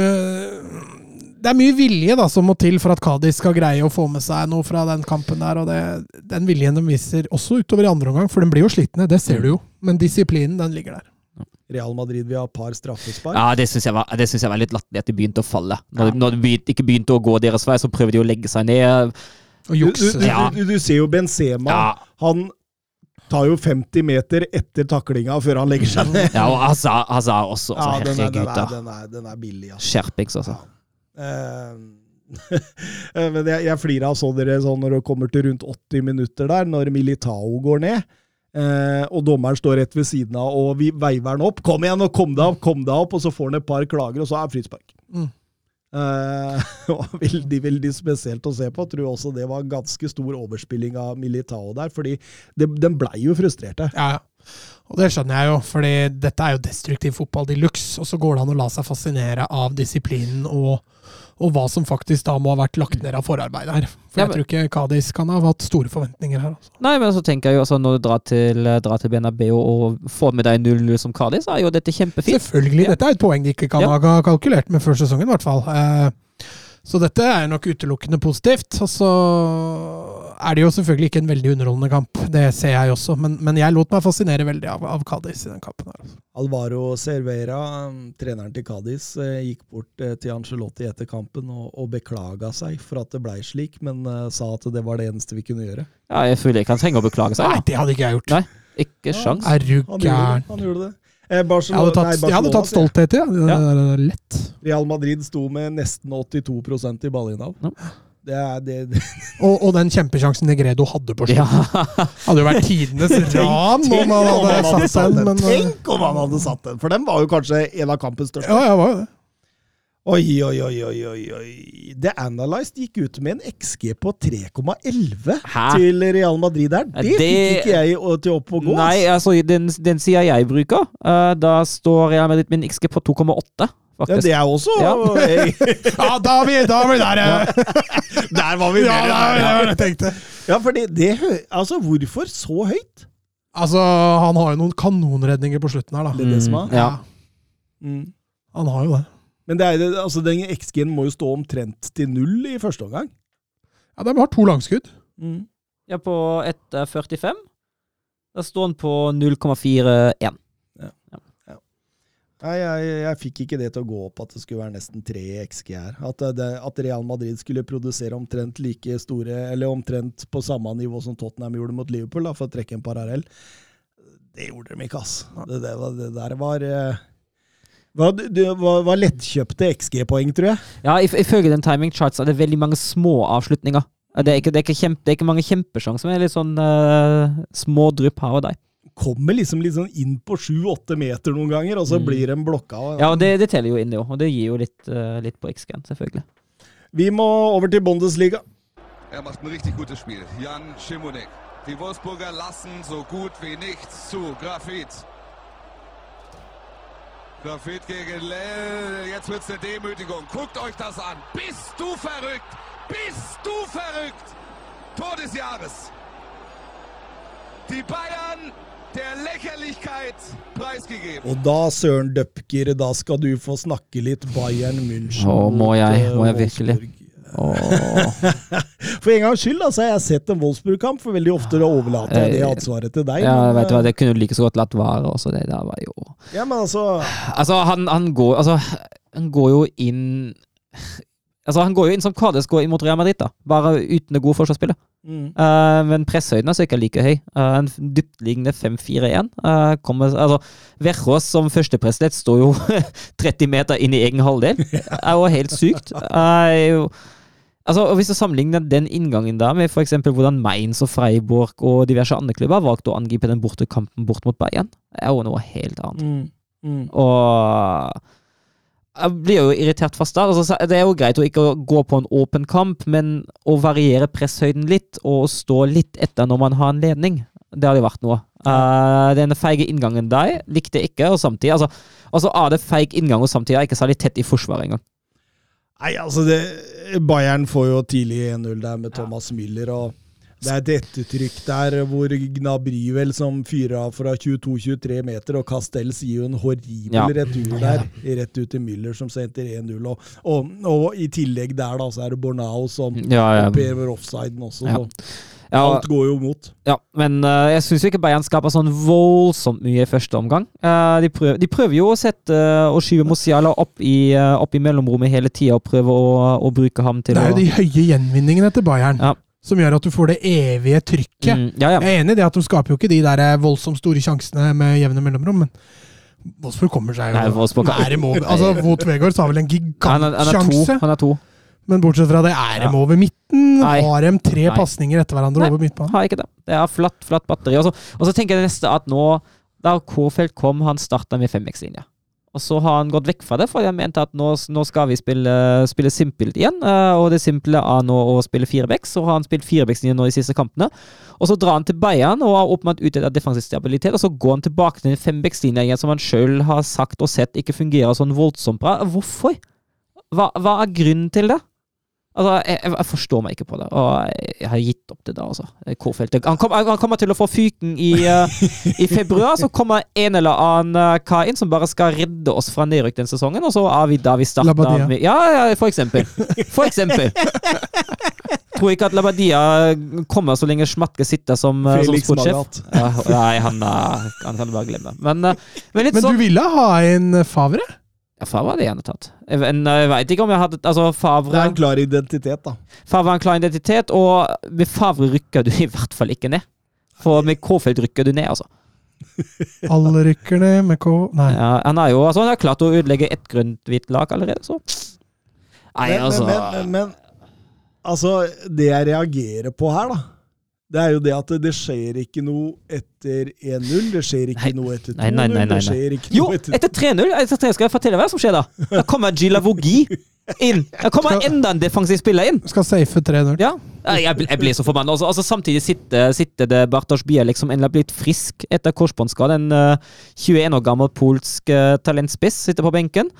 det er mye vilje da, som må til for at Kadis skal greie å få med seg noe fra den kampen der. og det, Den viljen de viser også utover i andre omgang, for den blir jo slitne, det ser du jo. Men disiplinen, den ligger der. Real Madrid vil ha par straffespark. Ja, Det syns jeg, det synes jeg var litt latterlig at de begynte å falle. Når, de, når de begynte, ikke begynte å gå deres vei, så prøvde de å legge seg ned. Og Du, du, du, du, du ser jo Benzema. Ja, Han tar jo 50 meter etter taklinga før han legger seg ned. ja og Hazard, Hazard også. Ja, Altså, den, er, den, herregud, er, da. den, er, den er billig, altså. Skjerpings, altså. Eh, Men jeg, jeg flirer av så dere sånn når det kommer til rundt 80 minutter der, når Militao går ned. Eh, og dommeren står rett ved siden av og vi veiver han opp. 'Kom igjen, og kom deg opp!' kom deg opp Og så får han et par klager, og så er frispark. Mm. Eh, veldig veldig spesielt å se på. Jeg tror også det var ganske stor overspilling av Militao der, fordi det, den blei jo frustrerte. Ja, ja. Og det skjønner jeg jo, fordi dette er jo destruktiv fotball de luxe. Og så går det an å la seg fascinere av disiplinen og, og hva som faktisk da må ha vært lagt ned av forarbeid her. For Ja, jeg tror ikke Kadis kan ha hatt store forventninger her. Altså. Nei, men så tenker jeg jo altså, når du drar til, drar til Benabeo og får med deg 0-0 som Kadis, er jo dette kjempefint. Selvfølgelig, dette er et poeng de ikke kan Ja. ha kalkulert med før sesongen, i hvert fall. Eh, så dette er nok utelukkende positivt. Og så er det jo selvfølgelig ikke en veldig underholdende kamp. Det ser jeg også, men, men jeg lot meg fascinere veldig av, av Cádiz i den kampen. her. altså. Alvaro Cervera, um, treneren til Cádiz, eh, gikk bort eh, til Angelotti etter kampen og, og beklaga seg for at det blei slik, men eh, sa at det var det eneste vi kunne gjøre. Ja, jeg føler ikke han trenger å beklage seg. Nei, det hadde ikke jeg gjort. Nei, ikke sjans. Er du Han gjorde det. gæren? Han gjorde det. Barcelona, Jeg hadde tatt, nei, jeg hadde tatt stolthet i det. det. Ja. Lett. Real Madrid sto med nesten 82% i ballinnehav. Ja. Det er det, det Og, og den kjempesjansen Negredo hadde på slutten. Ja. Hadde jo vært tidenes ran om han hadde satt den, men eh, Tenk om han hadde satt den! For den var jo kanskje en av kampens største. Ja, jeg var jo det. Oi, oi, oi, oi, oi, oi. The Analyzed gikk ut med en XG på 3,11 til Real Madrid der. Det det- fikk ikke jeg til opp å gå. Nei, altså, den, den sida jeg bruker, uh, da står Real Madrid med en XG på 2,8, Ja, faktisk. det er også Ja. Ja, da er vi, da er vi der! Ja, Der var vi ja var der, ja. jeg tenkte. Ja, for det, Altså, hvorfor så høyt? Altså, han har jo noen kanonredninger på slutten her, da. Det er det som er. Mm, ja. Mm. Han har jo det. Men det er, altså, den XG-en må jo stå omtrent til null i første omgang. Ja, De har to langskudd. Mm. ja, på 1,45. Da står han på 0,41. Nei, jeg, jeg fikk ikke det til å gå opp at det skulle være nesten tre XG her. At, det, at Real Madrid skulle produsere omtrent like store, eller omtrent på samme nivå som Tottenham gjorde mot Liverpool, da, for å trekke en parallell. Det gjorde de ikke, ass. Det, det, det der var eh, var, var, var lettkjøpte XG-poeng, tror jeg. Ja, if- ifølge den timing charts er det veldig mange små avslutninger. Det er ikke, det er ikke, kjempe, det er ikke mange kjempesjanser, men litt sånn uh, små drypp her og der. Kommer liksom litt sånn inn på sju-åtte meter noen ganger, og så Mm. blir de blokka. Ja, og det, det teller jo inn, jo. Og det gir jo litt, uh, litt på X-Gan, selvfølgelig. Vi må over til Bundesliga. Er macht ein richtig gutes Spiel. Jan Schimonek. Die Wolfsburger lassen so gut wie nichts zu. Grafit. Grafit gegen Lell. Jetzt wird's eine Demütigung. Guckt euch das an. Bist du verrückt? Bist du verrückt? Tor des Jahres. Die Bayern. Og da, Søren Døpker, da skal du få snakke litt Bayern München. Å, må jeg? eh, Må jeg virkelig? For en gangs skyld altså, jeg har jeg sett en Wolfsburg-kamp, for veldig ofte overlater jeg det Eh, ansvaret til deg. Ja, men, vet du hva, eh, det kunne du like så godt latt være. Også det der var jo ja, men altså Altså, han, han går Altså, han går jo inn Altså, han går jo inn som Kades går inn mot Real Madrid, da. Bare uten det gode forsvarsspillet. mm. Uh, men presshøyden er ikke like høy. Uh, en dyptliggende 5-4-1. Uh, altså, Verrås som førstepresident står jo 30 meter inn i egen halvdel. Det er jo helt sykt. Uh, altså, og Hvis du sammenligner den inngangen da med f.eks. hvordan Mainz og Freiburg og diverse andre klubber valgte å angripe den bortekampen bort mot Bayern, er jo noe helt annet. Mm. Mm. Og jeg blir jo irritert fast der. Altså, det er jo greit å ikke gå på en åpen kamp, men å variere presshøyden litt og stå litt etter når man har en ledning, det hadde vært noe. Uh, den feige inngangen der likte jeg ikke, og samtidig altså, altså er det feig inngang, og samtidig er ikke særlig tett i forsvaret engang. Nei, altså det, Bayern får jo tidlig 1-0 der med Thomas Müller, og det er et ettertrykk der hvor Gnabry vel som fyrer av fra 22-23 meter, og Castells gir jo en horribel Ja. retur der, rett ut til Müller som sendte 1-0. Og, og, og i tillegg der da, så er det Bornao som Ja, ja. opererer offsiden også. Ja. Ja, alt går jo mot. ja men uh, jeg syns ikke Bayern skaper sånn voldsomt mye i første omgang. Uh, de, prøver, de prøver jo å sette uh, og skyve Mosiala opp i, uh, opp i mellomrommet hele tida og prøve å, å bruke ham til Det er jo de høye gjenvinningene til Bayern Ja. Som gjør at du får det evige trykket. Mm, ja, ja. Jeg er enig i det at de skaper jo ikke de der eh, voldsomt store sjansene med jevne mellomrom, men Wolfsburg kommer seg jo Nei, Wolfsburg- nære mål. Altså, Wout Weghorst har vel en gigantsjanse, Han er to. men bortsett fra det, er de over midten? Nei. Har de tre pasninger etter hverandre Nei. over midtbanen? Har ikke det. Det er flatt, flatt batteri. Og så, tenker jeg det neste at nå, da Kofeld kom, han starta med femX-linja. Og så har han gått vekk fra det, for han mente at nå, nå skal vi spille, spille simpelt igjen. eh, Og det simple er nå å spille firebacks, så har han spilt firebacks-linja nå de siste kampene. Og så drar han til Bayern og har åpenbart utdelt defensiv stabilitet, og så går han tilbake til den fembackslinja igjen som han sjøl har sagt og sett ikke fungerer sånn voldsomt bra. Hvorfor? Hva, hva er grunnen til det? Altså, jeg, jeg, forstår meg ikke på det, og jeg, har gitt opp det da, altså. Kårfeldt. Han, kom, han kommer til å få fyken i, uh, i februar, så kommer en eller annen uh, kar inn som bare skal redde oss fra nedrykk den sesongen, og så er vi da vi starter med Ja, ja, for eksempel. For eksempel. Tror ikke at Labadia kommer så lenge Schmatke sitter som, uh, som sportssjef. Ja, nei, han, eh, han kan bare glemme. Men, uh, men Men du sånn ville ha en Favre? Ja, Favre hadde gjerne tatt. Jeg, jeg veit ikke om jeg hadde Altså, Det er en klar identitet, da. Favre har en klar identitet, og med Favre rykker du i hvert fall ikke ned. For med K-felt rykker du ned, altså. Alle rykker ned med K... Nei. Ja, han har jo altså, han har klart å ødelegge ett grønt-hvitt lag allerede, så Nei, Men, altså men, men, men altså, det jeg reagerer på her, da, det er jo det at det, skjer ikke noe etter 1-0. Det skjer ikke Nei. noe etter 2-0. Nei, nei, nei, nei, nei. Det skjer ikke Jo, noe etter etter 3-0 etter 3 skal jeg fortelle hva som skjer da. Da kommer Gila Vogi inn. Da kommer enda en defensiv spiller inn. Skal safe 3-0. Ja, jeg, jeg blir så forbanna. Altså, altså, samtidig sitter, sitter det Bartosz Bielek som endelig har blitt frisk etter korsbåndskade. En uh, 21 år gammel polsk uh, talentspiss sitter på benken.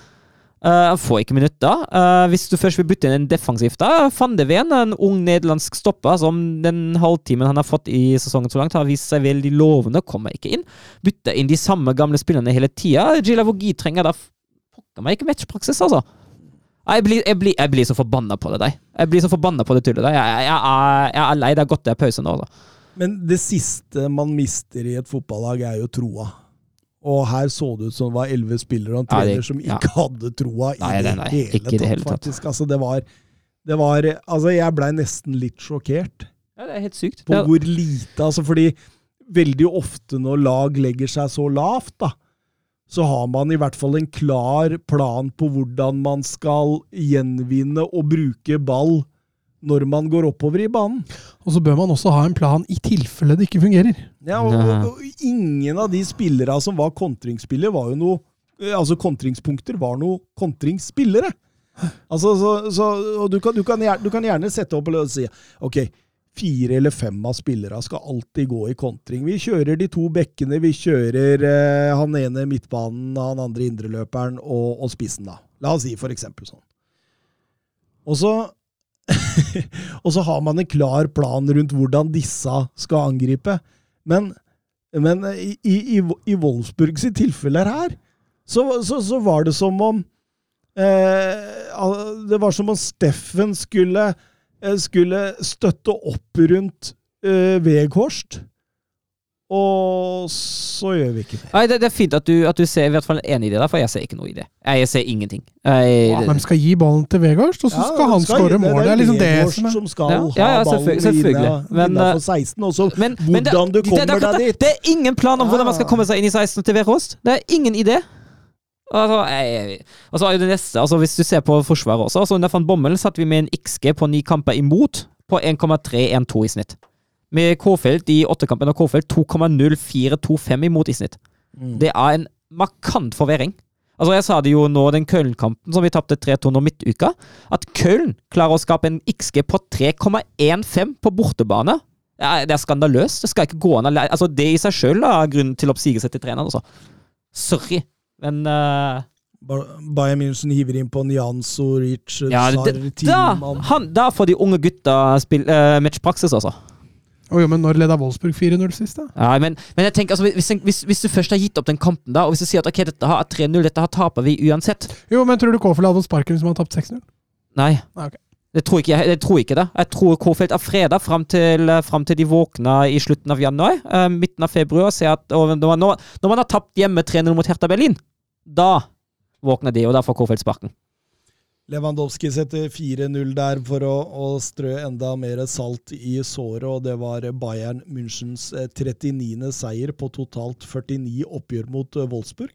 Eh, Han får ikke minutter. Eh, hvis du først vil bytte inn en defensivt, da Van de Ven, en ung nederlandsk stopper som den halvtimen han har fått i sesongen så langt, har vist seg veldig lovende, kommer ikke inn. Bytte inn de samme gamle spillerne hele tida. Gila Vogi trenger da pokker meg ikke matchpraksis, altså. Jeg blir, jeg, blir, jeg blir så forbanna på det der. Jeg blir så forbanna på det tullet der. Jeg, jeg er lei. Det er godt det er pause nå. Da. Men det siste man mister i et fotballag, er jo troa. Og her så det ut som det var elleve spillere og en Ja, det- trener som ja. ikke hadde troa i Nei, det, nei, hele ikke i det hele tatt. faktisk. Altså, det var, det var Altså, jeg blei nesten litt sjokkert Ja, det er helt sykt. på hvor lite Altså, fordi veldig ofte når lag legger seg så lavt, da, så har man i hvert fall en klar plan på hvordan man skal gjenvinne og bruke ball når man går oppover i banen. Og så bør man også ha en plan i tilfelle det ikke fungerer. Ja, og, og, og ingen av de spillere som var kontringsspillere, var jo noe eh, Altså, kontringspunkter var noe kontringsspillere. Altså, så, så, og du kan, du, kan gjerne, du kan gjerne sette opp og si OK, fire eller fem av spillere skal alltid gå i kontring. Vi kjører de to bekkene, vi kjører eh, han ene midtbanen, han andre indreløperen og, og spissen, da. La oss si for eksempel sånn. Og så og så har man en klar plan rundt hvordan disse skal angripe. Men, men i, i, i Wolfsburg tilfelle her, så, så, så var det som om eh, Det var som om Steffen skulle, eh, skulle støtte opp rundt eh, Veghorst. Og så gjør vi ikke det. Nei, det, det er fint at du, at du ser i hvert fall enig i det, der, for jeg ser ikke noe i det. Jeg ser ingenting. Jeg, De skal gi ballen til Vegard, og så Ja, skal han skal- skåre mål. Det er liksom det som er som skal Ja, ha ja, ja, ballen selvfølgelig-. Men, innenfor 16. Og så men, men det- du kommer det, er deg dit. Det er ingen plan om hvordan man skal Ah. komme seg inn i 16 til Veråst. Det er ingen idé. Altså, jeg, og så er det neste, altså Hvis du ser på Forsvaret også altså Under van Bommel satt vi med en XG på ni kamper imot på 1,312 i snitt. Med K-felt i åttekampen og K-felt 2,0425 imot i snitt. Mm. Det er en markant forverring. Altså Jeg sa det jo nå, den Køln-kampen som vi tapte 3-2 nå midtuka, at Køln klarer å skape en XG på 3,15 på bortebane. Ja, det er skandaløst. Det skal ikke gå an Altså Det i seg sjøl er grunnen til oppsigelse til treneren. Altså. Sorry, men uh Bayern München hiver inn på Nyanso, Richard, ja, Sarr, det, da, da får de unge gutta spill, uh, matchpraksis, altså. Å jo, men når leda Wolfsburg 4-0 sist, da? Ja, men, men jeg tenker, altså, hvis, hvis, hvis du først har gitt opp den kampen, da, og hvis du sier at ok, dette har 3-0, dette har taper vi uansett Jo, men tror du Kofeld hadde fått sparken hvis man hadde tapt 6-0? Nei. Ah, ok. Det tror ikke jeg, jeg tror ikke det. Jeg tror Kofeld er freda fram til, fram frem til de våkna i slutten av januar, uh, midten av februar. At, når, man, når man har tapt hjemme 3-0 mot Hertha Berlin, da våkner de, og da får Kofeld sparken. Lewandowski setter 4-0 der for å, å strø enda mer salt i såret, og det var Bayern Münchens eh, 39. seier på totalt 49 oppgjør mot eh, Wolfsburg.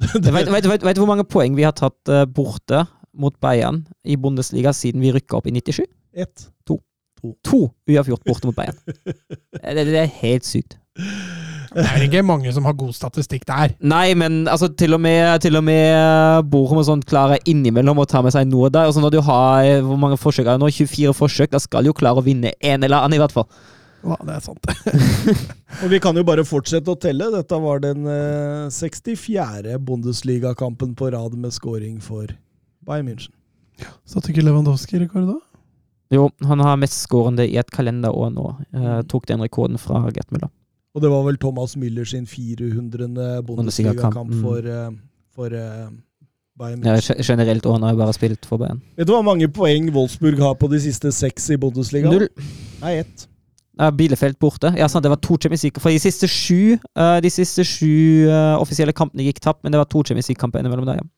Vet, du hvor mange poeng vi har tatt eh, borte mot Bayern i Bundesliga siden vi rykka opp i 97? Ett. To uavgjort borte mot Bayern. Det, det er helt sykt. Det er ikke mange som har god statistikk der. Nei, men altså, til og med, til og med Borum og sånt klarer innimellom å ta med seg noe der. Altså, når du har eh, hvor mange forsøk er det nå? 24 forsøk, da skal du jo klare å vinne en eller annen, i hvert fall. Ja, det er sant. Og vi kan jo bare fortsette å telle. Dette var den eh, 64. Bundesliga-kampen på rad med scoring for Bayern München. Satte ikke Lewandowski rekord da? Jo, han har mest skårende i et kalenderår nå. Eh, tok den rekorden fra Gert Müller. Og det var vel Thomas Müller sin 400. Bundesliga-kamp, mm. for, for eh, Bayern München. Ja, generelt år har jeg bare spilt for Bayern. Vet du hvor mange poeng Wolfsburg har på de siste seks i Bundesliga? Null. Nei, ett. Ja, Bielefeld borte. Ja, sant, det var to Champions League. For de siste sju, uh, de siste sju uh, offisielle kampene gikk tapt, men det var to Champions League-kamper innimellom der, ja.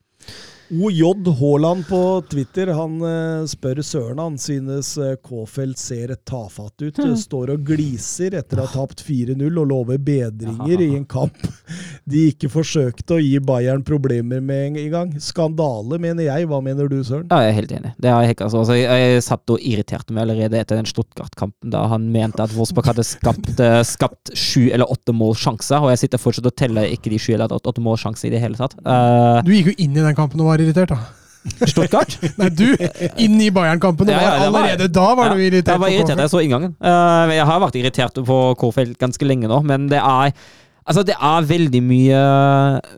OJ Haaland på Twitter han eh, spør Søren han synes K-felt ser tafatt ut. Hmm. Står og gliser etter å ha tapt 4-0 og lover bedringer i en kamp de ikke forsøkte å gi Bayern problemer med en gang. Skandale, mener jeg. Hva mener du, Søren? Ja, jeg er helt enig. Det har jeg, helt, altså, altså, jeg, jeg satt og irriterte meg allerede etter den Stuttgart-kampen, da han mente at Wolfsburg hadde skapt, eh, skapt sju eller åtte målsjanser, og jeg sitter fortsatt og teller ikke de sju eller åtte åtte målsjanser i det hele tatt. Uh, Du gikk jo inn i den kampen og var irritert, da. Stuttgart? Nei, du! Inn i Bayern-kampen. Ja, ja, allerede var- da var du irritert. Jeg var irritert, da jeg så inngangen. Uh, jeg har vært irritert på Kårfeld ganske lenge nå, men det er Altså, det er veldig mye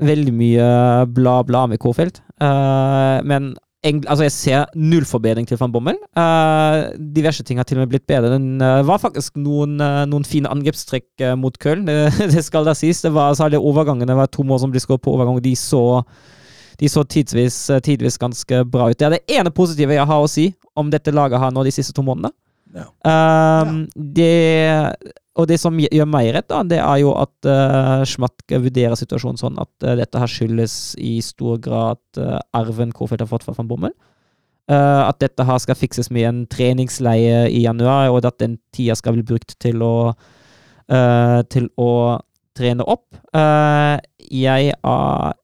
Veldig mye bla, bla med Kårfeld. Uh, men altså, jeg ser null forbedring til van Bommel. Uh, diverse ting har til og med blitt bedre. Det var faktisk noen, eh, noen fine angrepstrekk eh, mot Köln, det, det skal da sies. Det var særlig overgangene. Det var to mål som ble skåret på overgang. De så de så tidvis, eh, tidvis ganske bra ut. Det er det ene positive jeg har å si om dette laget her nå de siste to månedene. Ja. Um, det, og det som gjør meg redd, da, det er jo at uh, Schmatke vurderer situasjonen sånn at uh, dette her skyldes i stor grad uh, arven Kofeldt har fått fra van Bommel. Uh, at dette her skal fikses med en treningsleie i januar, og at den tida skal bli brukt til å eh, til å trene opp. Eh, jeg er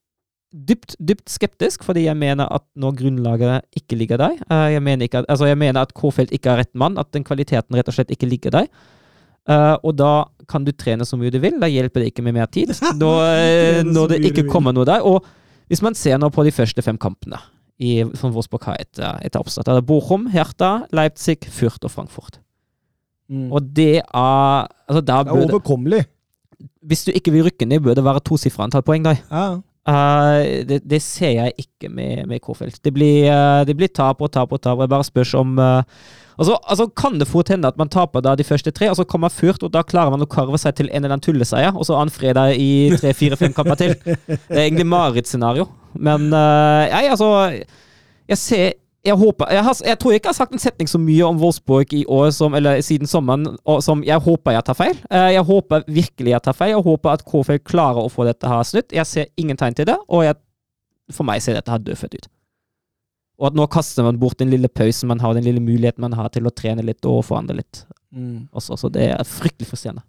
dypt, dypt skeptisk, fordi jeg mener at når grunnlaget ikke ligger der eh, jeg, mener at, altså jeg mener at Kofeld ikke er rett mann, at den kvaliteten rett og slett ikke ligger der. Eh, og da kan du trene så mye du vil, da hjelper det ikke med mer tid. Når, eh, så når det ikke kommer noe der. Og hvis man ser nå på de første fem kampene i, som Wolfsburg har etter, etter oppstart, det er Bochum, Hertha, Leipzig, Fürth og Frankfurt. Mm. Og det er altså Det er overkommelig. Hvis du ikke vil rykke ned, bør det være tosifra antall poeng der. Ja. Eh, det, det ser jeg ikke med, med Kofeld. Det eh, det blir tap og tap og tap. og Jeg bare spørs om uh, altså, altså Kan det fort hende at man taper da de første tre, og så kommer Furt, og da klarer man å karve seg til en eller annen tulleseier, og så annen fredag i tre, fire, fem kamper til. Det er egentlig marerittscenario. Men uh, jeg, altså Jeg ser jeg, håper, jeg, har, jeg tror ikke jeg har sagt en setning så mye om Wolfsburg i år som, eller siden sommeren og som jeg håper jeg tar feil. Eh, Jeg håper virkelig jeg tar feil. Jeg håper at KFL klarer å få dette her snudd. Jeg ser ingen tegn til det, og jeg, for meg ser dette her dødfødt ut. Og at nå kaster man bort den lille pausen man har, den lille muligheten man har til å trene litt og forandre litt Mm. også. Så det er fryktelig frustrerende.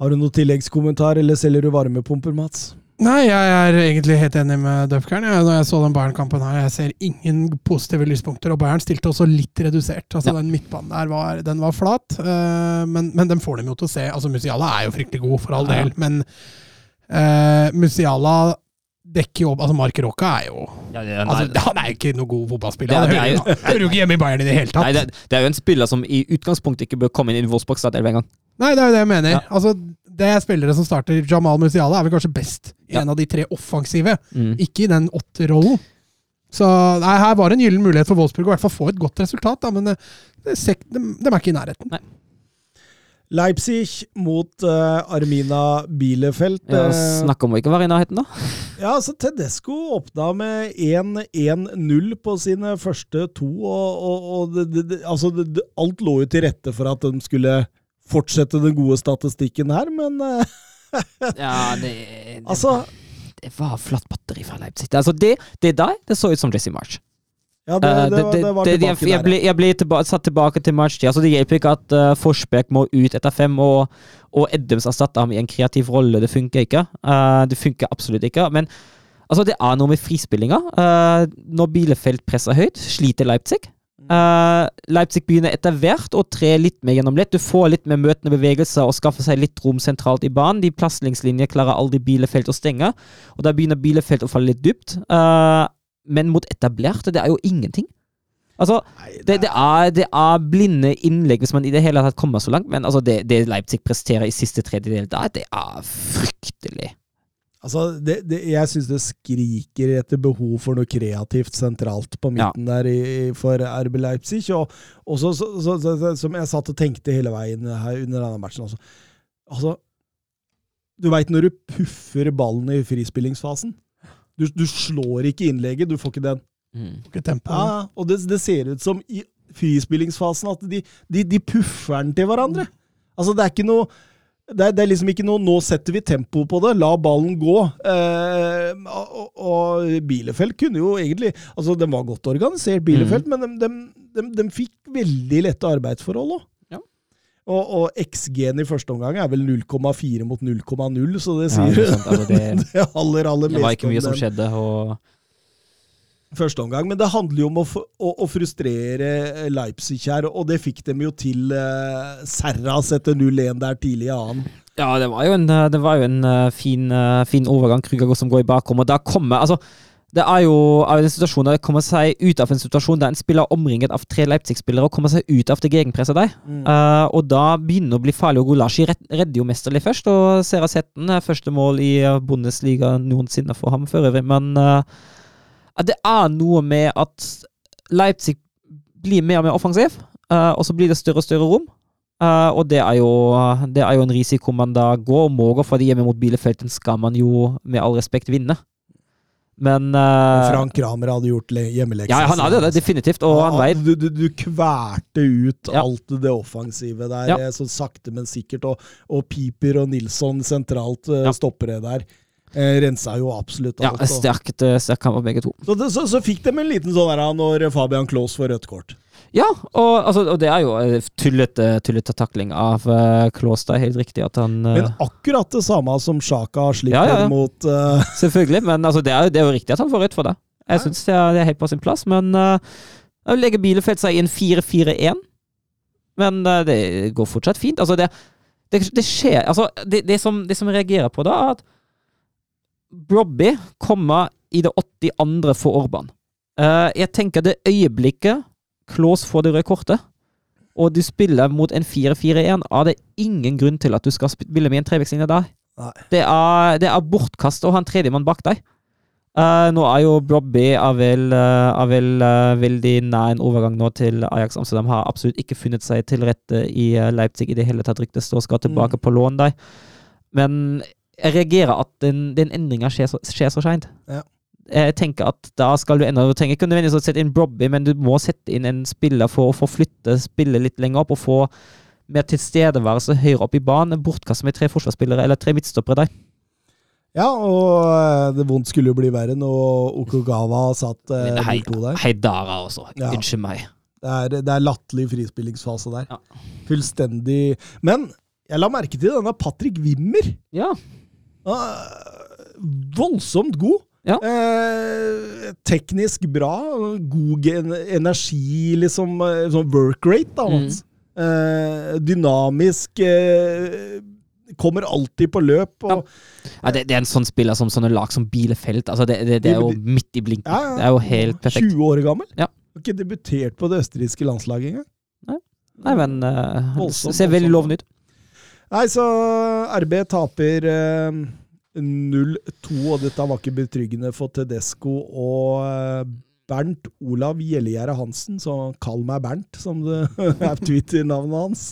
Har du noen tilleggskommentar, eller selger du varmepumper, Mats? Nei, jeg er egentlig helt enig med Dupkern. Når jeg så den Bayern-kampen her, jeg ser ingen positive lyspunkter. Og Bayern stilte også litt redusert. Altså Ja. Den midtbanen der var, den var flat, uh, men, men den får dem jo til å se. Altså Musiala er jo fryktelig god, for all Ja. del, men uh, Musiala dekker jo opp Altså Mark Rocca er jo altså, Han er jo ikke noe god fotballspiller. Det det, det er hører, jo- ikke hjemme i Bayern i det hele tatt. Nei, det, det er jo en spiller som i utgangspunktet ikke bør komme inn i Wolfsburg stadion engang. Nei, det er jo det jeg mener. Ja. Altså, det er spillere som starter Jamal Musiala, er vel kanskje best i Ja. en av de tre offensive, Mm. ikke i den åtterrollen. Så nei, her var det en gyllen mulighet for Wolfsburg å i hvert fall få et godt resultat, da, men det, det, de, de er ikke i nærheten. Leipzig mot uh, Armina Bielefeld. Ja, Eh, Snakk om å ikke være i nærheten, da. Ja, altså Tedesco åpna med 1-1-0 på sine første to, og, og, og det, det, altså det, alt lå jo til rette for at de skulle fortsette den gode statistikken her, men eh, Ja, det, det, altså det var flatt batteri fra Leipzig. Altså, det, det der, det så ut som Jesse March. Ja, det, det, det, var- det var tilbake jeg, jeg ble, jeg ble tilba satt tilbake til matchtid. Altså, det hjelper ikke at uh, Forsberg må ut etter fem, og, og Eddems erstatter ham i en kreativ rolle. Det funker ikke. Uh, det funker absolutt ikke. Men altså, det er noe med frispillinga. Uh, når Bielefeld presser høyt, sliter Leipzig. Eh, Leipzig begynner etter hvert å tre litt mer gjennom lett. Du får litt mer møtende bevegelser og skaffer seg litt rom sentralt i banen. De plasslingslinjer klarer aldri Bielefeld å stenge, og da begynner Bielefeld å falle litt dypt. Uh, men mot etablerte, det er jo ingenting. Altså, det, det, er, det er blinde innlegg hvis man i det hele tatt kommer så langt, men altså det, det Leipzig presterer i siste tredjedel der, det er fryktelig. Altså, det, det, jeg syns det skriker etter behov for noe kreativt sentralt på midten der i, for RB Leipzig. Og også, så, så, så, så, som jeg satt og tenkte hele veien her under denne matchen også. Altså, du veit når du puffer ballen i frispillingsfasen? Du, du slår ikke innlegget, du får ikke den. Mm. Ikke tempo. Ja, og det, det ser ut som i frispillingsfasen at de, de, de puffer den til hverandre. Altså, det er ikke noe det det er liksom ikke noe 'nå setter vi tempo på det, la ballen gå'. Eh, og, og Bielefeld kunne jo egentlig Altså, den var godt organisert, Bielefeld, men de, de, de, fikk veldig lette arbeidsforhold òg. Ja. Og, og XG-en i første omgang er vel 0,4 mot 0,0, så det Ja, sier det er sant. Altså, det- det aller, aller Det var ikke mye som skjedde, og første omgang. Men det handler jo om å, å, å frustrere Leipzig her, og det fikk dem jo til. Uh, Serras etter 0-1 der tidlig i annen. Ja, det var jo en, eh, det var jo en uh, fin, uh, fin overgang. Krüger som går i bakrom, og da kommer altså det er jo av en situasjon der det kommer seg ut av en situasjon der en spiller omringet av tre Leipzig-spillere og kommer seg ut av det gegenpresset der. Eh, og da begynner det å bli farlig, og Gulashi redder jo mesterlig først. Og Sera Setten er første mål i Bundesliga noensinne for ham for øvrig. Men eh, at det er noe med at Leipzig blir mer og mer offensiv, eh, og så blir det større og større rom. Uh, og det er, jo, det er jo en risiko man da går og må gå, for hjemme mot bilefelten skal man jo med all respekt vinne. Men uh, Frank Kramer hadde gjort le- hjemmeleksa. Ja, han hadde det definitivt, og han veit du, du, du kverte ut Ja. alt det offensive der, Ja. så sakte, men sikkert. Og, og Piper og Nilsson sentralt uh, Ja. stoppere der. Eh, rensa jo absolutt alt. Ja, sterkt, eh, sterk kamp av begge to. så, det, så, så fikk de en liten sånn der når Fabian Klaas får rødt kort. Ja, og, altså, og det er jo eh, tullete, tullete takling av uh, Klås. Det er helt riktig at han uh, Men akkurat det samme som Sjaka slipper Ja, ja, ja. mot uh... Selvfølgelig, men altså, det, er, det er jo riktig at han får rødt for det. Jeg syns det, det er helt på sin plass, men uh, legger Bielefeld seg i en 4-4-1. Men eh, det går fortsatt fint. Altså, det, det, det skjer Altså, det, det, som, det som jeg reagerer på, da, er at Brobby kommer i det 82. for Orban. Uh, jeg tenker det øyeblikket Klås får det røde kortet, og du spiller mot en 4-4-1, er det ingen grunn til at du skal spille med en trevekslinje der. Det er, det er bortkast å ha en tredjemann bak deg. Uh, nå er jo Brobby er vel, eh, er vel uh, veldig nær en overgang nå til Ajax Amsterdam. Har absolutt ikke funnet seg til rette i Leipzig i det hele tatt. Ryktes og skal tilbake på lån der. Men jeg reagerer at den, den endringa skjer så, skjer så seint. Ja. Jeg tenker at da skal du enda Du trenger ikke nødvendigvis å sette inn Brobby, men du må sette inn en spiller for å få flytte spillet litt lenger opp og få mer tilstedeværelse høyere opp i banen. Bortkast med tre forsvarsspillere eller tre midtstoppere der. Ja, og det vondt skulle jo bli verre når Okugawa satt eh, hei, 0-2 der. Heidara også. Ja. Unnskyld meg. Det er, det er latterlig frispillingsfase der. Ja. Fullstendig Men jeg la merke til denne Patrick Wimmer. Ja. Ah, voldsomt god. Ja. Eh, teknisk bra. God energi, liksom. eh, Sånn work rate, da. Mm. Eh, dynamisk. Eh, kommer alltid på løp. Og, Ja, det, det er en sånn spiller som sånne lag som Bielefeld. Altså det, det, det er jo midt i blinken. Ja, ja. Det er jo helt perfekt. 20 år gammel. Ja. Har ikke debutert på det østerrikske landslaget engang. Nei, men uh, Voldsomt, ser veldig lovende ut. Nei, så RB taper eh, 0-2, og dette var ikke betryggende for Tedesco og eh, Bernt Olav Gjellegjerde Hansen, så kall meg Bernt, som det er Twitter-navnet hans.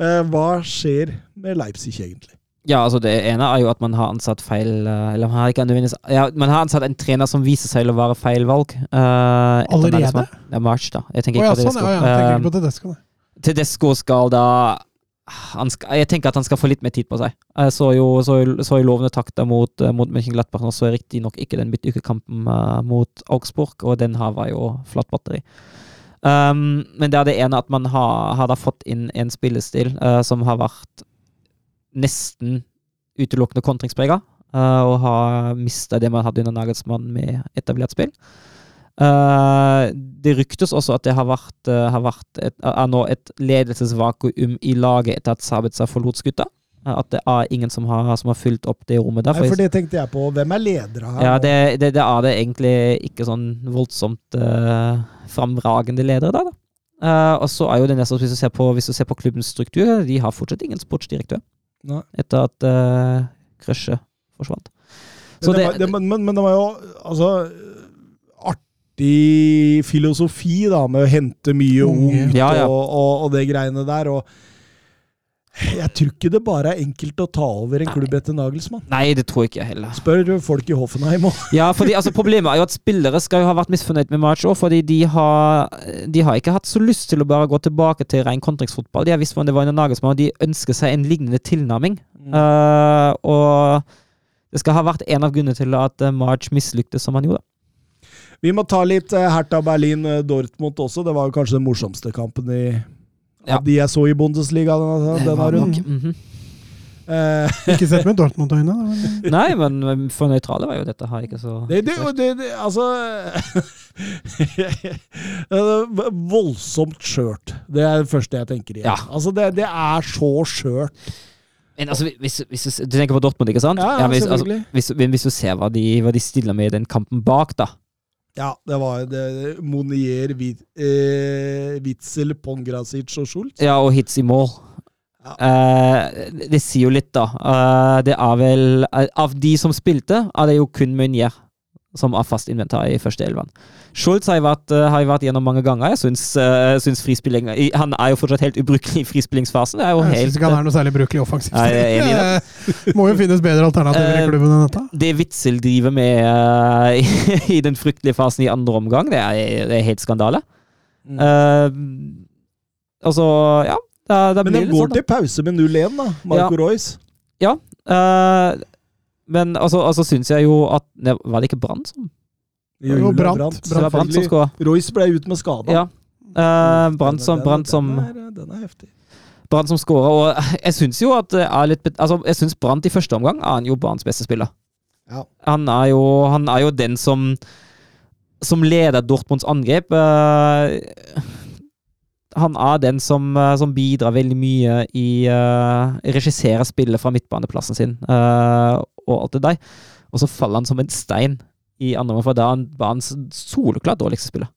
Eh, hva skjer med Leipzig, egentlig? Ja, altså Det ene er jo at man har ansatt feil eh, Eller man har ikke nødvendigvis ja, Man har ansatt en trener som viser seg å være feil valg. Uh, Allerede? Nagelsmann. Ja, March, da. Jeg tenker ja, ikke på sånn, Tedesco. ja, ja. Jeg tenker Eh, ikke på Tedesco. nei. Tedesco skal da skal, Jeg tenker at han skal få litt mer tid på seg. Jeg så jo, så, så jo lovende takter mot, mot München-Glattberg. og så riktignok ikke den midtukekampen uh, mot Augsburg, og den her var jo flatt batteri. Um, men det er det ene at man har, har fått inn en spillestil uh, som har vært nesten utelukkende kontringsprega, uh, og har mista det man hadde under Nagelsmann med etablert spill. Uh, det ryktes også at det har vært, uh, har vært et, er nå et ledelsesvakuum i laget etter at Sabitzer forlot skuta. Uh, at det er ingen som har, som har fylt opp det rommet der. Nei, for det tenkte jeg på. Hvem er ledere her? ja, det, det, det er det egentlig ikke sånn voldsomt framragende ledere der, da. Og så er jo det neste, hvis du, ser på, hvis du ser på klubbens struktur, de har fortsatt ingen sportsdirektør. Nei. Etter at uh, Krøsje forsvant. Det, men, men, men det var jo altså artig filosofi, da, med å hente mye ungt Ja, ja. Og, og, og det greiene der. Og Jeg tror ikke det bare er enkelt å ta over en klubb etter Nagelsmann. Nei, det tror jeg ikke heller. Spør folk i Hoffenheim òg. Ja, fordi altså, Problemet er jo at spillere skal jo ha vært misfornøyd med March òg, fordi de har, de har ikke hatt så lyst til å bare gå tilbake til ren kontringsfotball. De har visst hvordan det var under Nagelsmann, og de ønsker seg en lignende tilnærming. Eh, og det skal ha vært en av grunnene til at eh, March mislyktes som han gjorde. Vi må ta litt eh, Hertha Berlin-Dortmund også. Det var kanskje den morsomste kampen i, Ja. av de jeg så i Bundesliga denne, denne runden. mhm. Eh, Ikke sett med Dortmund-øyne. Nei, men for nøytrale var jo dette her ikke så det, det, det, det Altså Voldsomt skjørt. Det er det første jeg tenker igjen. Ja. Altså, det, det er så skjørt. Men altså, hvis, hvis, du- du tenker på Dortmund, ikke sant? Ja, ja, hvis, altså, hvis, hvis du ser hva de, hva de stiller med i den kampen bak, da. Ja, det var det, Monier, Wit- eh, Witzel, Pongrasic og Schultz. Ja, og hits i mål. Eh, det sier jo litt, da. Eh, det er vel eh, Av de som spilte, er det jo kun Meunier som er fast inventar i første elven. Schultz har jeg vært, eh, har jeg vært gjennom mange ganger. Jeg syns, uh, syns frispilling Han er jo fortsatt helt ubrukelig i frispillingsfasen. Det er jo Jeg helt syns ikke han er noe særlig brukelig offensivt. Nei, jeg er enig i Det Må jo finnes bedre alternativer i Eh, klubben enn dette. Det Witzel driver med uh, i, i den fryktelige fasen i andre omgang, det er, det er helt skandale. Mm. Eh, altså, ja. Da, da Men de det går sånn, til pause med 0-1, da. Marco Royce. Eh, men altså, altså syns jeg jo at ne, Var det ikke Brann som Jo, Jo, Julia Brandt. Brandt. Det var Brant som skulle. Royce ble ut med skade. Ja. Uh, Brann som, Den- Brandt som, den, er, den er heftig. Brann som skåra. Og jeg syns jo at det er litt Altså, jeg syns Brandt i første omgang er han jo Branns beste spiller. Ja. Han er jo, han er jo den som som leder Dortmunds angrep. Eh, han er den som, eh, som bidrar veldig mye i uh, Regisserer spillet fra midtbaneplassen sin eh, og alt det der. Og så faller han som en stein i andre omgang, for da var han soleklart dårligste spiller.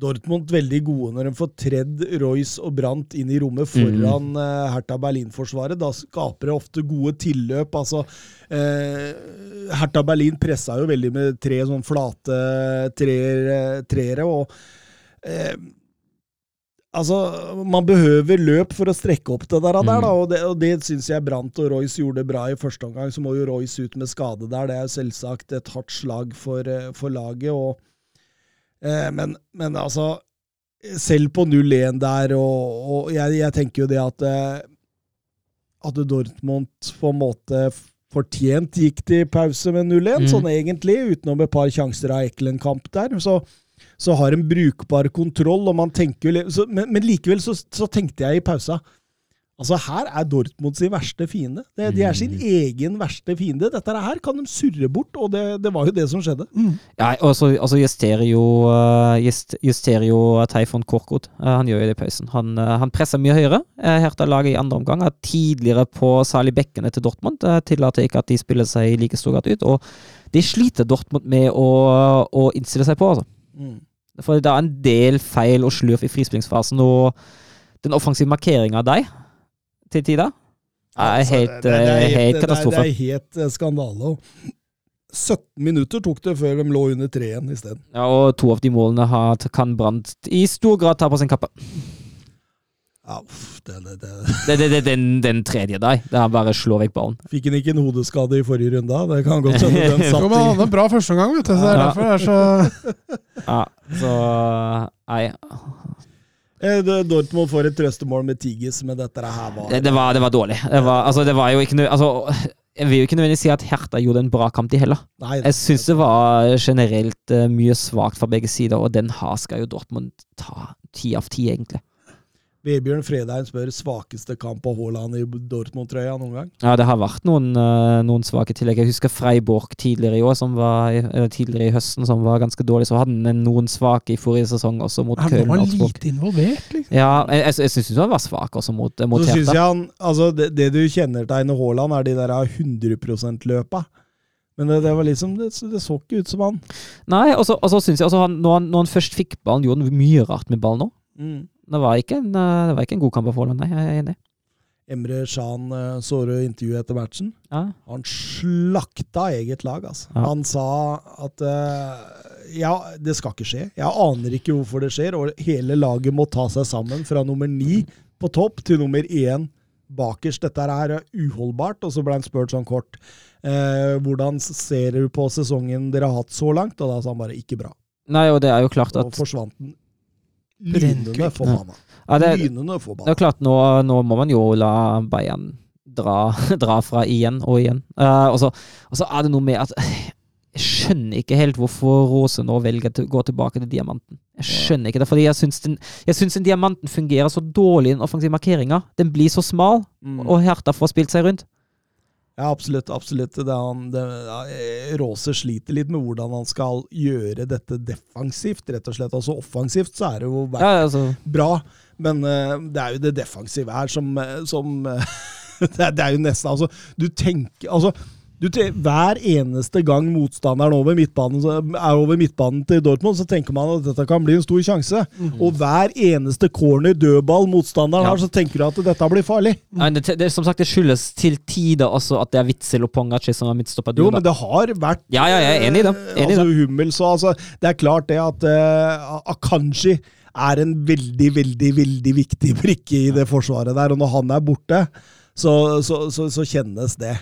Dortmund veldig gode når de får tredd Royce og Brandt inn i rommet foran eh, Hertha Berlin-forsvaret. Da skaper det ofte gode tilløp. Altså, uh, Hertha Berlin pressa jo veldig med tre sånn flate treer- treere, og eh, Altså, man behøver løp for å strekke opp det der, der da, og det, og det syns jeg Brant og Royce gjorde bra i første omgang. Så må jo Royce ut med skade der. Det er jo selvsagt et hardt slag for, eh, for laget. og Eh, men, men altså Selv på 0-1 der, og, og jeg, jeg tenker jo det at eh, At Dortmund på en måte fortjent gikk til pause med 0-1, Mm. sånn egentlig, utenom et par sjanser av Eklenkamp der. Så, så har en brukbar kontroll, og man tenker så, men, men likevel så, så tenkte jeg i pausa Altså, her er Dortmund sin verste fiende. Det, de er sin egen verste fiende. Dette her kan de surre bort, og det, det var jo det som skjedde. Ja, og så altså justerer jo uh, just, justerer jo Teifon Korkut. Uh, han gjør jo det i pausen. Han, uh, han presser mye høyere. Hertha laget i andre omgang er tidligere på særlig bekkene til Dortmund. Tillater ikke at de spiller seg i like stor grad ut. Og det sliter Dortmund med å, å innstille seg på, altså. For det er en del feil og slurv i frispillingsfasen, og den offensive markeringa av deg til tider er Altså, helt, det- er helt katastrofe. Det er helt skandale. 17 minutter tok det før de lå under 3-1 isteden. Ja, og to av de målene har, kan Brandt i stor grad ta på sin kappe. Ja, uff, det, det, det. Det, det, det, den, den tredje der, det han bare slår vekk ballen. Fikk han ikke en hodeskade i forrige runde? Det kan godt hende den satt men han hadde en bra førsteomgang, vet du. Så det er Ja. derfor det er så Ja, så Nei. Eh, Dortmund får et trøstemål med Tigges, men dette her var Det, det, var, det var dårlig. Det var, altså, det var jo ikke noe altså, Jeg vil jo ikke nødvendigvis si at Hertha gjorde en bra kamp, de heller. Nei, Jeg syns det var generelt eh, mye svakt fra begge sider, og den her skal jo Dortmund ta ti av ti, egentlig. Vebjørn Fredheim spør svakeste kamp av Haaland i Dortmund-trøya noen gang. Ja, det har vært noen, eh, noen svake tillegg. Jeg husker Freiborg tidligere i år, som var, eller tidligere i høsten, som var ganske dårlig. Så hadde han noen svake i forrige sesong, også mot Han var lite involvert, liksom. Ja, jeg, jeg, jeg syns han var svak også mot, mot Så synes jeg han altså det, det du kjennetegner Haaland, er de der 100 %-løpa. Men det, det var liksom det, det så ikke ut som han. Nei, og så og syns jeg også han, når, han, når han først fikk ballen, gjorde han mye rart med ballen òg. Det, var ikke en, eh, det var ikke en god kamp av Haaland, nei. Jeg er enig. Emre Shan du intervjuet etter matchen. Ja. Han slakta eget lag, altså. Ja. Han sa at eh, ja, det skal ikke skje. Jeg aner ikke hvorfor det skjer, og hele laget må ta seg sammen fra nummer ni på topp til nummer én bakerst. Dette her er uholdbart. Og så ble han spurt sånn kort eh, hvordan ser du på sesongen dere har hatt så langt, og da sa han bare ikke bra. Nei, og det er jo klart Og at forsvant den lynende forbanna. ja, det, Lynende det er klart, nå, nå må man jo la Bayern dra, dra fra igjen og igjen. Uh, og, så, og så er det noe med at jeg skjønner ikke helt hvorfor Rose nå velger å gå tilbake til diamanten. Jeg skjønner ikke det, fordi jeg syns den, jeg syns den diamanten fungerer så dårlig i den offensive markeringa. Den blir så smal, Mm. og Hertha får spilt seg rundt. Ja, absolutt. absolutt. Det han, det, ja, eh, sliter litt med hvordan han skal gjøre dette defensivt, rett og slett. Altså offensivt så er det jo bare Ja, altså, bra, men uh, det er jo det defensive her som, eh, som eh, det, er, det er jo nesten Altså, du tenker Altså, du hver eneste gang motstanderen over midtbanen, er over midtbanen til Dortmund, så tenker man at dette kan bli en stor sjanse. Og hver eneste corner, dødball motstanderen Ja. har, så tenker du at dette blir farlig. Nei, det, det, som sagt, det skyldes til tider også at det er Witzel og Pongaci som er midtstopper. Jo, men det har vært Ja, ja, jeg er enig i det. Enig altså, Hummels og altså, Det er klart det at uh, Akanji er en veldig, veldig, veldig viktig brikke i det forsvaret der. Og når han er borte, så, så, så, så kjennes det.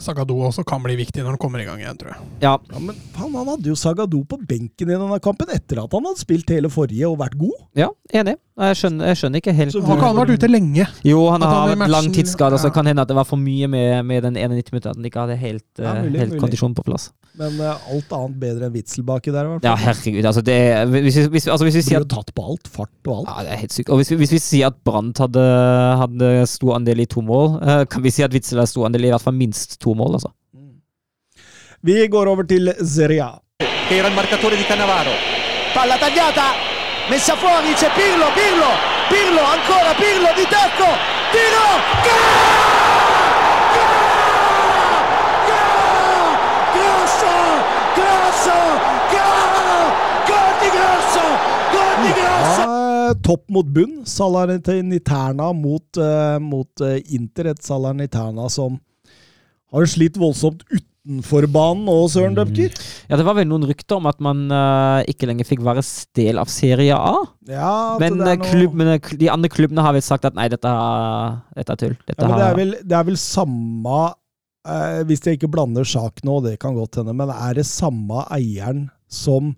Sagado også kan bli viktig når han kommer i gang igjen, tror jeg. Ja, Ja, men faen, han hadde jo Sagado på benken i denne kampen etter at han hadde spilt hele forrige og vært god. ja, enig. Jeg skjønner, jeg skjønner ikke helt Så Har ikke han vært ute lenge? Jo, han har hatt lang tidsskade, ja. så det kan hende at det var for mye med, med den 91 minutter. At han ikke hadde helt, Ja, eh, mulig, helt mulig. kondisjon på plass. Men uh, alt annet bedre enn Witzel baki der, i hvert Ja, herregud. Altså, det hvis, vi- hvis, altså, hvis vi Blir sier jo at tatt på alt. Fart og alt. ja, det er helt sykt. Og hvis vi, hvis vi sier at Brandt hadde, hadde stor andel i to mål, kan vi si at Witzel har stor andel i hvert fall minst to mål, altså. Vi går over til Serie A. che era il marcatore di Cannavaro. Palla tagliata, messa fuori, c'è Pirlo, Pirlo, Pirlo, ancora Pirlo di tacco, tiro, Grosso, Grosso, gol di Grosso, gol di Grosso. Topp mot bunn. Salerniterna mot, eh, mot eh, Inter. Et Salerniterna som har slitt voldsomt utenfor banen òg, Søren Døpker. Ja, det var vel noen rykter om at man uh, ikke lenger fikk være del av Serie A. Ja, Men, noe- klubbene, de andre klubbene har vel sagt at nei, dette, dette er tull. Dette ja, men det, er vel, det er vel samme uh, Hvis jeg ikke blander sak nå, det kan godt hende, men er det samme eieren som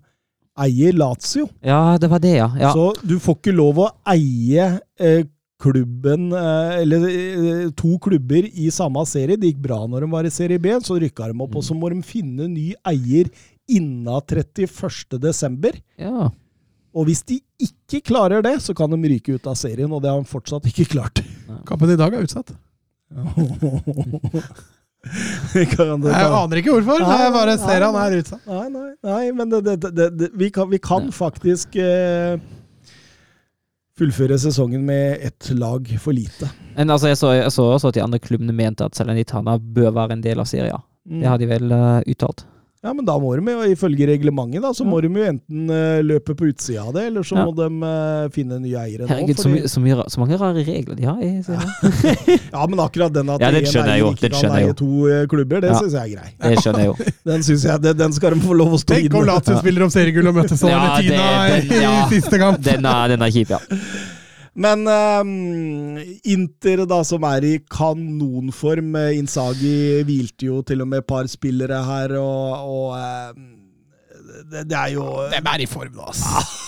eier Lazio? ja, det var det, ja. ja. Så du får ikke lov å eie eh, klubben eh, Eller eh, to klubber i samme serie. Det gikk bra når de var i serie B, så rykka de opp. Og så må de finne ny eier innen 31. desember. ja. Og hvis de ikke klarer det, så kan de ryke ut av serien, og det har de fortsatt ikke klart. Kampen i dag er utsatt. Kan Jeg aner ikke hvorfor. Nei, Jeg bare nei, han er utsatt. Nei, nei, nei, men det, det, det, det, vi kan, vi kan faktisk uh, fullføre sesongen med ett lag for lite. Men altså, jeg så, jeg så også at de andre klubbene mente at Salernitana bør være en del av Syria. Mm. Det har de vel uh, uttalt. Ja, men da må de jo, ifølge reglementet, da, så må de jo enten eh, løpe på utsida av det, eller så Ja. må de eh, finne nye eiere nå. Herregud, så, fordi- så, my, så mange rare regler de har i Serie ja, men akkurat den at Ja, den en eier ikke kan eie to eh, klubber, det Ja. syns jeg er grei. Det skjønner jeg jo. Den, synes jeg, den, den skal de få lov å stå Tenk om inne Lazio spiller om seriegull og møter sånn Ja, Tina den- i siste kamp. Den er, den er kjip, ja. Men eh, Inter, da, som er i kanonform Insagi Inzaghi hvilte jo til og med et par spillere her, og, og eh, det, det er jo De er i form da, ass.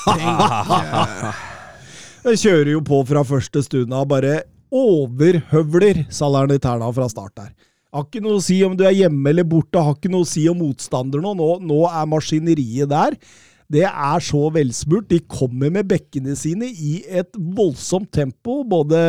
De kjører jo på fra første stund av, bare overhøvler Salernitana fra start der. Har ikke noe å si om du er hjemme eller borte, har ikke noe å si om motstander nå. Nå, nå er maskineriet der. Det er så velsmurt. De kommer med bekkene sine i et voldsomt tempo, både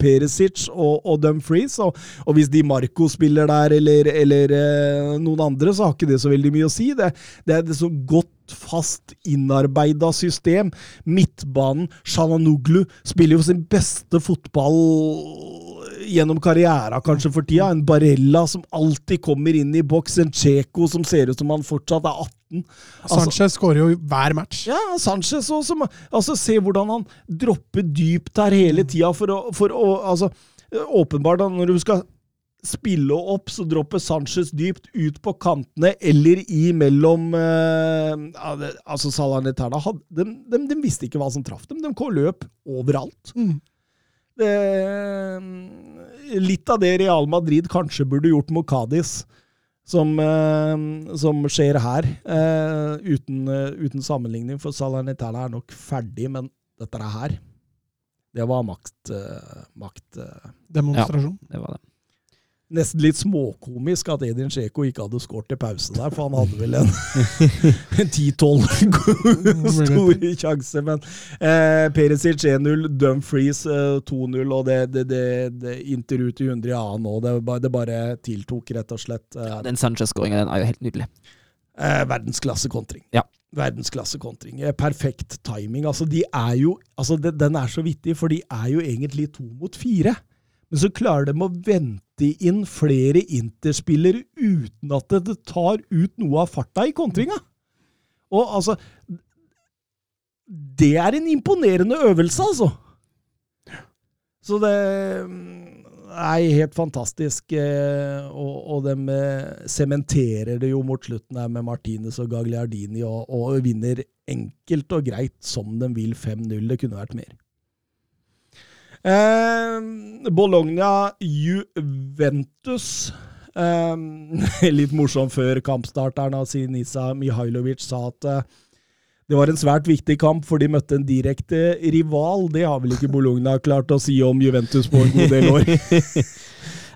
Perisic og, og Dumfries. Og, og hvis Di Marco spiller der, eller, eller eh, noen andre, så har ikke det så veldig mye å si. Det, det er et så godt fast innarbeida system. Midtbanen, Shalanoglu, spiller jo sin beste fotball gjennom karriera kanskje for tida. En Barella som alltid kommer inn i boks. En Cheko som ser ut som han fortsatt er 18. Altså- Sanchez skårer jo hver match. Ja, Sanchez også. Altså, se hvordan han dropper dypt der hele tida for å, for å Altså, åpenbart, når du skal spille opp, så dropper Sanchez dypt ut på kantene eller imellom eh, Altså, Salernitana de, de, de visste ikke hva som traff dem. De kom løp overalt. Mm. Det, litt av det Real Madrid kanskje burde gjort mot Cádiz, som, eh, som skjer her, eh, uten, eh, uten sammenligning, for Salernitana er nok ferdig, men dette her, det var makt... eh, makt eh, Demonstrasjon. Det var det. Nesten litt småkomisk at Edin Sjeko ikke hadde skåret til pause der, for han hadde vel en en 10-12 store sjanse. Men eh, Perisic 1-0, Dumfries eh, 2-0, og det, det, det, det intervjuet i 100 i annen òg. Det, det bare tiltok, rett og slett. Eh, Den Sanchez-skåringa er jo helt nydelig. eh, verdensklasse kontring. Ja. Verdensklasse kontring. Eh, perfekt timing. Altså, de er jo, altså, de, den er så vittig, for de er jo egentlig to mot fire. Men så klarer de å vente inn flere interspillere uten at det tar ut noe av farta i kontringa. Og altså Det er en imponerende øvelse, altså. Så det er helt fantastisk. eh, Og, og de eh, sementerer det jo mot slutten her med Martinez og Gagliardini, og, og vinner enkelt og greit som de vil 5-0. Det kunne vært mer. Eh, Bologna Juventus. Eh, litt morsomt før kampstarteren av Sinisa Mihailovic sa at eh, det var en svært viktig kamp, for de møtte en direkte rival. Det har vel ikke Bologna klart å si om Juventus på en god del år.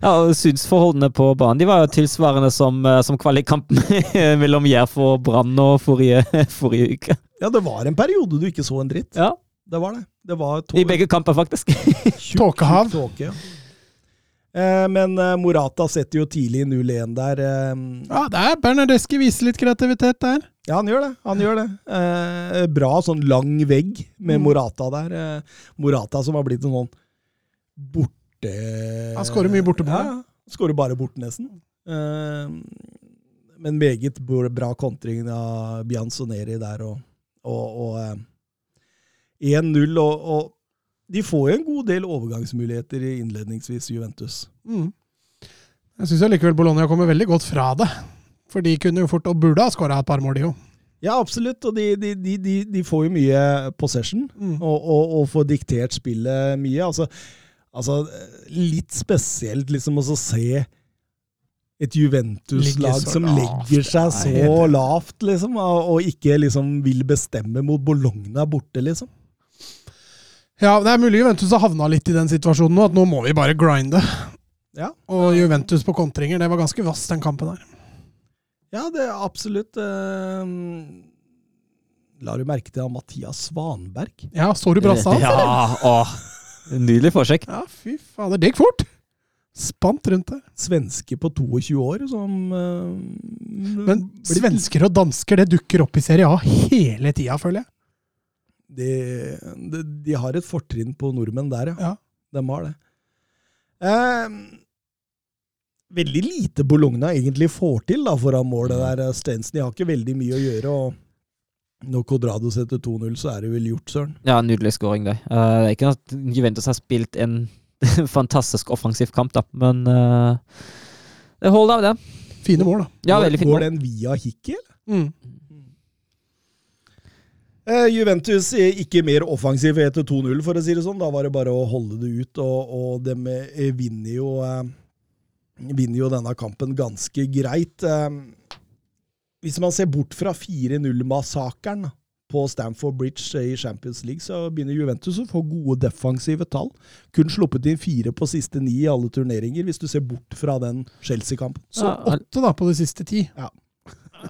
Ja, og Synsforholdene på banen de var jo tilsvarende som, eh, som kvalikkampen mellom Jerv og Brann forrige, forrige uke. Ja, det var en periode du ikke så en dritt. Ja, Det var det. Det var I begge kamper, faktisk. Tåkehav. Tåke, ja. Eh, men eh, Morata setter jo tidlig 0-1 der. Eh, Ja, det er Bernardeschi viser litt kreativitet der. ja, han gjør det. Han gjør det. Eh, bra sånn lang vegg med Mm. Morata der. Morata som har blitt en sånn borte... Han skårer mye borte. Ja, ja. Skårer bare borte, nesten. Eh, men meget bra bra kontring av Bianzoneri der, og, og, og 1-0. Og, og de får jo en god del overgangsmuligheter innledningsvis, Juventus. Mm. Jeg syns likevel Bologna kommer veldig godt fra det. For de kunne jo fort, og burde ha skåra et par mål, de jo. Ja, absolutt. Og de, de, de, de, de får jo mye possession, Mm. og, og, og får diktert spillet mye. Altså, altså litt spesielt liksom å se et Juventus-lag som lavt, legger seg så lavt, liksom, og, og ikke liksom vil bestemme mot Bologna borte, liksom. Ja, det er mulig Juventus har havna litt i den situasjonen nå, at nå må vi bare grinde. Ja. Og Juventus på kontringer, det var ganske vass, den kampen der. Ja, det er absolutt Uh... La du merke til Mathias Svanberg? Ja, så du brassa hans? eller? Ja, åh. Nydelig forsøk. Ja, fy fader, det gikk fort! Spant rundt der. Svenske på 22 år som uh, Men svensker og dansker, det dukker opp i Serie A hele tida, føler jeg. De, de, de har et fortrinn på nordmenn der, ja. Ja. De har det. Eh, veldig lite Bologna egentlig får til da, foran mål. det der Stensen de har ikke veldig mye å gjøre. og Når Codrado setter 2-0, så er det vel gjort, søren. Ja, nydelig skåring, det. Uh, det er ikke at Juventus har spilt en fantastisk offensiv kamp, da, men uh, det holder av, det. Fine mål, da. Ja, veldig fint. Går mål. den via Hikki? eller? Mm. Eh, Juventus er ikke mer offensiv etter 2-0, for å si det sånn. Da var det bare å holde det ut, og, og de eh, vinner jo, eh, vinner jo denne kampen ganske greit. Hvis man ser bort fra 4-0-massakren på Stamford Bridge i Champions League, så begynner Juventus å få gode defensive tall. Kun sluppet inn fire på siste ni i alle turneringer, hvis du ser bort fra den Chelsea-kampen. Så Ja, åtte da på de siste ti.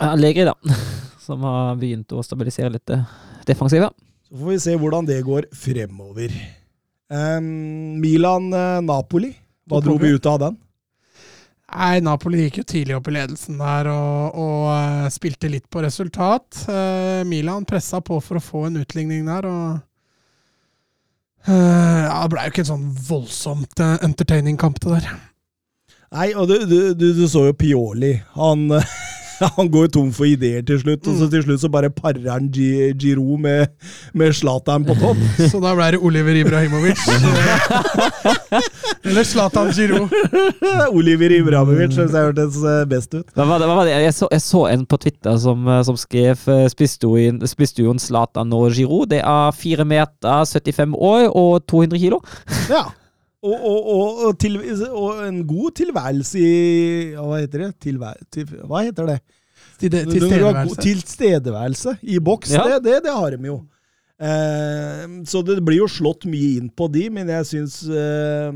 Allegri, da. Som har begynt å stabilisere litt det defensive. Så får vi se hvordan det går fremover. Um, Milan-Napoli. Hva dro vi ut av den? Nei, Napoli gikk jo tidlig opp i ledelsen der og, og eh, spilte litt på resultat. Uh, Milan pressa på for å få en utligning der, og Uh, ja, Det ble jo ikke en sånn voldsomt uh, entertaining kamp, det der. Nei, og du, du, du, du så jo Pioli. Han, han går tom for ideer til slutt, og så til slutt så bare parer han Giro med, med Zlatan på topp. Så da ble det Oliver Ibrahimovic. Eller Zlatan Giro. Oliver Ibrahimovic syns jeg hørtes eh, best ut. Hva var det? Hva var det? Jeg, så, jeg så en på Twitter som, eh, som skrev eh, spiste jo inn- spiste jo en Zlatan og Giro? Det er 4 meter, 75 år og 200 kilo. Ja. Og, og, og, og, til, og en god tilværelse i Hva heter det? Tilvær, til, hva heter det? Til, det, til Du- du har god stedeværelse. Tilstedeværelse i boks, Ja. det, det, det har de jo. Eh, så det blir jo slått mye inn på de, men jeg syns eh,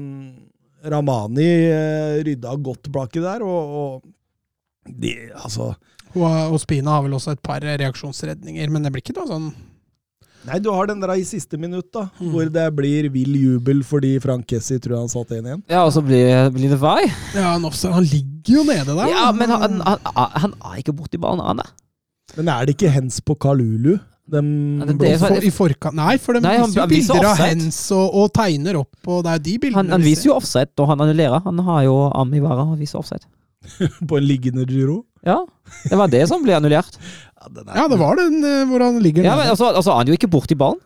Ramani eh, rydda godt baki der, og, og de, altså og Spina har vel også et par reaksjonsredninger, men det blir ikke noe sånn Nei, du har den der i siste minutt, da, Mm. hvor det blir vill jubel fordi Frank Kessi tror han satt 1-1. Ja, og så blir, blir det vei. Ja, han, også, han ligger jo nede der. Ja, men han, han, han, han er ikke borti banen, han er. Men er det ikke hens på Kalulu? De Ja, det- det for, I forkant Nei, for de Nei, han- viser jo viser bilder av offside. hens og, og tegner opp, og det er de bildene Han, han vi viser jo offside når han annullerer. Han har jo arm i været og viser offside. på en liggende gyro? Ja, det var det som ble annullert. Ja, den er, Ja, det var den eh, hvor han ligger Ja, men altså, altså, Han er jo ikke borti ballen.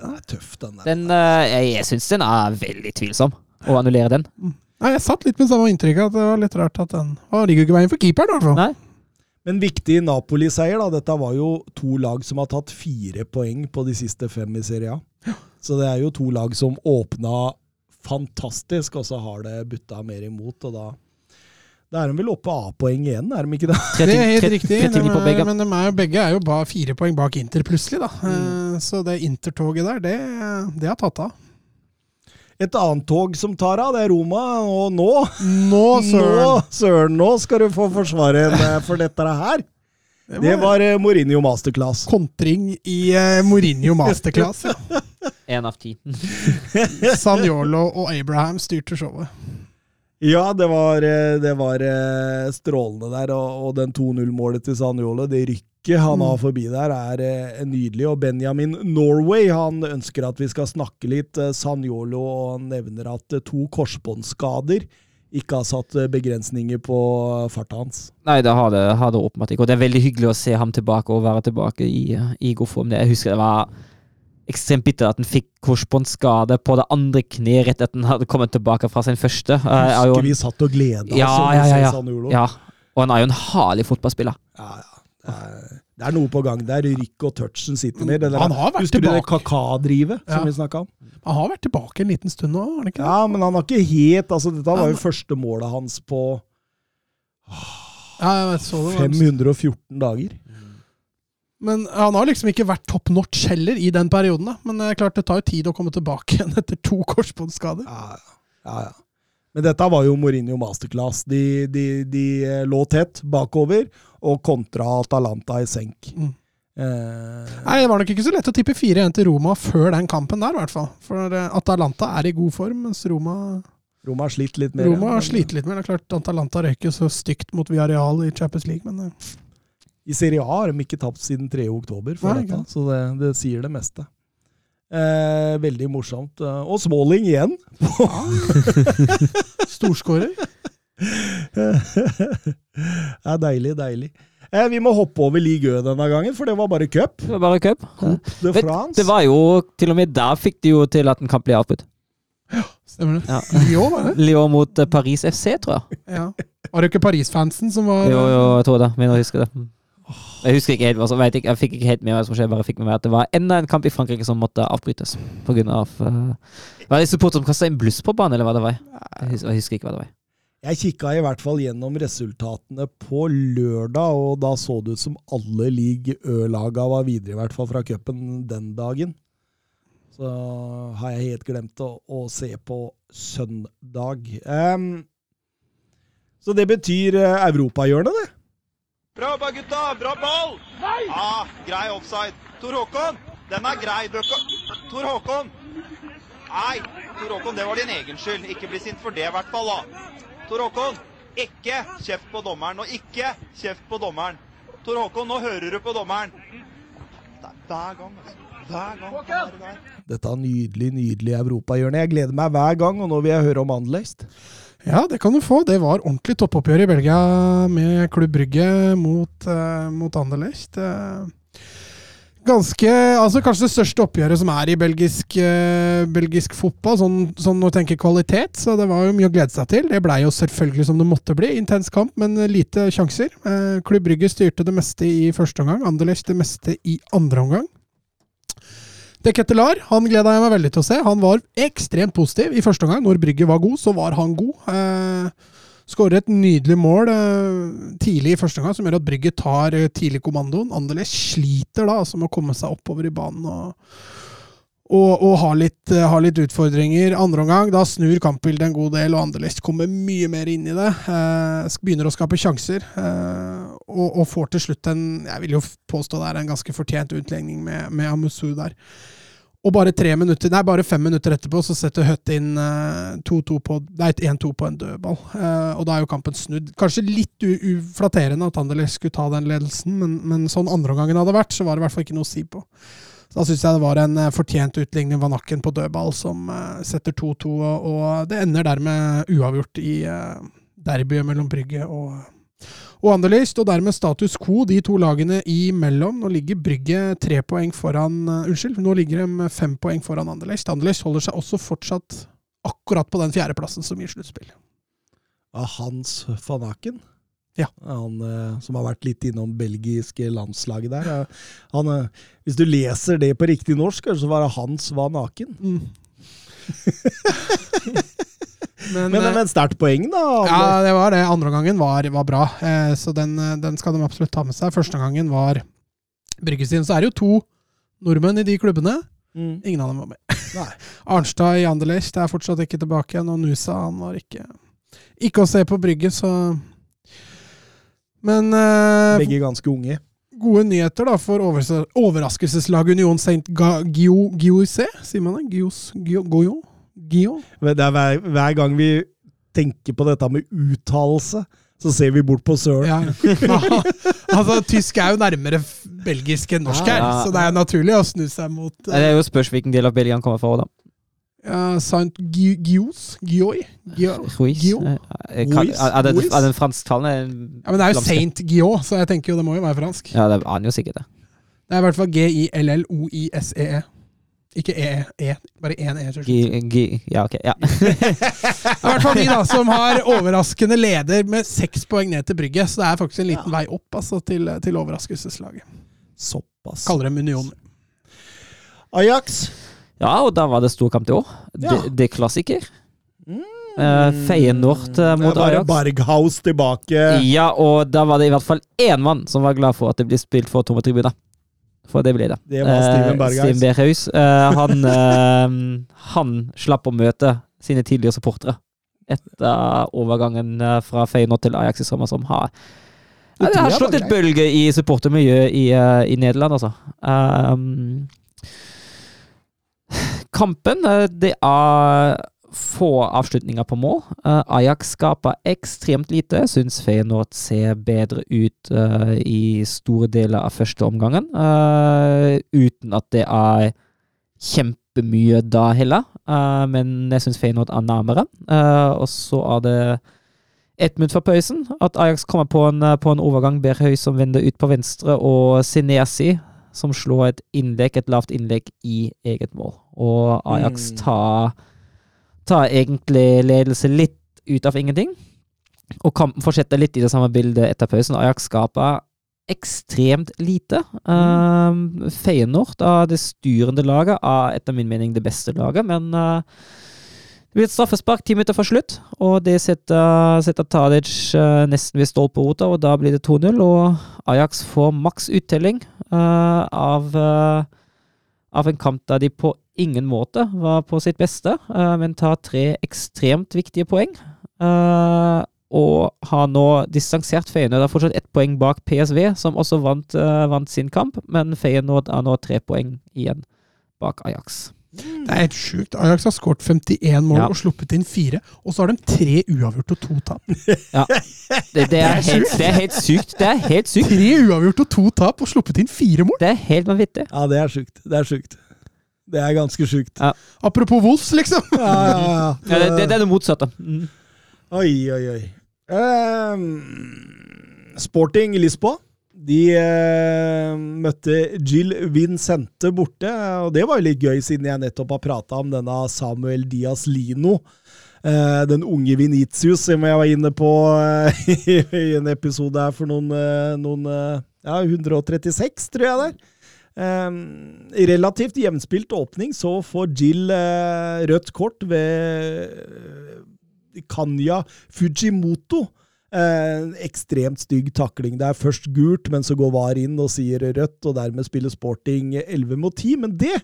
den er tøff, den der. Den, eh, jeg jeg syns den er veldig tvilsom, å annullere den. Nei, Jeg satt litt med samme inntrykk, at det var litt rart at den Han ligger jo ikke veien for keeperen, i hvert fall. Men viktig Napoli-seier, da. Dette var jo to lag som har tatt fire poeng på de siste fem i Serie A. Så det er jo to lag som åpna fantastisk, og så har det butta mer imot, og da da er de vel oppe A-poeng igjen, er de ikke det? Det er helt riktig, de er, begge. men de er, jo- begge er jo bare fire poeng bak Inter plutselig, da. Mm. Eh, Så det Inter-toget der, det, det har tatt av. Et annet tog som tar av, det er Roma, og nå Nå, Nå, søren! søren, nå skal du få forsvare en eh, for dette her. Det var eh, Mourinho masterclass. kontring i uh, Mourinho masterclass. Ja. Én av ti. Sanjolo og Abraham styrte showet. Ja, det var, eh, det var eh, strålende der, og, og den 2-0-målet til Sanjole, det rykket han har forbi der, er eh, nydelig. Og Benjamin Norway han ønsker at vi skal snakke litt Sanjolo, og nevner at to korsbåndskader ikke har satt begrensninger på farta hans. Nei, det har det, har det åpenbart ikke. Og det er veldig hyggelig å se ham tilbake og være tilbake i, i god form. Jeg husker det var ekstremt bitter at han fikk korsbåndskade på det andre kneet rett etter han hadde kommet tilbake fra sin første. Jo en- vi satt og gleda oss Ja, ja, ja, ja. Ja. Og han er jo en herlig fotballspiller. Ja, ja. Det er, det er noe på gang der. Rykk og touchen sitter ned. Han har vært Husker du det tilbake. Kakadrivet som Ja. vi snakka om? Han har vært tilbake en liten stund nå, har han ikke det? Ja, men han har ikke helt altså Dette var jo Han- første målet hans på Ja, jeg vet, så det var 514 dager. Men han har liksom ikke vært top notch heller i den perioden. da. Men det er klart det tar jo tid å komme tilbake igjen etter to korsbåndskader. Ja, ja, ja. Men dette var jo Mourinho masterclass. De, de, de eh, lå tett bakover og kontra Atalanta i senk. Mm. Eh, Nei, Det var nok ikke så lett å tippe 4-1 til Roma før den kampen der, i hvert fall. For eh, Atalanta er i god form, mens Roma, Roma har slitt litt mer. Roma har slitt litt mer. det. er klart Atalanta røyker så stygt mot Villarreal i Champions League, men eh, I Serie A har de ikke tapt siden 3. oktober, for Nei, dette, så det, det sier det meste. Eh, veldig morsomt. Eh, Og Smalling igjen. storskårer. det er deilig, deilig. Eh, vi må hoppe over Ligue Ø denne gangen, for det var bare cup. Det var bare cup. Ja. Vet, det var jo Til og med der fikk de jo til at en kamp ble avbrutt. Stemmer det? Ja. Lyon, var det? Lyon mot eh, Paris FC, tror jeg. Ja. Var det ikke Paris-fansen som var Jo, jo, jeg tror det. Men jeg husker det. Jeg husker ikke helt hva som ikke, Jeg fikk ikke helt med meg skjedde, bare fikk med meg at det var enda en kamp i Frankrike som måtte avbrytes. På grunn av uh, Var det supportere som kasta inn bluss på banen, eller hva det var? Jeg husker, jeg husker ikke hva det var. Jeg kikka i hvert fall gjennom resultatene på lørdag, og da så det ut som alle league Ø-laga var videre, i hvert fall fra cupen den dagen. Så har jeg helt glemt å, å se på søndag. Um, så det betyr eh, europahjørnet, det. Bra jobba, gutta! Bra ball! Nei! Ah, grei offside. Tor Håkon, den er grei. Tor Håkon! Nei, Tor Håkon, det var din egen skyld. Ikke bli sint for det, i hvert fall. da. Tor Håkon, ikke kjeft på dommeren, og ikke kjeft på dommeren. Tor Håkon, nå hører du på dommeren. Det er hver gang, altså. Hver gang. er. Dette er nydelig, nydelig europahjørne. Jeg gleder meg hver gang, og nå vil jeg høre om Anderlecht. Ja, det kan du få. Det var ordentlig toppoppgjør i Belgia med Klubb Brygge mot, uh, mot Anderlecht. Eh, ganske Altså kanskje det største oppgjøret som er i belgisk, uh, belgisk fotball, sånn, sånn å tenke kvalitet. Så det var jo mye å glede seg til. Det blei jo selvfølgelig som det måtte bli. Intens kamp, men lite sjanser. Uh, Klubb Brygge styrte det meste i første omgang. Anderlecht det meste i andre omgang. De Kettelar han gleda jeg meg veldig til å se. Han var ekstremt positiv i første omgang. Når Brygge var god, så var han god. Eh, Skårer et nydelig mål eh, tidlig i første omgang, som gjør at Brygge tar eh, tidlig kommandoen. Anderlecht sliter da altså med å komme seg oppover i banen og, og, og har, litt, eh, har litt utfordringer. Andre omgang, da snur kampbildet en god del, og Anderlecht kommer mye mer inn i det. Eh, begynner å skape sjanser, eh, og, og får til slutt en Jeg vil jo påstå det er en ganske fortjent utlegning med, med Amusu der. Og bare tre minutter, nei, bare fem minutter etterpå så setter Høtt inn eh, 2-2 på, 1-2 på en dødball. Eh, og da er jo kampen snudd. Kanskje litt uflatterende at Anderlecht skulle ta den ledelsen, men, men sånn andreomgangen hadde vært, så var det i hvert fall ikke noe å si på. Så Da syns jeg det var en eh, fortjent utligning Van Akken på dødball som eh, setter 2-2, og, det ender dermed uavgjort i eh, derbyet mellom Brygge og, og Anderlecht. Og dermed status quo de to lagene imellom. Nå ligger Brygge tre poeng foran Unnskyld, nå ligger de fem poeng foran Anderlecht. Anderlecht holder seg også fortsatt akkurat på den fjerdeplassen som gir sluttspill. Hans van Aken. Ja. Han eh, som har vært litt innom belgiske landslaget der. Han, eh, hvis du leser det på riktig norsk, så var det Hans var naken'. Mm. Men, Men, eh, men sterkt poeng, da. Ja, det var det. Andre gangen var, var bra, så den, den skal de absolutt ta med seg. Første gangen var bryggestien. Så er det jo to nordmenn i de klubbene. Mm. Ingen av dem var med. Nei. Arnstad i Anderlecht er fortsatt ikke tilbake igjen, og Nusa han var ikke Ikke å se på Brygge, så Men uh, Begge ganske unge. gode nyheter da for overraskelseslaget Union Saint Gioise, sier man det? Gios, Gio, Goyo? Gio? Det er hver, hver gang vi tenker på dette med uttalelse, så ser vi bort på Søren. Ja. altså, tysk er jo nærmere belgisk enn norsk her, Ja. så det er naturlig å snu seg mot Det uh, er jo spørs hvilken del av Belgia han kommer fra. da. Ja, Saint Gi- Gios? Gioi? Eh, eh? Er det, det fransktalende? Ja, men det er jo Saint Gio, så jeg tenker jo det må jo være fransk. Ja, det aner jo sikkert det. Det er i hvert fall G-I-L-L-O-I-S-E-E. Ikke E-E, bare én E. G, gi, ja, ok. Ja. I hvert fall de da, som har overraskende leder med seks poeng ned til brygget. så det er faktisk en liten vei opp altså, til, til overraskelseslaget. Såpass. Kaller dem Union. Ajax. Ja, og da var det storkamp i år. Ja. Det, det er klassiker. Feyenoord eh, mot Ajax. Berghaus tilbake. Ja, og da var det i hvert fall én mann som var glad for at det blir spilt for tomme tribuner. For det blir det. Det var Steven Eh, Berghaus. Steven Berghaus. Eh, han, han slapp å møte sine tidligere supportere etter overgangen fra Feyenoord til Ajax i sommer, som har Det har slått et bølge i supportermiljøet i, i Nederland, altså. Um, kampen eh, Det er få avslutninger på mål. Eh, Ajax skaper ekstremt lite. Syns Feyenoord ser bedre ut eh, i store deler av første omgangen. uten at det er kjempemye da heller. Men jeg syns Feyenoord er nærmere. Og så er det ett minutt fra pausen at Ajax kommer på en, på en overgang. Berhøy som vender ut på venstre, og Sinesi som slår et innlegg, et lavt innlegg i eget mål. Og Ajax Mm. tar, tar egentlig ledelse litt ut av ingenting. Og kampen fortsetter litt i det samme bildet etter pausen. Ajax skaper ekstremt lite. Um, Feyenoord av det styrende laget, er etter min mening det beste laget, men uh, det blir et straffespark ti minutter før slutt, og det setter, setter Tadic uh, nesten ved stolperota, og da blir det 2-0, og Ajax får maks uttelling uh, av, uh, av en kamp der de på ingen måte var på sitt beste, uh, men tar tre ekstremt viktige poeng. Og har nå distansert Feyenoord. Det er fortsatt ett poeng bak PSV, som også vant, vant sin kamp, men Feyenoord er nå tre poeng igjen bak Ajax. Det er helt sjukt. Ajax har skåret 51 mål Ja. og sluppet inn fire, og så har de tre uavgjort og to tap. Det, det, er helt, det er helt sykt. Det er helt sykt. Tre uavgjort og to tap og sluppet inn fire mål! Det er helt vanvittig. Ja, det er sjukt. Det er sjukt. Det er ganske sjukt. Apropos Wolfs, liksom! Ja, ja, ja. Ja, det, det, det er det motsatte. Mm. Oi, oi, oi. Um, Sporting Lisboa. De eh, møtte Jill Vincente borte, og det var jo litt gøy, siden jeg nettopp har prata om denne Samuel Diaz Lino. Eh, den unge Venitius, som jeg var inne på eh, i en episode her for noen, eh, noen eh, Ja, 136, tror jeg det er. Eh, relativt jevnspilt åpning, så får Jill eh, rødt kort ved Kanya Fujimoto. Eh, ekstremt stygg takling. Det er først gult, men så går VAR inn og sier rødt, og dermed spiller Sporting 11 mot 10. Men det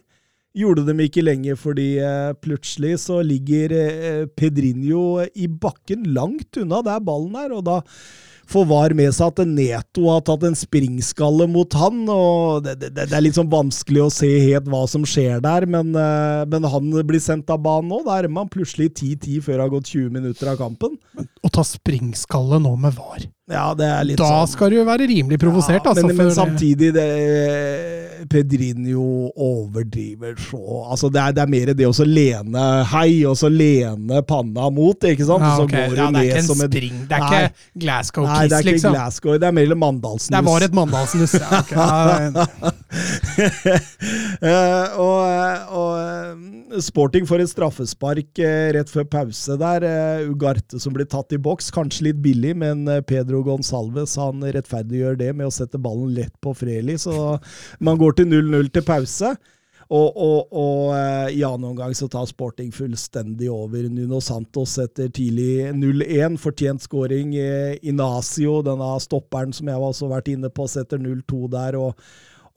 gjorde de ikke lenge, fordi eh, plutselig så ligger eh, Pedrinho i bakken langt unna der ballen er, og da får VAR med seg at Neto har tatt en springskalle mot han. og Det, det, det er litt sånn vanskelig å se helt hva som skjer der, men, eh, men han blir sendt av banen nå. Da er man plutselig 10-10 før det har gått 20 minutter av kampen. Å ta springskalle nå med VAR. Ja, det er litt Da sånn skal du jo være rimelig provosert, ja, altså. men, men samtidig, det, Pedrinho overdriver så Altså, det er, det er mer det å lene hei, og så lene panna mot, ikke sant? ja, så går ja, det er ikke en spring. Det er Nei. ikke Glasgow Nei, det Kiss, er ikke liksom. Glasgow, det er mer Mandalsnuss. Det var et Mandalsnuss. Ja, Okay. Eh, og, og eh, Sporting får et straffespark eh, rett før pause der. Eh, Ugarte som blir tatt i boks, kanskje litt billig, men eh, Pedro Gonsalves han rettferdiggjør det med å sette ballen lett på Freli, så man går til 0-0 til pause. Og, og, og i annen omgang så tar Sporting fullstendig over. Nuno Santos setter tidlig 0-1. Fortjent skåring. Inacio, denne stopperen som jeg også har vært inne på, setter 0-2 der. og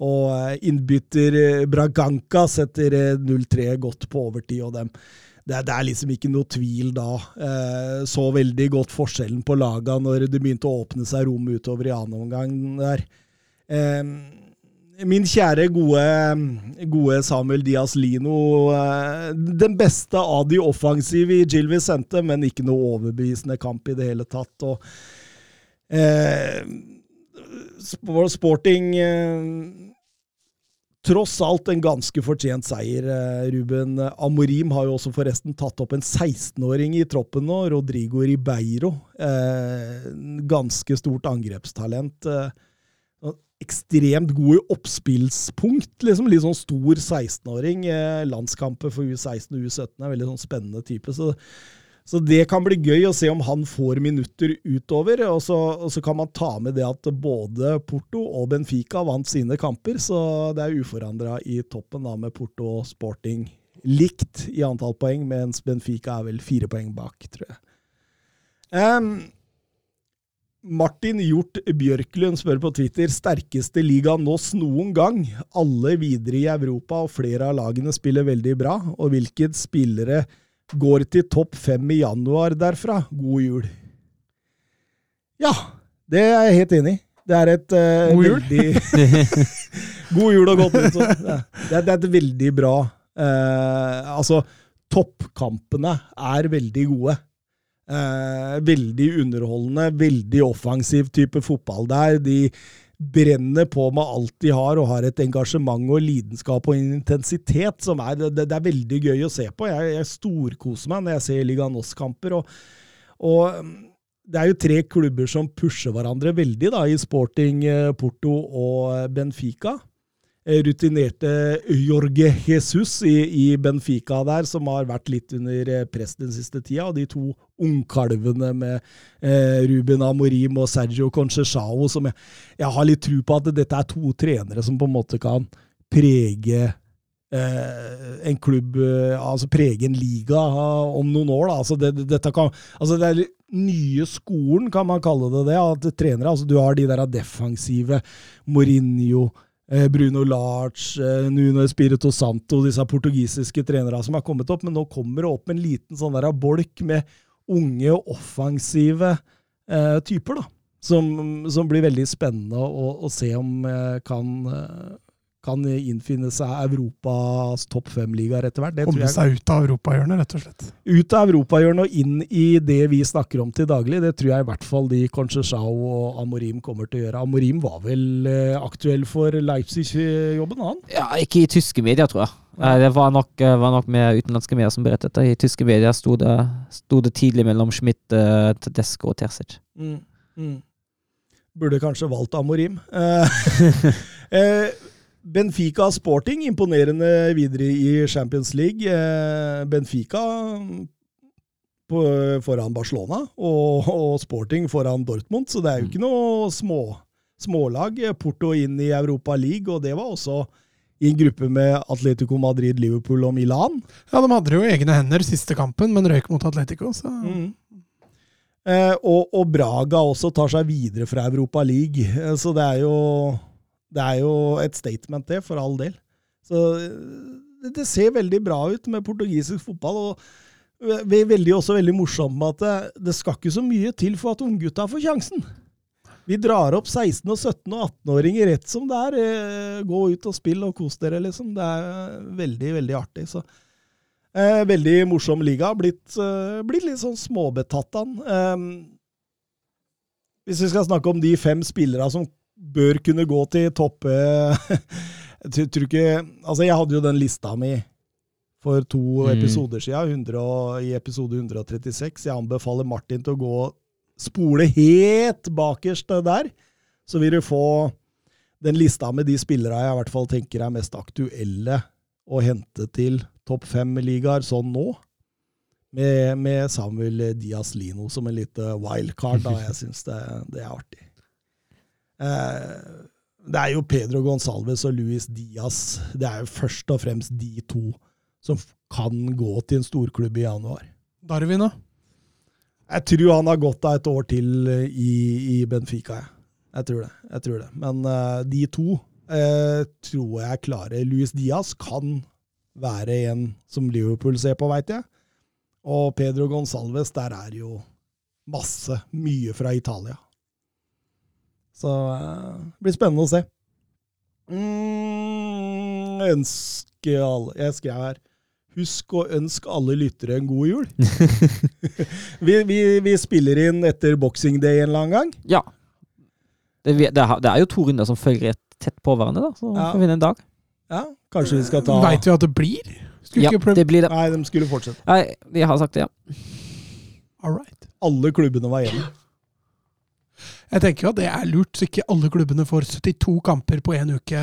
og eh, innbytter eh, Braganca setter eh, 0-3 godt på overtid. og dem. Det, det er liksom ikke noe tvil da. Eh, så veldig godt forskjellen på laga når det begynte å åpne seg rom utover i annen omgang der. Eh, min kjære, gode, gode Samuel Diaz Lino. eh, Den beste av de offensive i Gil Vicente, men ikke noe overbevisende kamp i det hele tatt. og eh, Sporting eh, Tross alt en ganske fortjent seier, eh, Ruben. Amorim har jo også forresten tatt opp en 16-åring i troppen nå, Rodrigo Ribeiro. Eh, ganske stort angrepstalent. Eh, ekstremt god i oppspillspunkt, liksom. Litt sånn stor 16-åring. Eh, landskamper for U16 og U17 er veldig sånn spennende type. så så det kan bli gøy å se om han får minutter utover. Og så, og så kan man ta med det at både Porto og Benfica vant sine kamper, så det er uforandra i toppen da med Porto og Sporting likt i antall poeng, mens Benfica er vel fire poeng bak, tror jeg. Um, Martin Hjort Bjørklund spør på Twitter sterkeste liga nås noen gang. Alle videre i Europa, og flere av lagene spiller veldig bra. Og hvilke spillere går til topp fem i januar derfra? God jul. Ja, det er jeg helt enig i. Det er et uh, God jul. veldig God jul og godt nyttår. Det, er- det er et veldig bra uh, Altså, toppkampene er veldig gode. Uh, veldig underholdende, veldig offensiv type fotball der. De brenner på med alt de har, og har et engasjement og lidenskap og intensitet som er Det, det er veldig gøy å se på. Jeg, jeg storkoser meg når jeg ser Liga Nos-kamper. Og, og mm, det er jo tre klubber som pusher hverandre veldig, da, i Sporting, eh, Porto og Benfica. Eh, Rutinerte Jorge Jesus i, i Benfica der, som har vært litt under eh, press den siste tida. Og de to ungkalvene med eh, Ruben Amorim og Sergio Conchechao, som jeg, jeg har litt tro på at dette er to trenere som på en måte kan prege eh, en klubb eh, Altså prege en liga eh, om noen år. Da. Altså det, det- dette kan, altså det er nye skolen, kan man kalle det det. At trenere, altså Du har de der defensive Mourinho, Bruno Larch, eh, Nuno Espirito Santo, disse portugisiske trenere som har kommet opp. Men nå kommer det opp en liten sånn der bolk med unge, og offensive eh, typer. da. Som, som blir veldig spennende å, å se om eh, kan, eh, kan innfinne seg Europas topp fem-ligaer etter hvert. Det tror Komme seg ut av europahjørnet, rett og slett. ut av europahjørnet og inn i det vi snakker om til daglig, det tror jeg i hvert fall de Conchechao og Amorim kommer til å gjøre. Amorim var vel eh, aktuell for Leipzig-jobben, han? Ja, ikke i tyske medier, tror jeg. Det var nok, eh, var nok med utenlandske medier som berettet det. I tyske medier sto det, sto det tidlig mellom Schmidt, eh, Tedesco og Terzic. Burde kanskje valgt Amorim. Eh, Benfica Sporting imponerende videre i Champions League. Eh, Benfica på, foran Barcelona og, og Sporting foran Dortmund, så det er jo ikke noe små, smålag. Porto inn i Europa League, og det var også i en gruppe med Atletico Madrid, Liverpool og Milan. Ja, De hadde jo egne hender siste kampen, men røyk mot Atletico. Så Eh, og, og Braga også tar seg videre fra Europa League. Eh, så det er jo det er jo et statement, det, for all del. Så eh, det, ser veldig bra ut med portugisisk fotball. og ve- veldig, også veldig morsomt med at det, det skal ikke så mye til for at unggutta får sjansen. Vi drar opp 16- og 17- og 18-åringer rett som det er. Eh, Gå ut og spill og kos dere, liksom. Det er veldig, veldig artig. Så eh, veldig morsom liga. Blitt, eh, blitt litt sånn småbetatt av. Eh, hvis vi skal snakke om de fem spillerne som bør kunne gå til toppe Jeg tror- ikke Altså, jeg hadde jo den lista mi for to Mm. episoder siden, 100, i episode 136. Jeg anbefaler Martin til å gå spole helt bakerst der, så vil du få den lista med de spillere jeg i hvert fall tenker er mest aktuelle å hente til topp fem-ligaer sånn nå. Med, med Samuel Diaz Lino som en lite wildcard, da. Jeg syns det, det er artig. Eh, det er jo Pedro Gonsalves og Luis Diaz. Det er jo først og fremst de to som kan gå til en storklubb i januar. Darwin, da? Jeg tror han har godt av et år til eh, i, i Benfica. Jeg. jeg tror det. jeg tror det. Men uh, de to uh, tror jeg klarer. Luis Diaz kan være en som Liverpool ser på, veit jeg. Og Pedro Gonsalves, der er jo masse. Mye fra Italia. Så eh, det blir spennende å se. Mm, ønske alle Jeg skrev her Husk å ønske alle lyttere en god jul. vi, vi, vi spiller inn etter Boxing Day en eller annen gang. Ja. Det, det, er- det er jo to runder som følger rett tett på hverandre, da. Så Ja. får vi en dag. Ja, Kanskje vi skal ta Veit vi at det blir? Skulle Ja, ikke det blir det. Nei, de skulle fortsette. Nei, de har sagt det, ja. All right. Alle klubbene var hjemme. Jeg tenker jo at det er lurt, så ikke alle klubbene får 72 kamper på én uke.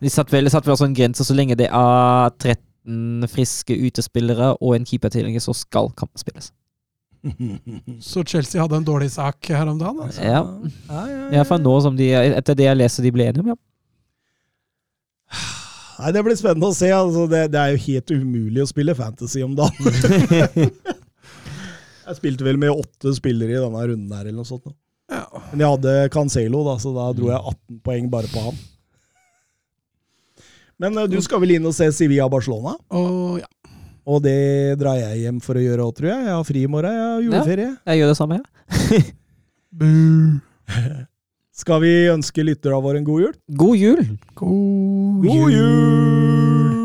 Vi satt vel, satt vel også en grense så lenge det er 13 friske utespillere og en keepertilhenger, så skal kampen spilles. Så Chelsea hadde en dårlig sak her om dagen. Altså. Ja. Ja, ja, ja. Iallfall nå som de, etter det jeg leser de ble enige om, ja. Nei, Det blir spennende å se. Altså, det, det er jo helt umulig å spille fantasy om dagen. jeg spilte vel med åtte spillere i denne runden her, eller noe sånt. Ja. Men jeg hadde Cancelo, da, så da dro jeg 18 poeng bare på han. Men eh, du skal vel inn og se Sevilla Barcelona? Og ja. Og det drar jeg hjem for å gjøre òg, tror jeg. Jeg har fri i morgen, jeg har juleferie. Jeg gjør det samme, jeg. Skal vi ønske lytterne våre en god jul? God jul! God God jul!